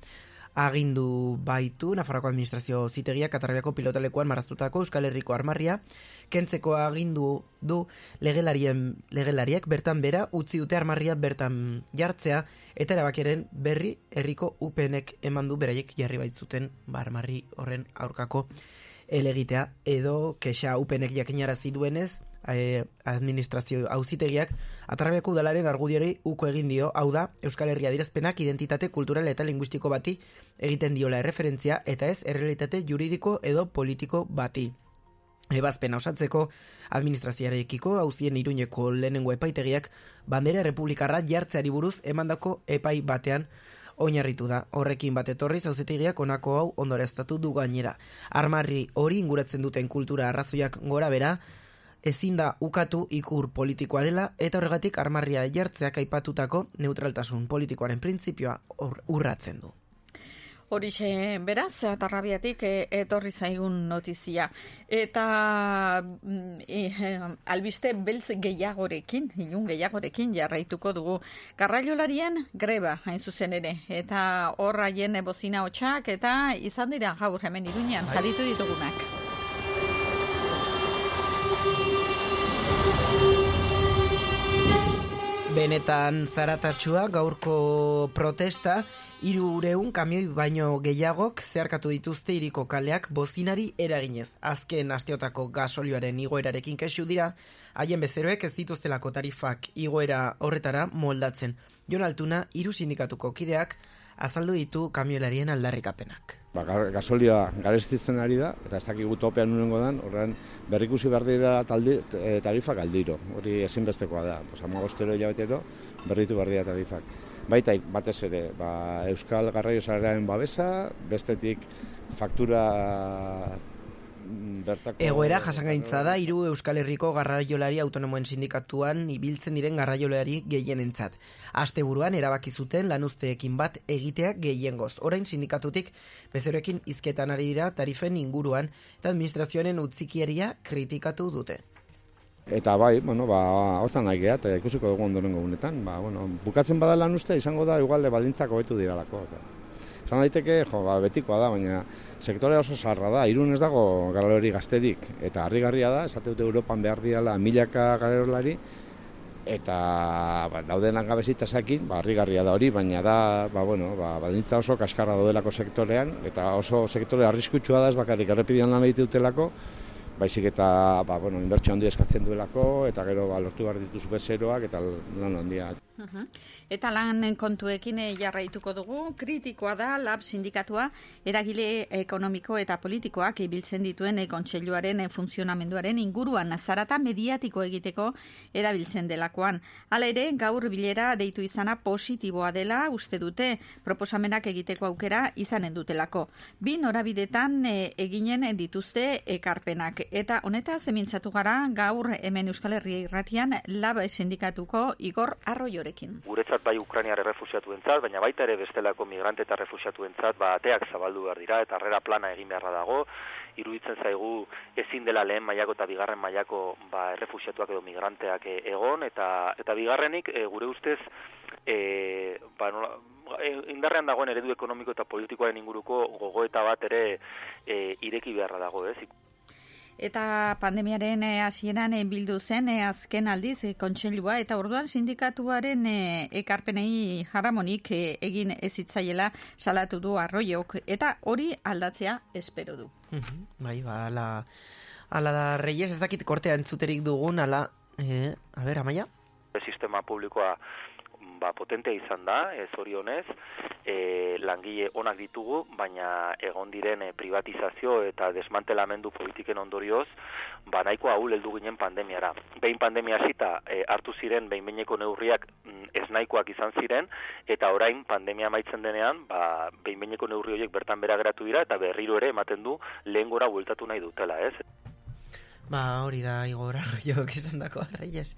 agindu baitu Nafarroako Administrazio Auzitegiak Atarrabiako pilotalekuan marraztutako Euskal Herriko Armarria. Kentzeko agindu du legelarien legelariak bertan bera utzi dute armarria bertan jartzea eta erabakiaren berri herriko upenek eman du beraiek jarri baitzuten ba, armarri horren aurkako elegitea edo kexa upenek jakinarazi duenez eh, administrazio auzitegiak atarrabiako udalaren argudiori uko egin dio, hau da, Euskal Herria dirazpenak identitate kultural eta linguistiko bati egiten diola erreferentzia eta ez errealitate juridiko edo politiko bati. Ebazpena osatzeko administrazioarekiko hauzien iruñeko lehenengo epaitegiak bandera republikarra jartzeari buruz emandako epai batean oinarritu da. Horrekin bat etorriz auzitegiak honako hau ondoreztatu du gainera. Armarri hori inguratzen duten kultura arrazoiak gora bera, ezin da ukatu ikur politikoa dela eta horregatik armarria jartzeak aipatutako neutraltasun politikoaren printzipioa urratzen du. Horixe, beraz, atarrabiatik e, etorri zaigun notizia. Eta e, albiste beltz gehiagorekin, inun gehiagorekin jarraituko dugu. Garraiolarien greba, hain zuzen ere. Eta hor haien bozina hotxak, eta izan dira gaur hemen iruñan, jaditu ditugunak. Benetan zaratatxua gaurko protesta Irureun kamioi baino gehiagok zeharkatu dituzte iriko kaleak bozinari eraginez. Azken asteotako gasolioaren igoerarekin kesu dira, haien bezeroek ez dituztelako tarifak igoera horretara moldatzen. Jon Altuna, iru sindikatuko kideak, azaldu ditu kamiolarien aldarrikapenak. Ba, ga- gasolioa garestitzen ari da, eta ez dakigu topean nunengo dan, horren berrikusi behar dira taldi, eh, tarifak aldiro. Hori ezinbestekoa da, pues, amagostero hilabetero berritu behar dira tarifak. Baita batez ere, ba, Euskal Garraio Sarearen babesa, bestetik faktura bertako... Egoera jasangaintza da hiru Euskal Herriko garraiolari autonomoen sindikatuan ibiltzen diren garraiolari gehienentzat. Asteburuan erabaki zuten lanuzteekin bat egitea gehiengoz. Orain sindikatutik bezeroekin hizketan ari dira tarifen inguruan eta administrazioaren utzikieria kritikatu dute. Eta bai, bueno, ba, hortan nahi geha, eta ikusiko dugu ondorengo gunetan. Ba, bueno, bukatzen bada lan uste, izango da, igual, baldintzak hobetu diralako. Eta. Esan daiteke, jo, ba, betikoa da, baina sektorea oso zarra da, irun ez dago garalori gazterik, eta harrigarria da, esate dute Europan behar diala milaka garalolari, eta ba, dauden langabezitasakin, ba, harrigarria da hori, baina da, ba, bueno, ba, baldintza oso kaskarra daudelako sektorean, eta oso sektore arriskutsua da ez bakarrik errepidean lan egite dutelako, baizik eta ba, bueno, inbertsio handia eskatzen duelako, eta gero ba, lortu behar dituzu bezeroak, eta lan handia. Eta lan kontuekin eh, jarraituko dugu, kritikoa da lab sindikatua eragile ekonomiko eta politikoak ibiltzen dituen eh, kontseiluaren eh, funtzionamenduaren inguruan zarata mediatiko egiteko erabiltzen delakoan. Hala ere, gaur bilera deitu izana positiboa dela uste dute proposamenak egiteko aukera izanen dutelako. Bi norabidetan eh, eginen dituzte ekarpenak. Eta honeta zemintzatu gara gaur hemen Euskal Herria irratian lab sindikatuko Igor Arroiorekin. guretzat bai Ukrainiar errefusiatuentzat, baina baita ere bestelako migrante eta refusiatuentzat ba ateak zabaldu behar dira eta harrera plana egin beharra dago. Iruditzen zaigu ezin dela lehen mailako eta bigarren mailako ba errefusiatuak edo migranteak e, egon eta eta bigarrenik e, gure ustez e, ba, nola, e, indarrean dagoen eredu ekonomiko eta politikoaren inguruko gogoeta bat ere e, ireki beharra dago, ez? Eta pandemiaren eh, hasieran eh, bildu zen eh, azken aldiz eh, kontseilua eta orduan sindikatuaren eh, ekarpenei jaramonik eh, egin ezitzaiela salatu du arroiok eta hori aldatzea espero du. Mhm, Bai, ba, ala, ala da Reyes ez dakit kortea entzuterik dugun, ala, eh, a ber, amaia? sistema publikoa ba, potentea izan da, ez orionez, e, langile onak ditugu, baina egon diren e, privatizazio eta desmantelamendu politiken ondorioz, ba, nahiko ahul heldu ginen pandemiara. Behin pandemia hasita e, hartu ziren behin-behineko neurriak mm, ez nahikoak izan ziren, eta orain pandemia amaitzen denean, ba, behin-behineko neurri horiek bertan bera geratu dira, eta berriro ere ematen du lehen gora bueltatu nahi dutela, ez? Ba, hori da Igor Arroiok izan dako Reyes.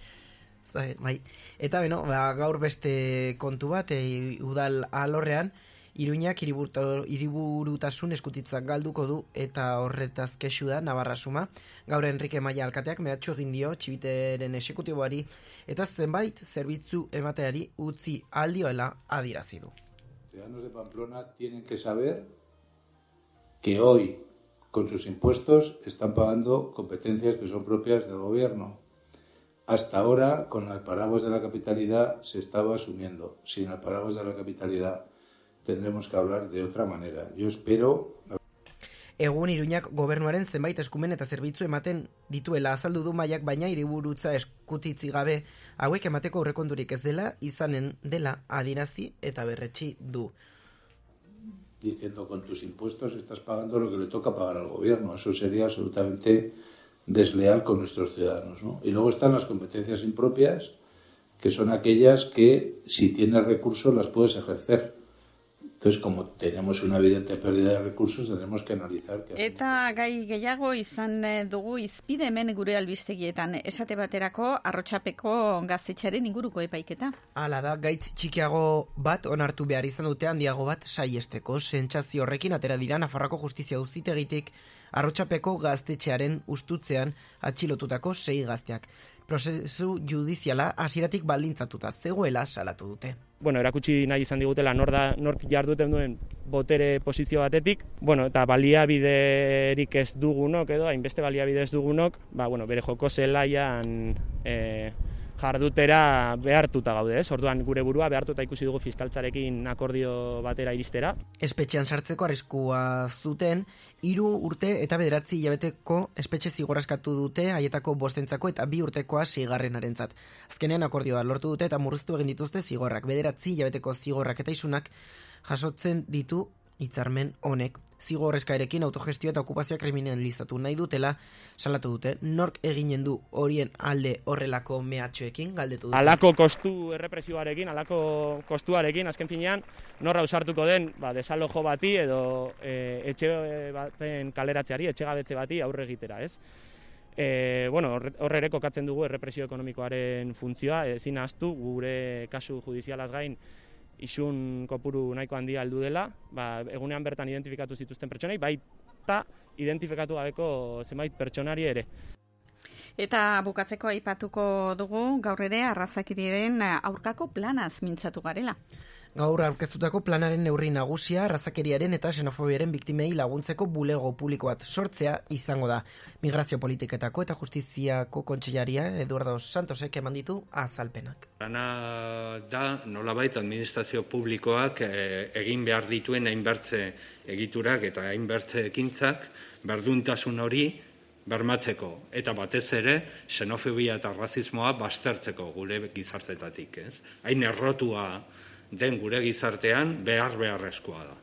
Bai. Eta beno, ba, gaur beste kontu bat, e, udal alorrean, Iruñak hiriburutasun eskutitzak galduko du eta horretaz kexu da Navarra suma. Gaur Enrique Maia alkateak mehatxu egin dio txibiteren esekutiboari eta zenbait zerbitzu emateari utzi aldioela adirazi du. ciudadanos de Pamplona tienen que saber que hoy, con sus impuestos, están pagando competencias que son propias del gobierno. Hasta ahora, con el paraguas de la capitalidad, se estaba asumiendo. Sin el paraguas de la capitalidad, tendremos que hablar de otra manera. Yo espero Egun Iruñak gobernuaren zenbait eskumen eta zerbitzu ematen dituela azaldu du maiak baina hiriburutza eskutitzi gabe hauek emateko aurrekonturik ez dela izanen dela adirazi eta berretsi du. diciendo con tus impuestos estás pagando lo que le toca pagar al gobierno. Eso sería absolutamente desleal con nuestros ciudadanos. ¿no? Y luego están las competencias impropias, que son aquellas que si tienes recursos las puedes ejercer. Entonces, como tenemos una evidente pérdida de recursos, tenemos que analizar que Eta gai gehiago izan eh, dugu izpide hemen gure albistegietan. Esate baterako arrotxapeko gaztetxearen inguruko epaiketa. Hala da, gaitz txikiago bat onartu behar izan dute handiago bat saiesteko. Sentsazio horrekin atera dira Nafarroko justizia uzitegitik arrotxapeko gaztetxearen ustutzean atxilotutako sei gazteak. Prozesu judiziala hasieratik baldintzatuta zegoela salatu dute. Bueno, erakutsi nahi izan digutela nor da, nork jarduten duen botere posizio batetik, bueno, eta baliabiderik ez dugunok edo, hainbeste baliabide ez dugunok, ba, bueno, bere joko zelaian e, jardutera behartuta gaude, ez? Orduan gure burua behartuta ikusi dugu fiskaltzarekin akordio batera iristera. Espetxean sartzeko arriskua zuten, hiru urte eta bederatzi hilabeteko espetxe zigorraskatu dute haietako bostentzako eta bi urtekoa sigarrenarentzat. Azkenean akordioa lortu dute eta murriztu egin dituzte zigorrak, bederatzi hilabeteko zigorrak eta isunak jasotzen ditu hitzarmen honek. Zigor eskaerekin autogestio eta okupazioa kriminalizatu nahi dutela salatu dute. Nork eginen du horien alde horrelako mehatxoekin galdetu dute. Alako kostu errepresioarekin, alako kostuarekin, azken finean, norra usartuko den, ba, desalojo bati edo e, etxe baten kaleratzeari, etxegabetze bati aurre egitera, ez? E, bueno, horre ere kokatzen dugu errepresio ekonomikoaren funtzioa, ezin ahaztu gure kasu judizialaz gain isun kopuru nahiko handia aldu dela, ba, egunean bertan identifikatu zituzten pertsonei, baita identifikatu gabeko zenbait pertsonari ere. Eta bukatzeko aipatuko dugu gaur ere arrazakiriren aurkako planaz mintzatu garela. Gaur aurkeztutako planaren neurri nagusia arrazakeriaren eta xenofobiaren biktimei laguntzeko bulego publiko bat sortzea izango da. Migrazio politiketako eta justiziako kontseilaria Eduardo Santosek eman ditu azalpenak. Plana da nolabait administrazio publikoak eh, egin behar dituen hainbertze egiturak eta hainbertze ekintzak berduntasun hori bermatzeko eta batez ere xenofobia eta razismoa baztertzeko gure gizartetatik, ez? Hain errotua den gure gizartean behar beharrezkoa da.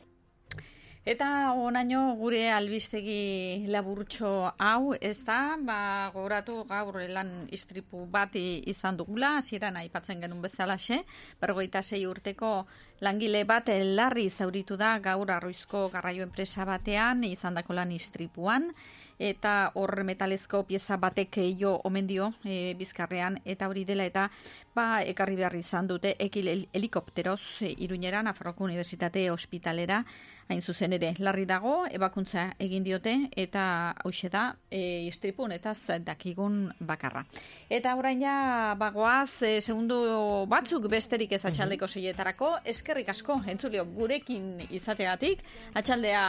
Eta onaino gure albistegi laburtxo hau, ez da, ba, gogoratu gaur lan istripu bat izan dugula, hasieran aipatzen genuen bezalaxe, bergoita sei urteko langile bat larri zauritu da gaur arroizko garraio enpresa batean izandako lan istripuan, eta hor metalezko pieza batek jo omen dio e, bizkarrean, eta hori dela eta ba, ekarri behar izan dute ekil hel- helikopteroz e, iruñera, Nafarroko Unibertsitate Hospitalera, hain zuzen ere, larri dago, ebakuntza egin diote, eta hauxe da, e, istripun eta dakigun bakarra. Eta orain ja, bagoaz, e, segundo batzuk besterik ez atxaldeko seietarako, eskerrik asko, entzulio, gurekin izategatik, atxaldea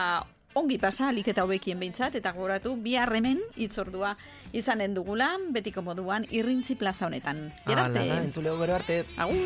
ongi pasa alik eta hobekien behintzat eta goratu bi harremen itzordua izanen dugula, betiko moduan irrintzi plaza honetan. Gerarte? Ah, entzuleo bero arte. Agur!